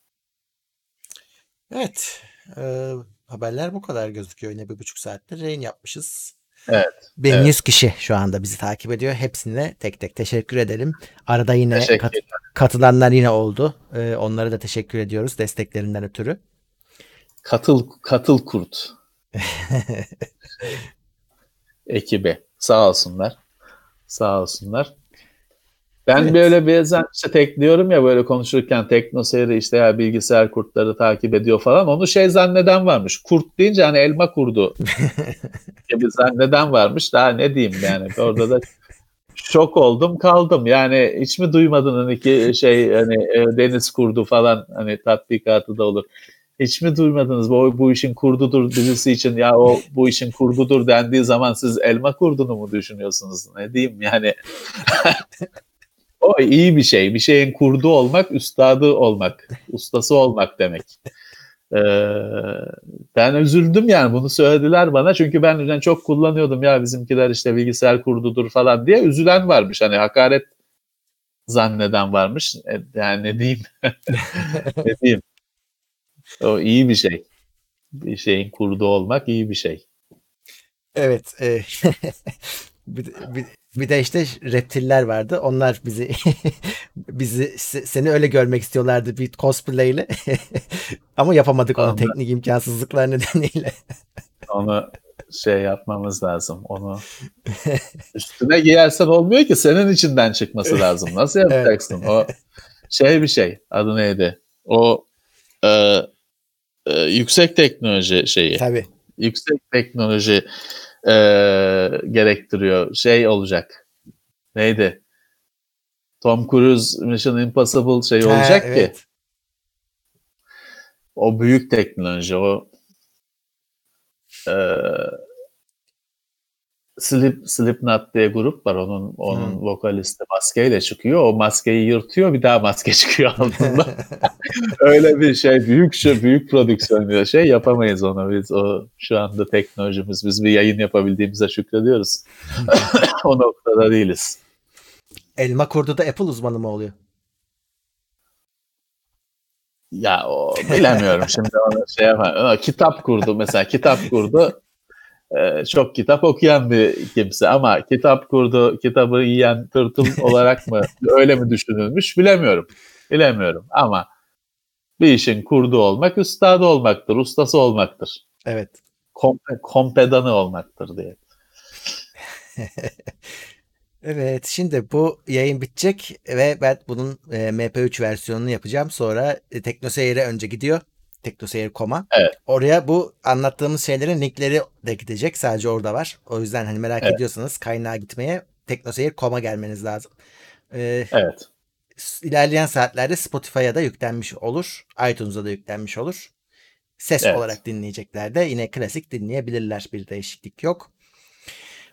Evet. Ee, haberler bu kadar gözüküyor. Yine bir buçuk saattir yayın yapmışız. Evet. Benim evet. 100 kişi şu anda bizi takip ediyor. Hepsine tek tek teşekkür edelim. Arada yine kat- katılanlar yine oldu. Ee, onlara da teşekkür ediyoruz desteklerinden ötürü. Katıl katıl kurt ekibi. Sağ olsunlar. Sağ olsunlar. Ben Evet. böyle bazen işte tekliyorum ya böyle konuşurken teknoseyri işte ya bilgisayar kurtları takip ediyor falan. Onu şey zanneden varmış. Kurt deyince hani elma kurdu gibi zanneden varmış. Daha ne diyeyim yani. Orada da şok oldum kaldım. Yani hiç mi duymadın hani ki şey hani e, deniz kurdu falan hani tatbikatı da olur. Hiç mi duymadınız bu, bu işin kurdudur dizisi için ya o bu işin kurdudur dendiği zaman siz elma kurdunu mu düşünüyorsunuz? Ne diyeyim yani. o iyi bir şey. Bir şeyin kurdu olmak, üstadı olmak, ustası olmak demek. Ee, ben üzüldüm yani. Bunu söylediler bana. Çünkü ben yani çok kullanıyordum. Ya bizimkiler işte bilgisayar kurdudur falan diye üzülen varmış. Hani hakaret zanneden varmış. E, yani ne diyeyim? Ne diyeyim? O iyi bir şey. Bir şeyin kurdu olmak iyi bir şey. Evet. e, bir, bir, bir de işte reptiller vardı. Onlar bizi bizi se- seni öyle görmek istiyorlardı bir cosplay ile. Ama yapamadık onu teknik imkansızlıklar nedeniyle. onu şey yapmamız lazım onu üstüne giyersen olmuyor ki senin içinden çıkması lazım nasıl yapacaksın o şey bir şey adı neydi o e, e, yüksek teknoloji şeyi Tabii. yüksek teknoloji e, gerektiriyor. Şey olacak. Neydi? Tom Cruise Mission Impossible şey Ha, olacak ki. evet. O büyük teknoloji. O e, Slip, Slipknot diye grup var. Onun onun Hmm. vokalisti maskeyle çıkıyor. O maskeyi yırtıyor bir daha maske çıkıyor altında. Öyle bir şey büyük şey büyük prodüksiyon bir şey yapamayız onu biz. O şu anda teknolojimiz biz bir yayın yapabildiğimize şükrediyoruz. o noktada değiliz. Elma kurdu da Apple uzmanı mı oluyor? Ya o bilemiyorum şimdi onu şey yapamam. Ama Kitap kurdu mesela kitap kurdu. Ee, çok kitap okuyan bir kimse ama kitap kurdu, kitabı yiyen tırtıl olarak mı öyle mi düşünülmüş bilemiyorum. Bilemiyorum ama bir işin kurdu olmak üstadı olmaktır, ustası olmaktır. Evet. Kompe, kompedanı olmaktır diye. Evet şimdi bu yayın bitecek ve ben bunun e, MP3 versiyonunu yapacağım. Sonra e, TeknoSeyir'e önce gidiyor. TeknoSeyir.com'a. Evet. Oraya bu anlattığımız şeylerin linkleri de gidecek. Sadece orada var. O yüzden hani merak Evet. ediyorsanız kaynağa gitmeye TeknoSeyir.com'a gelmeniz lazım. Ee, Evet. ilerleyen saatlerde Spotify'a da yüklenmiş olur. iTunes'a da yüklenmiş olur. Ses Evet. olarak dinleyecekler de yine klasik dinleyebilirler. Bir değişiklik yok.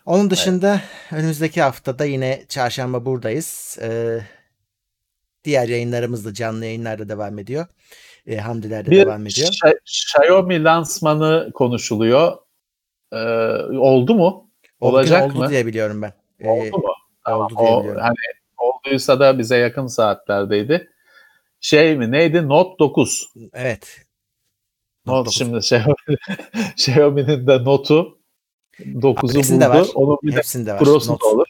Onun dışında önümüzdeki haftada yine çarşamba buradayız. Ee, diğer yayınlarımız da canlı yayınlarda devam ediyor. Hamdiler de Bir devam ediyor. Xiaomi lansmanı konuşuluyor. Ee, oldu mu? Olacak oldu mı? diye biliyorum ben. Ee, Oldu mu? Tamam, oldu diye o, biliyorum. hani olduysa da bize yakın saatlerdeydi. Şey mi neydi? Note 9. Evet. Note, Note 9. şimdi Xiaomi, Xiaomi'nin de Note'u 9'u Hepsinde buldu. var. Onun bir de Hepsinde var. Pro'su Not. da olur.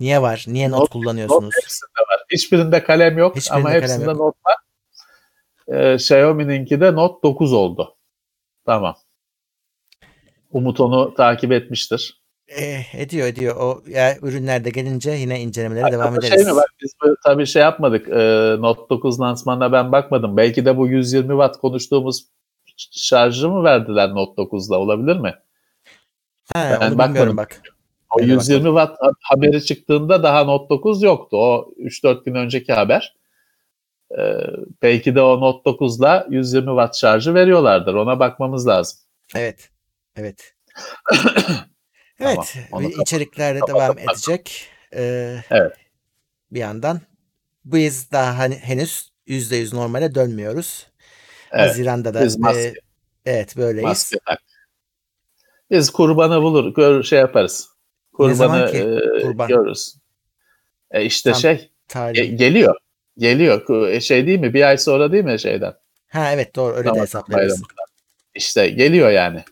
Niye var? Niye not Not- kullanıyorsunuz? Note hepsinde var. Hiçbirinde kalem yok Hiçbirinde ama kalem hepsinde yok. Note var. Ee, Xiaomi'ninki de Note 9 oldu. Tamam. Umut onu takip etmiştir. Eh, ediyor ediyor. O ya, ürünler de gelince yine incelemelere devam Hatta ederiz. Şey mi bak biz tabii şey yapmadık. E, Note 9 lansmanına ben bakmadım. Belki de bu 120 watt konuştuğumuz şarjı mı verdiler Note 9'da olabilir mi? Ha, ben bakmadım. bak. O Ben de 120 watt ha- haberi çıktığında daha Note 9 yoktu. O 3-4 gün önceki haber. E, belki de o Note 9'la 120 watt şarjı veriyorlardır. Ona bakmamız lazım. Evet. Evet. Tamam, evet. onu bir kapat- içerikler de kapatalım devam bakalım. edecek. Ee, Evet. Bir yandan. Biz daha hani henüz %100 normale dönmüyoruz. Evet. Haziran'da da Biz maske- e, evet böyleyiz. Maske tak. Biz kurbanı bulur, gör, şey yaparız. Kurbanı zaman ki e, kurban? görürüz. E işte Tam şey Tarih. geliyor. Geliyor. E, Şey değil mi? Bir ay sonra değil mi şeyden? Ha evet doğru öyle de Ramazan hesaplarız. İşte geliyor yani.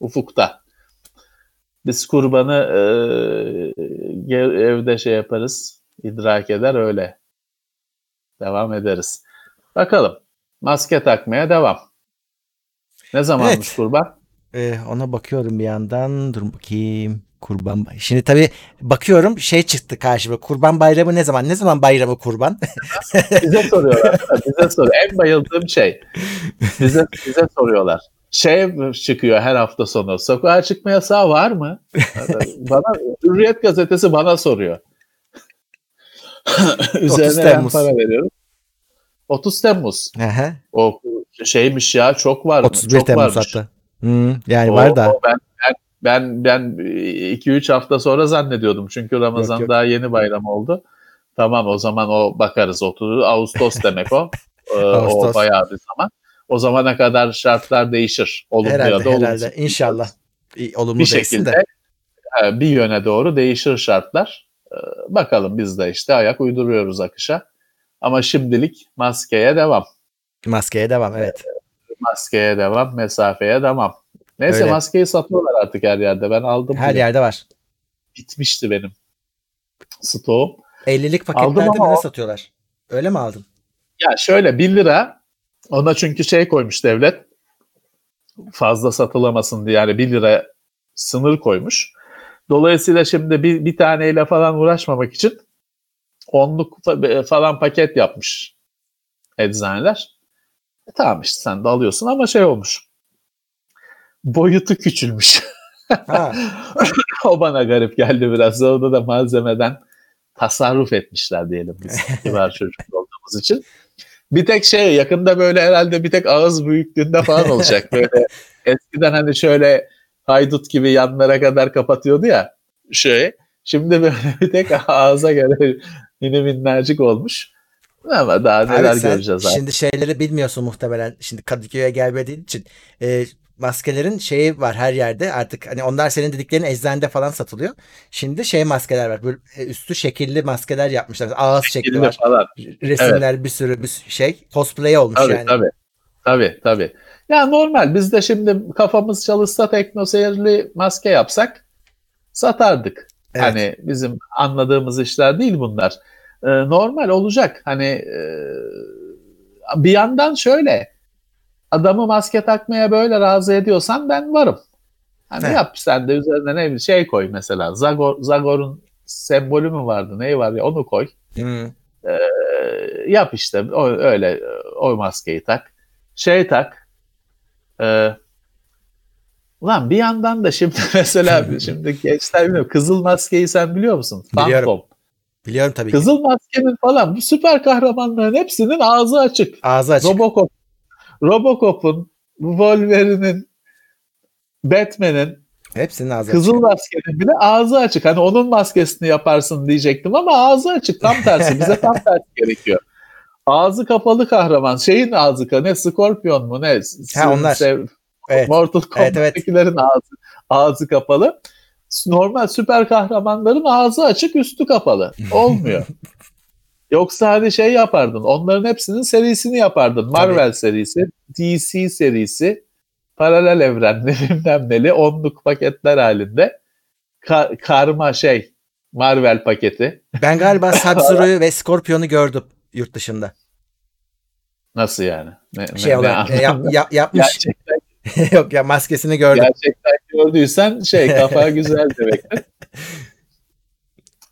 Ufukta. Biz kurbanı e, evde şey yaparız. idrak eder öyle. Devam ederiz. Bakalım. Maske takmaya devam. Ne zamanmış Evet. kurban? Ee, ona bakıyorum bir yandan. Dur bakayım. Kurban Bay- Şimdi tabii bakıyorum şey çıktı karşıma. Kurban bayramı ne zaman? Ne zaman bayramı kurban? Bize soruyorlar. bize soruyor. En bayıldığım şey. Bize bize soruyorlar. Şey çıkıyor her hafta sonu. Sokağa çıkma yasağı var mı? bana Hürriyet gazetesi bana soruyor. 30 Üzerine ben Temmuz. para veriyorum. 30 Temmuz. Aha, O şeymiş ya çok var. 31 çok Temmuz varmış. hatta. Hmm, yani O- var da. o ben ben ben 2-3 hafta sonra zannediyordum. Çünkü Ramazan Yok, yok. daha yeni bayram oldu. Tamam o zaman o bakarız oturur. Ağustos demek o. Ee, o Ağustos. bayağı bir zaman. O zamana kadar şartlar değişir. Olumlu ya herhalde da olumsuz. herhalde. İnşallah. Olumlu Bir şekilde de. e, bir yöne doğru değişir şartlar. Ee, Bakalım biz de işte ayak uyduruyoruz akışa. Ama şimdilik maskeye devam. Maskeye devam evet. Maskeye devam, mesafeye devam. Neyse Öyle. maskeyi satıyorlar artık her yerde. Ben aldım. Her bile. yerde var. Bitmişti benim stoğum. 50'lik Aldım paketlerde mi ne satıyorlar? Öyle mi aldın? Ya şöyle 1 lira ona çünkü şey koymuş devlet fazla satılamasın diye yani 1 lira sınır koymuş. Dolayısıyla şimdi bir, bir taneyle falan uğraşmamak için onluk fa- falan paket yapmış eczaneler. E tamam işte sen de alıyorsun ama şey olmuş. Boyutu küçülmüş. O bana garip geldi biraz. Orada da malzemeden tasarruf etmişler diyelim biz kibar çocuk olduğumuz için. Bir tek şey yakında böyle herhalde bir tek ağız büyüklüğünde falan olacak. Böyle eskiden hani şöyle haydut gibi yanlara kadar kapatıyordu ya şey. Şimdi böyle bir tek ağza göre yine minnacık olmuş. Ama daha neler Abi sen göreceğiz abi. Şimdi şeyleri bilmiyorsun muhtemelen. Şimdi Kadıköy'e gelmediğin için. E, maskelerin şeyi var her yerde. Artık hani onlar senin dediklerin eczanede falan satılıyor. Şimdi şey maskeler var. Böyle üstü şekilli maskeler yapmışlar. Ağız şekli var. falan. Resimler bir sürü bir sürü şey. Cosplay olmuş Tabii yani. tabii. Tabii tabii. Ya normal biz de şimdi kafamız çalışsa tekno seyirli maske yapsak satardık. Evet. Hani bizim anladığımız işler değil bunlar. Ee, normal olacak. Hani e, bir yandan şöyle adamı maske takmaya böyle razı ediyorsan ben varım. Hani He. yap sen de üzerine ne bir şey koy mesela. Zagor, Zagor'un sembolü mü vardı? Neyi var ya onu koy. Hı. Ee, yap işte o, öyle o maskeyi tak. Şey tak. Ee, ulan bir yandan da şimdi mesela şimdi gençler bilmiyor. Kızıl maskeyi sen biliyor musun? Biliyorum. Phantom. Biliyorum tabii ki. Kızıl maskenin falan bu süper kahramanların hepsinin ağzı açık. Ağzı açık. Robocop. Robocop'un, Wolverine'in, Batman'in, Hepsinin ağzı Kızıl açık. maskenin bile ağzı açık. Hani onun maskesini yaparsın diyecektim ama ağzı açık. Tam tersi. Bize tam tersi gerekiyor. Ağzı kapalı kahraman. Şeyin ağzı kapalı. Ne? Scorpion mu? Ne? Ha, onlar. Sev- Evet. Mortal Evet, evet. Kombat'takilerin ağzı, ağzı kapalı. Normal süper kahramanların ağzı açık, üstü kapalı. Olmuyor. Yoksa hani şey yapardın. Onların hepsinin serisini yapardın. Marvel serisi, DC serisi, paralel evrenli bilmem neli onluk paketler halinde. Ka- karma şey Marvel paketi. Ben galiba Sub-Zero'yu ve Scorpion'u gördüm yurt dışında. Nasıl yani? Ne, ne- Şey ne olarak e, yap- yap- yapmış. Gerçekten, Yok ya maskesini gördüm. gerçekten gördüysen şey kafa güzel demektir.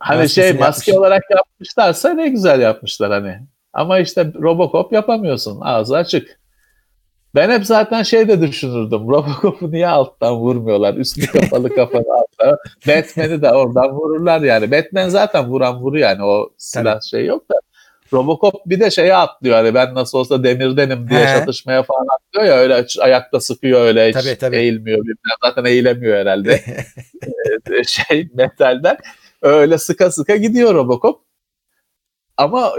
Hani Maskesini şey maske yapmış. olarak yapmışlarsa ne güzel yapmışlar hani. Ama işte Robocop yapamıyorsun. Ağzı açık. Ben hep zaten şey de düşünürdüm. Robocop'u niye alttan vurmuyorlar? Üstü kapalı kafanı alttan. Batman'i de oradan vururlar yani. Batman zaten vuran vuru yani. O silah şey yok da. Robocop bir de şeye atlıyor hani ben nasıl olsa demirdenim diye He. çatışmaya falan atlıyor ya öyle ayakta sıkıyor öyle hiç Tabii, tabii. eğilmiyor zaten eğilemiyor herhalde Ee, şey metalden öyle sıka sıka gidiyor Robocop ama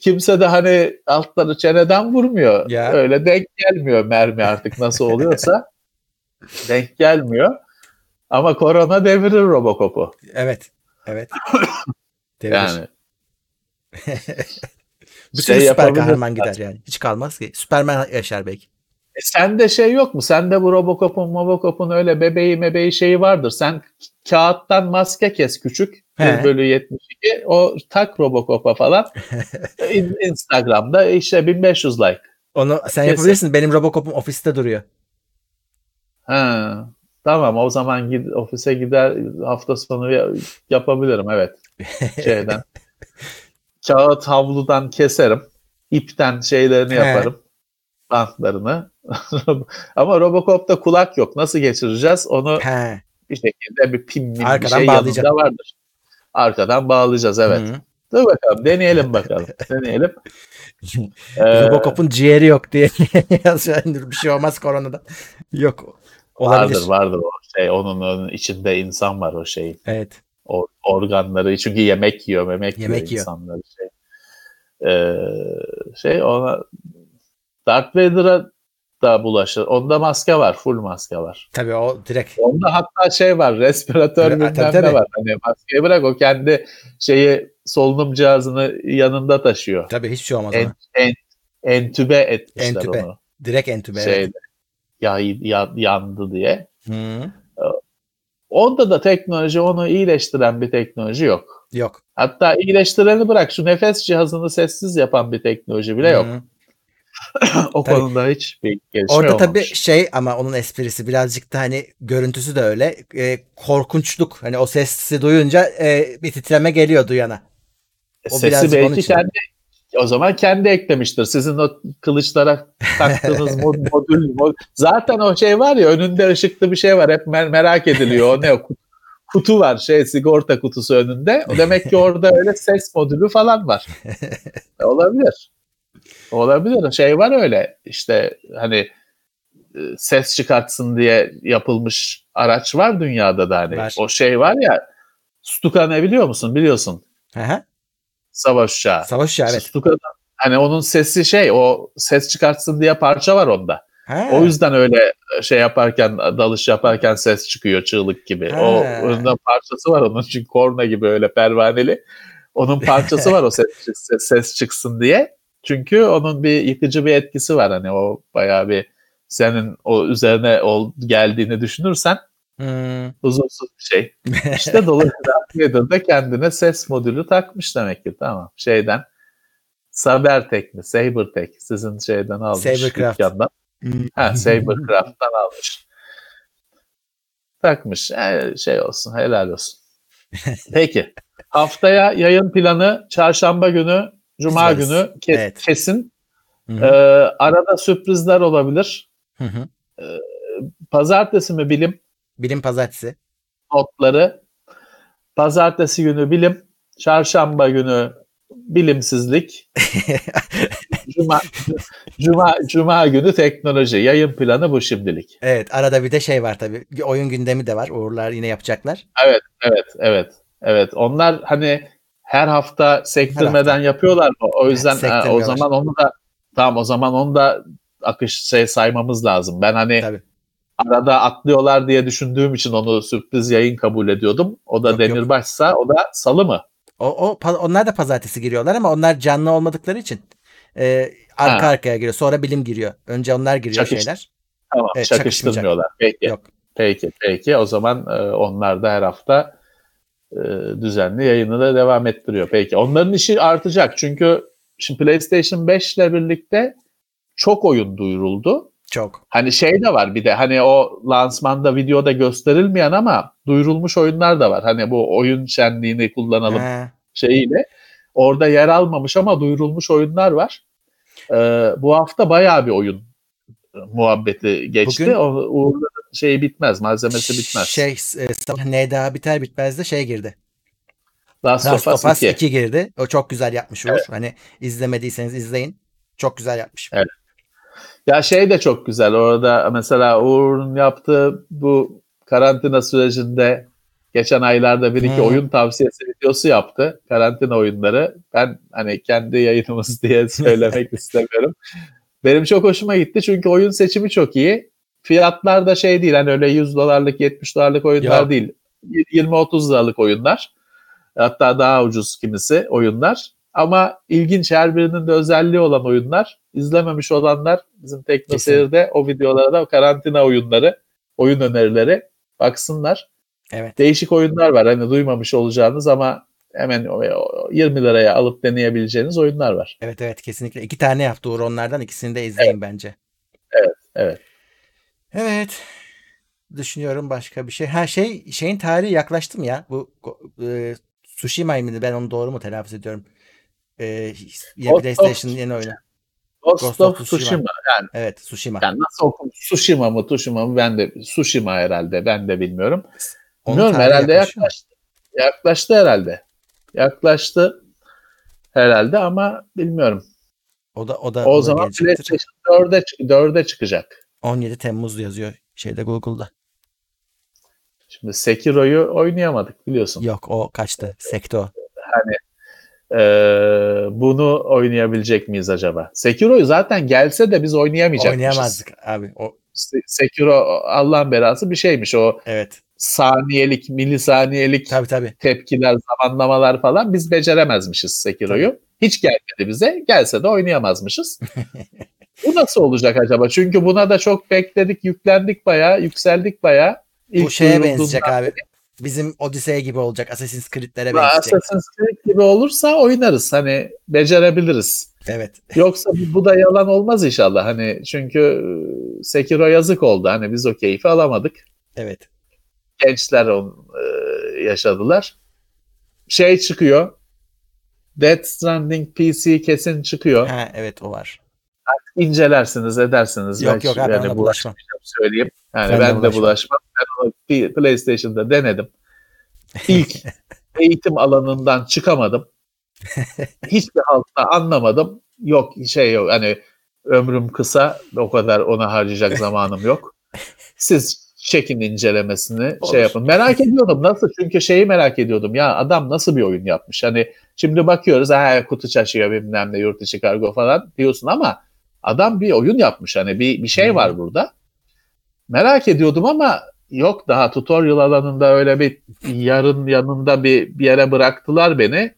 kimse de hani altları çeneden vurmuyor Ya. öyle denk gelmiyor mermi artık nasıl oluyorsa denk gelmiyor ama korona devirir Robocop'u Evet. Evet. Devirir. yani Bir şey süper kahraman gider yani. Hiç kalmaz ki. Süperman yaşar belki. E sende şey yok mu? Sende bu Robocop'un, Mobocop'un öyle bebeği mebeği şeyi vardır. Sen kağıttan maske kes küçük. He. 1 bölü 72. O tak Robocop'a falan. İn- Instagram'da işte 1500 like. Onu sen Kesin. yapabilirsin. Benim Robocop'um ofiste duruyor. Ha. Tamam o zaman gid, ofise gider hafta sonu ya- yapabilirim evet. Şeyden. Kağıt havludan keserim. ipten şeylerini He. yaparım. Bantlarını. Ama Robocop'ta kulak yok. Nasıl geçireceğiz? Onu He. bir şekilde bir pin bir Arkadan şey yanında vardır. Arkadan bağlayacağız evet. Hı. Dur bakalım deneyelim bakalım. deneyelim. Ee, Robocop'un ciğeri yok diye yazıyor. Bir şey olmaz koronadan. Yok. Olabilir. vardır vardır o şey onun, onun içinde insan var o şey Evet. o organları çünkü yemek yiyor yemek, Yemek yiyor. insanları şey. Ee, şey ona Darth Vader'a da bulaşır. Onda maske var. Full maske var. Tabii o direkt. Onda hatta şey var. Respiratör bilmem ne var. Hani maskeyi bırak o kendi şeyi solunum cihazını yanında taşıyor. Tabii hiçbir şey olmaz En, en, entübe etmişler Entübe. onu. Direkt entübe. Şeyde. evet. Ya, ya- yandı diye. Hı. Onda da teknoloji onu iyileştiren bir teknoloji yok. Yok. Hatta iyileştireni bırak şu nefes cihazını sessiz yapan bir teknoloji bile yok. Hı. o Tabii. konuda hiç bir gelişme Orada olmamış. tabii şey ama onun esprisi birazcık da hani görüntüsü de öyle. E, korkunçluk. Hani o sesi duyunca e, bir titreme geliyor duyana. o Sesi belki kendi o zaman kendi eklemiştir. Sizin o kılıçlara taktığınız mod- modül, mod- zaten o şey var ya önünde ışıklı bir şey var. Hep mer- merak ediliyor. O ne o kutu, kutu var şey sigorta kutusu önünde. O demek ki orada öyle ses modülü falan var. E, olabilir. Olabilir. Şey var öyle işte hani e, ses çıkartsın diye yapılmış araç var dünyada da hani. Var. O şey var ya Stuka ne biliyor musun? Biliyorsun. Hı. Savaş uçağı. Savaş uçağı evet. Stuka'da hani onun sesi şey o ses çıkartsın diye parça var onda. Ha. O yüzden öyle şey yaparken dalış yaparken ses çıkıyor çığlık gibi. O Ha. onun parçası var onun çünkü korna gibi öyle pervaneli. Onun parçası var o ses, ses, ses çıksın diye. Çünkü onun bir yıkıcı bir etkisi var hani o bayağı bir senin o üzerine ol, geldiğini düşünürsen Hmm. huzursuz bir şey. İşte dolayısıyla da kendine ses modülü takmış demek ki tamam şeyden. Sabertek mi? Sabertek. Sizin şeyden almış. Sabercraft. dükkandan. Ha, Sabercraft'tan almış. Takmış. Yani şey olsun, helal olsun. Peki. Haftaya yayın planı çarşamba günü, cuma Biz günü ke- Evet. kesin. Hı Ee, arada sürprizler olabilir. Hı hı. Pazartesi mi bilim Bilim pazartesi. notları. Pazartesi günü bilim, çarşamba günü bilimsizlik. Cuma, Cuma, Cuma günü teknoloji. Yayın planı bu şimdilik. Evet arada bir de şey var tabii. Oyun gündemi de var. Uğurlar yine yapacaklar. Evet, evet, evet. Onlar hani her hafta sektirmeden hafta. yapıyorlar mı? O yüzden o zaman onu da tamam o zaman onu da akış şey saymamız lazım. Ben hani Tabii. arada atlıyorlar diye düşündüğüm için onu sürpriz yayın kabul ediyordum. O da Yok, yok. Demirbaş'sa o da Salı mı? O, o onlar da pazartesi giriyorlar ama onlar canlı olmadıkları için e, arka Ha. arkaya giriyor. Sonra bilim giriyor. Önce onlar giriyor Çakış- şeyler. Tamam, Evet, çakıştırmıyorlar. Peki. Yok. Peki, peki. O zaman e, onlar da her hafta düzenli yayını da devam ettiriyor. Peki. Onların işi artacak. Çünkü şimdi PlayStation 5 ile birlikte çok oyun duyuruldu. Çok. Hani şey de var bir de hani o lansmanda videoda gösterilmeyen ama duyurulmuş oyunlar da var. Hani bu oyun şenliğini kullanalım Ha. şeyiyle. Orada yer almamış ama duyurulmuş oyunlar var. Ee, bu hafta bayağı bir oyun muhabbeti geçti. Bugün- O Uğur'ların şeyi bitmez, malzemesi bitmez. Şey e, daha biter bitmez de şey girdi. Last, Last of Us Us 2. 2 girdi. O çok güzel yapmış Uğur. Hani izlemediyseniz izleyin. Çok güzel yapmış. Evet. Ya şey de çok güzel. Orada mesela Uğur'un yaptığı bu karantina sürecinde geçen aylarda bir iki Hmm. oyun tavsiyesi videosu yaptı. Karantina oyunları. Ben hani kendi yayınımız diye söylemek istemiyorum. Benim çok hoşuma gitti çünkü oyun seçimi çok iyi. Fiyatlar da şey değil hani öyle 100 dolarlık 70 dolarlık oyunlar Yok. değil. 20-30 liralık oyunlar. Hatta daha ucuz kimisi oyunlar. Ama ilginç her birinin de özelliği olan oyunlar. İzlememiş olanlar bizim Tekno. Seyir'de o videolara da karantina oyunları, oyun önerileri baksınlar. Evet. Değişik oyunlar var hani duymamış olacağınız ama hemen o- o 20 liraya alıp deneyebileceğiniz oyunlar var. Evet evet kesinlikle. İki tane yaptı Uğur onlardan. ikisini de izleyin bence. evet. Evet. Düşünüyorum başka bir şey. Her şey şeyin tarihi yaklaştı mı ya? Bu e, Tsushima mıydı? Ben onu doğru mu telaffuz ediyorum? E, yine Ghost PlayStation'ın yeni oyunu. Ghost, Ghost of of Tsushima. Tsushima. Yani, Evet Tsushima. yani nasıl okum? Tsushima mı Tsushima mı ben de Tsushima herhalde ben de bilmiyorum. Onun Bilmiyorum herhalde yaklaşıyor mu? yaklaştı. Yaklaştı herhalde. Yaklaştı herhalde ama bilmiyorum. O da o da O zaman. PlayStation 4'e, çık- 4'e çıkacak. 17 Temmuz yazıyor şeyde Google'da. Şimdi Sekiro'yu oynayamadık biliyorsun. Yok o kaçtı. Sekto. Ee, bunu oynayabilecek miyiz acaba? Sekiro'yu zaten gelse de biz oynayamayacakmışız. Oynayamazdık abi. O Se- Sekiro Allah'ın belası bir şeymiş. O evet. saniyelik, milisaniyelik Tabii tabii. tepkiler, zamanlamalar falan biz beceremezmişiz Sekiro'yu. Hiç gelmedi bize. Gelse de oynayamazmışız. Bu nasıl olacak acaba? Çünkü buna da çok bekledik, yüklendik bayağı, yükseldik bayağı. Bu şeye benzeyecek abi. Bizim Odyssey gibi olacak. Assassin's Creed'lere benzeyecek. Assassin's Creed gibi olursa oynarız. Hani becerebiliriz. Evet. Yoksa bu, da yalan olmaz inşallah. Hani çünkü e, Sekiro yazık oldu. Hani biz o keyfi alamadık. Evet. Gençler on, e, yaşadılar. Şey çıkıyor. Death Stranding PC kesin çıkyor. Ha evet o var. İncelersiniz, edersiniz. Yok Belki yok abi yani bulaşmam. söyleyeyim. Yani Ben ben, de bulaşmam. bulaşmam. Ben onu bir PlayStation'da denedim. İlk eğitim alanından çıkamadım. Hiçbir halkta anlamadım. Yok şey yok hani ömrüm kısa o kadar ona harcayacak zamanım yok. Siz çekin incelemesini Olur. şey yapın. Merak ediyordum nasıl çünkü şeyi merak ediyordum ya adam nasıl bir oyun yapmış. Hani şimdi bakıyoruz ha kutu çaşıyor bilmem ne yurt dışı kargo falan diyorsun ama adam bir oyun yapmış hani bir bir şey var burada. Merak ediyordum ama yok daha tutorial alanında öyle bir yarın yanında bir, bir yere bıraktılar beni.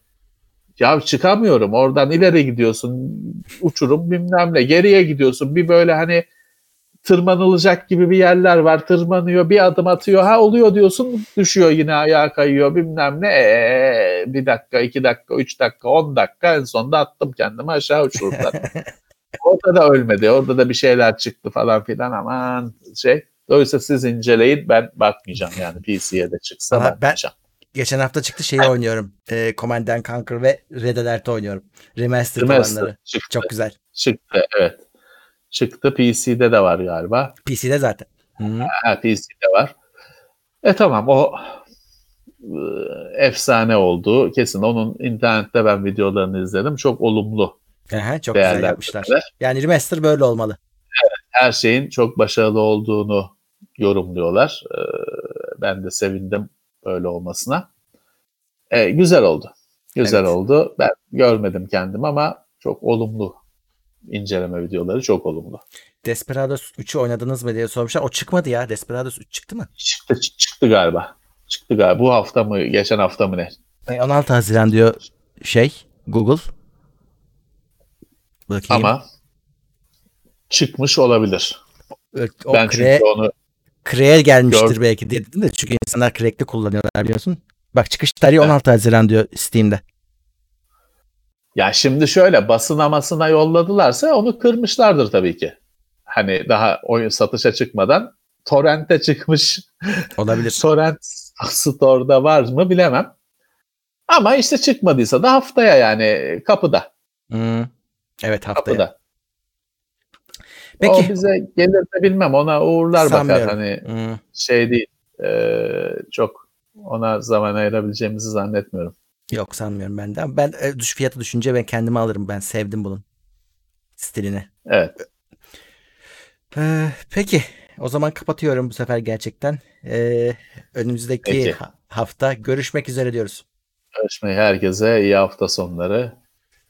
Ya çıkamıyorum oradan ileri gidiyorsun uçurum bilmem ne geriye gidiyorsun bir böyle hani tırmanılacak gibi bir yerler var tırmanıyor bir adım atıyor ha oluyor diyorsun düşüyor yine ayağa kayıyor bilmem ne Ee, bir dakika iki dakika üç dakika on dakika en sonunda attım kendimi aşağı uçurumdan. orada da ölmedi orada da bir şeyler çıktı falan filan aman şey Dolayısıyla siz inceleyin ben bakmayacağım yani PC'ye de çıksa ben- bakmayacağım. Geçen hafta çıktı şeyi oynuyorum. E, Command and Conquer ve Red Alert oynuyorum. Remastered Remaster olanları. çıktı, Çok güzel. çıktı evet. Çıktı PC'de de var galiba. PC'de zaten. Hı. Ha, PC'de var. E tamam o e, efsane oldu. Kesin onun internette ben videolarını izledim. Çok olumlu Aha, çok güzel yapmışlar. Yani remaster böyle olmalı. Her şeyin çok başarılı olduğunu yorumluyorlar. E, ben de sevindim böyle olmasına. E, güzel oldu. Güzel Evet. oldu. Ben görmedim kendim ama çok olumlu inceleme videoları çok olumlu. Desperados 3'ü oynadınız mı diye sormuşlar. O çıkmadı ya. Desperados 3 çıktı mı? Çıktı, çı- çıktı galiba. Çıktı galiba. Bu hafta mı, geçen hafta mı ne? E, 16 Haziran diyor şey Google. Bakayım. Ama çıkmış olabilir. o ben Cre- çünkü onu Crack'e gelmiştir Gör- belki dedim de çünkü insanlar Crack'te kullanıyorlar biliyorsun. Bak çıkış tarihi Evet. 16 Haziran diyor Steam'de. ya şimdi şöyle basınamasına yolladılarsa onu kırmışlardır tabii ki. Hani daha oyun satışa çıkmadan torrent'e çıkmış. Olabilir. Torrent store'da var mı bilemem. Ama işte çıkmadıysa da haftaya yani kapıda. Hmm. Evet haftaya. Kapıda. Peki. O bize gelir de bilmem ona uğurlar bakar hani Hmm. şey değil. Ee, çok ona zaman ayırabileceğimizi zannetmiyorum. Yok sanmıyorum ben de. Ama Ben e, düş fiyatı düşünce ben kendime alırım. Ben sevdim bunun stilini. Evet. Ee, peki. O zaman kapatıyorum bu sefer gerçekten. Ee, önümüzdeki Peki. ha- hafta görüşmek üzere diyoruz. Görüşmeyi herkese iyi hafta sonları.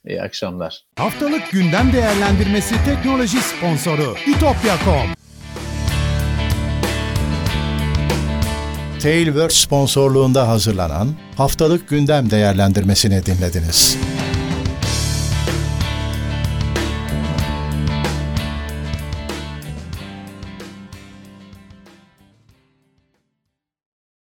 İyi akşamlar. Haftalık gündem değerlendirmesi teknoloji sponsoru itopya.com. Tailwords sponsorluğunda hazırlanan haftalık gündem değerlendirmesini dinlediniz.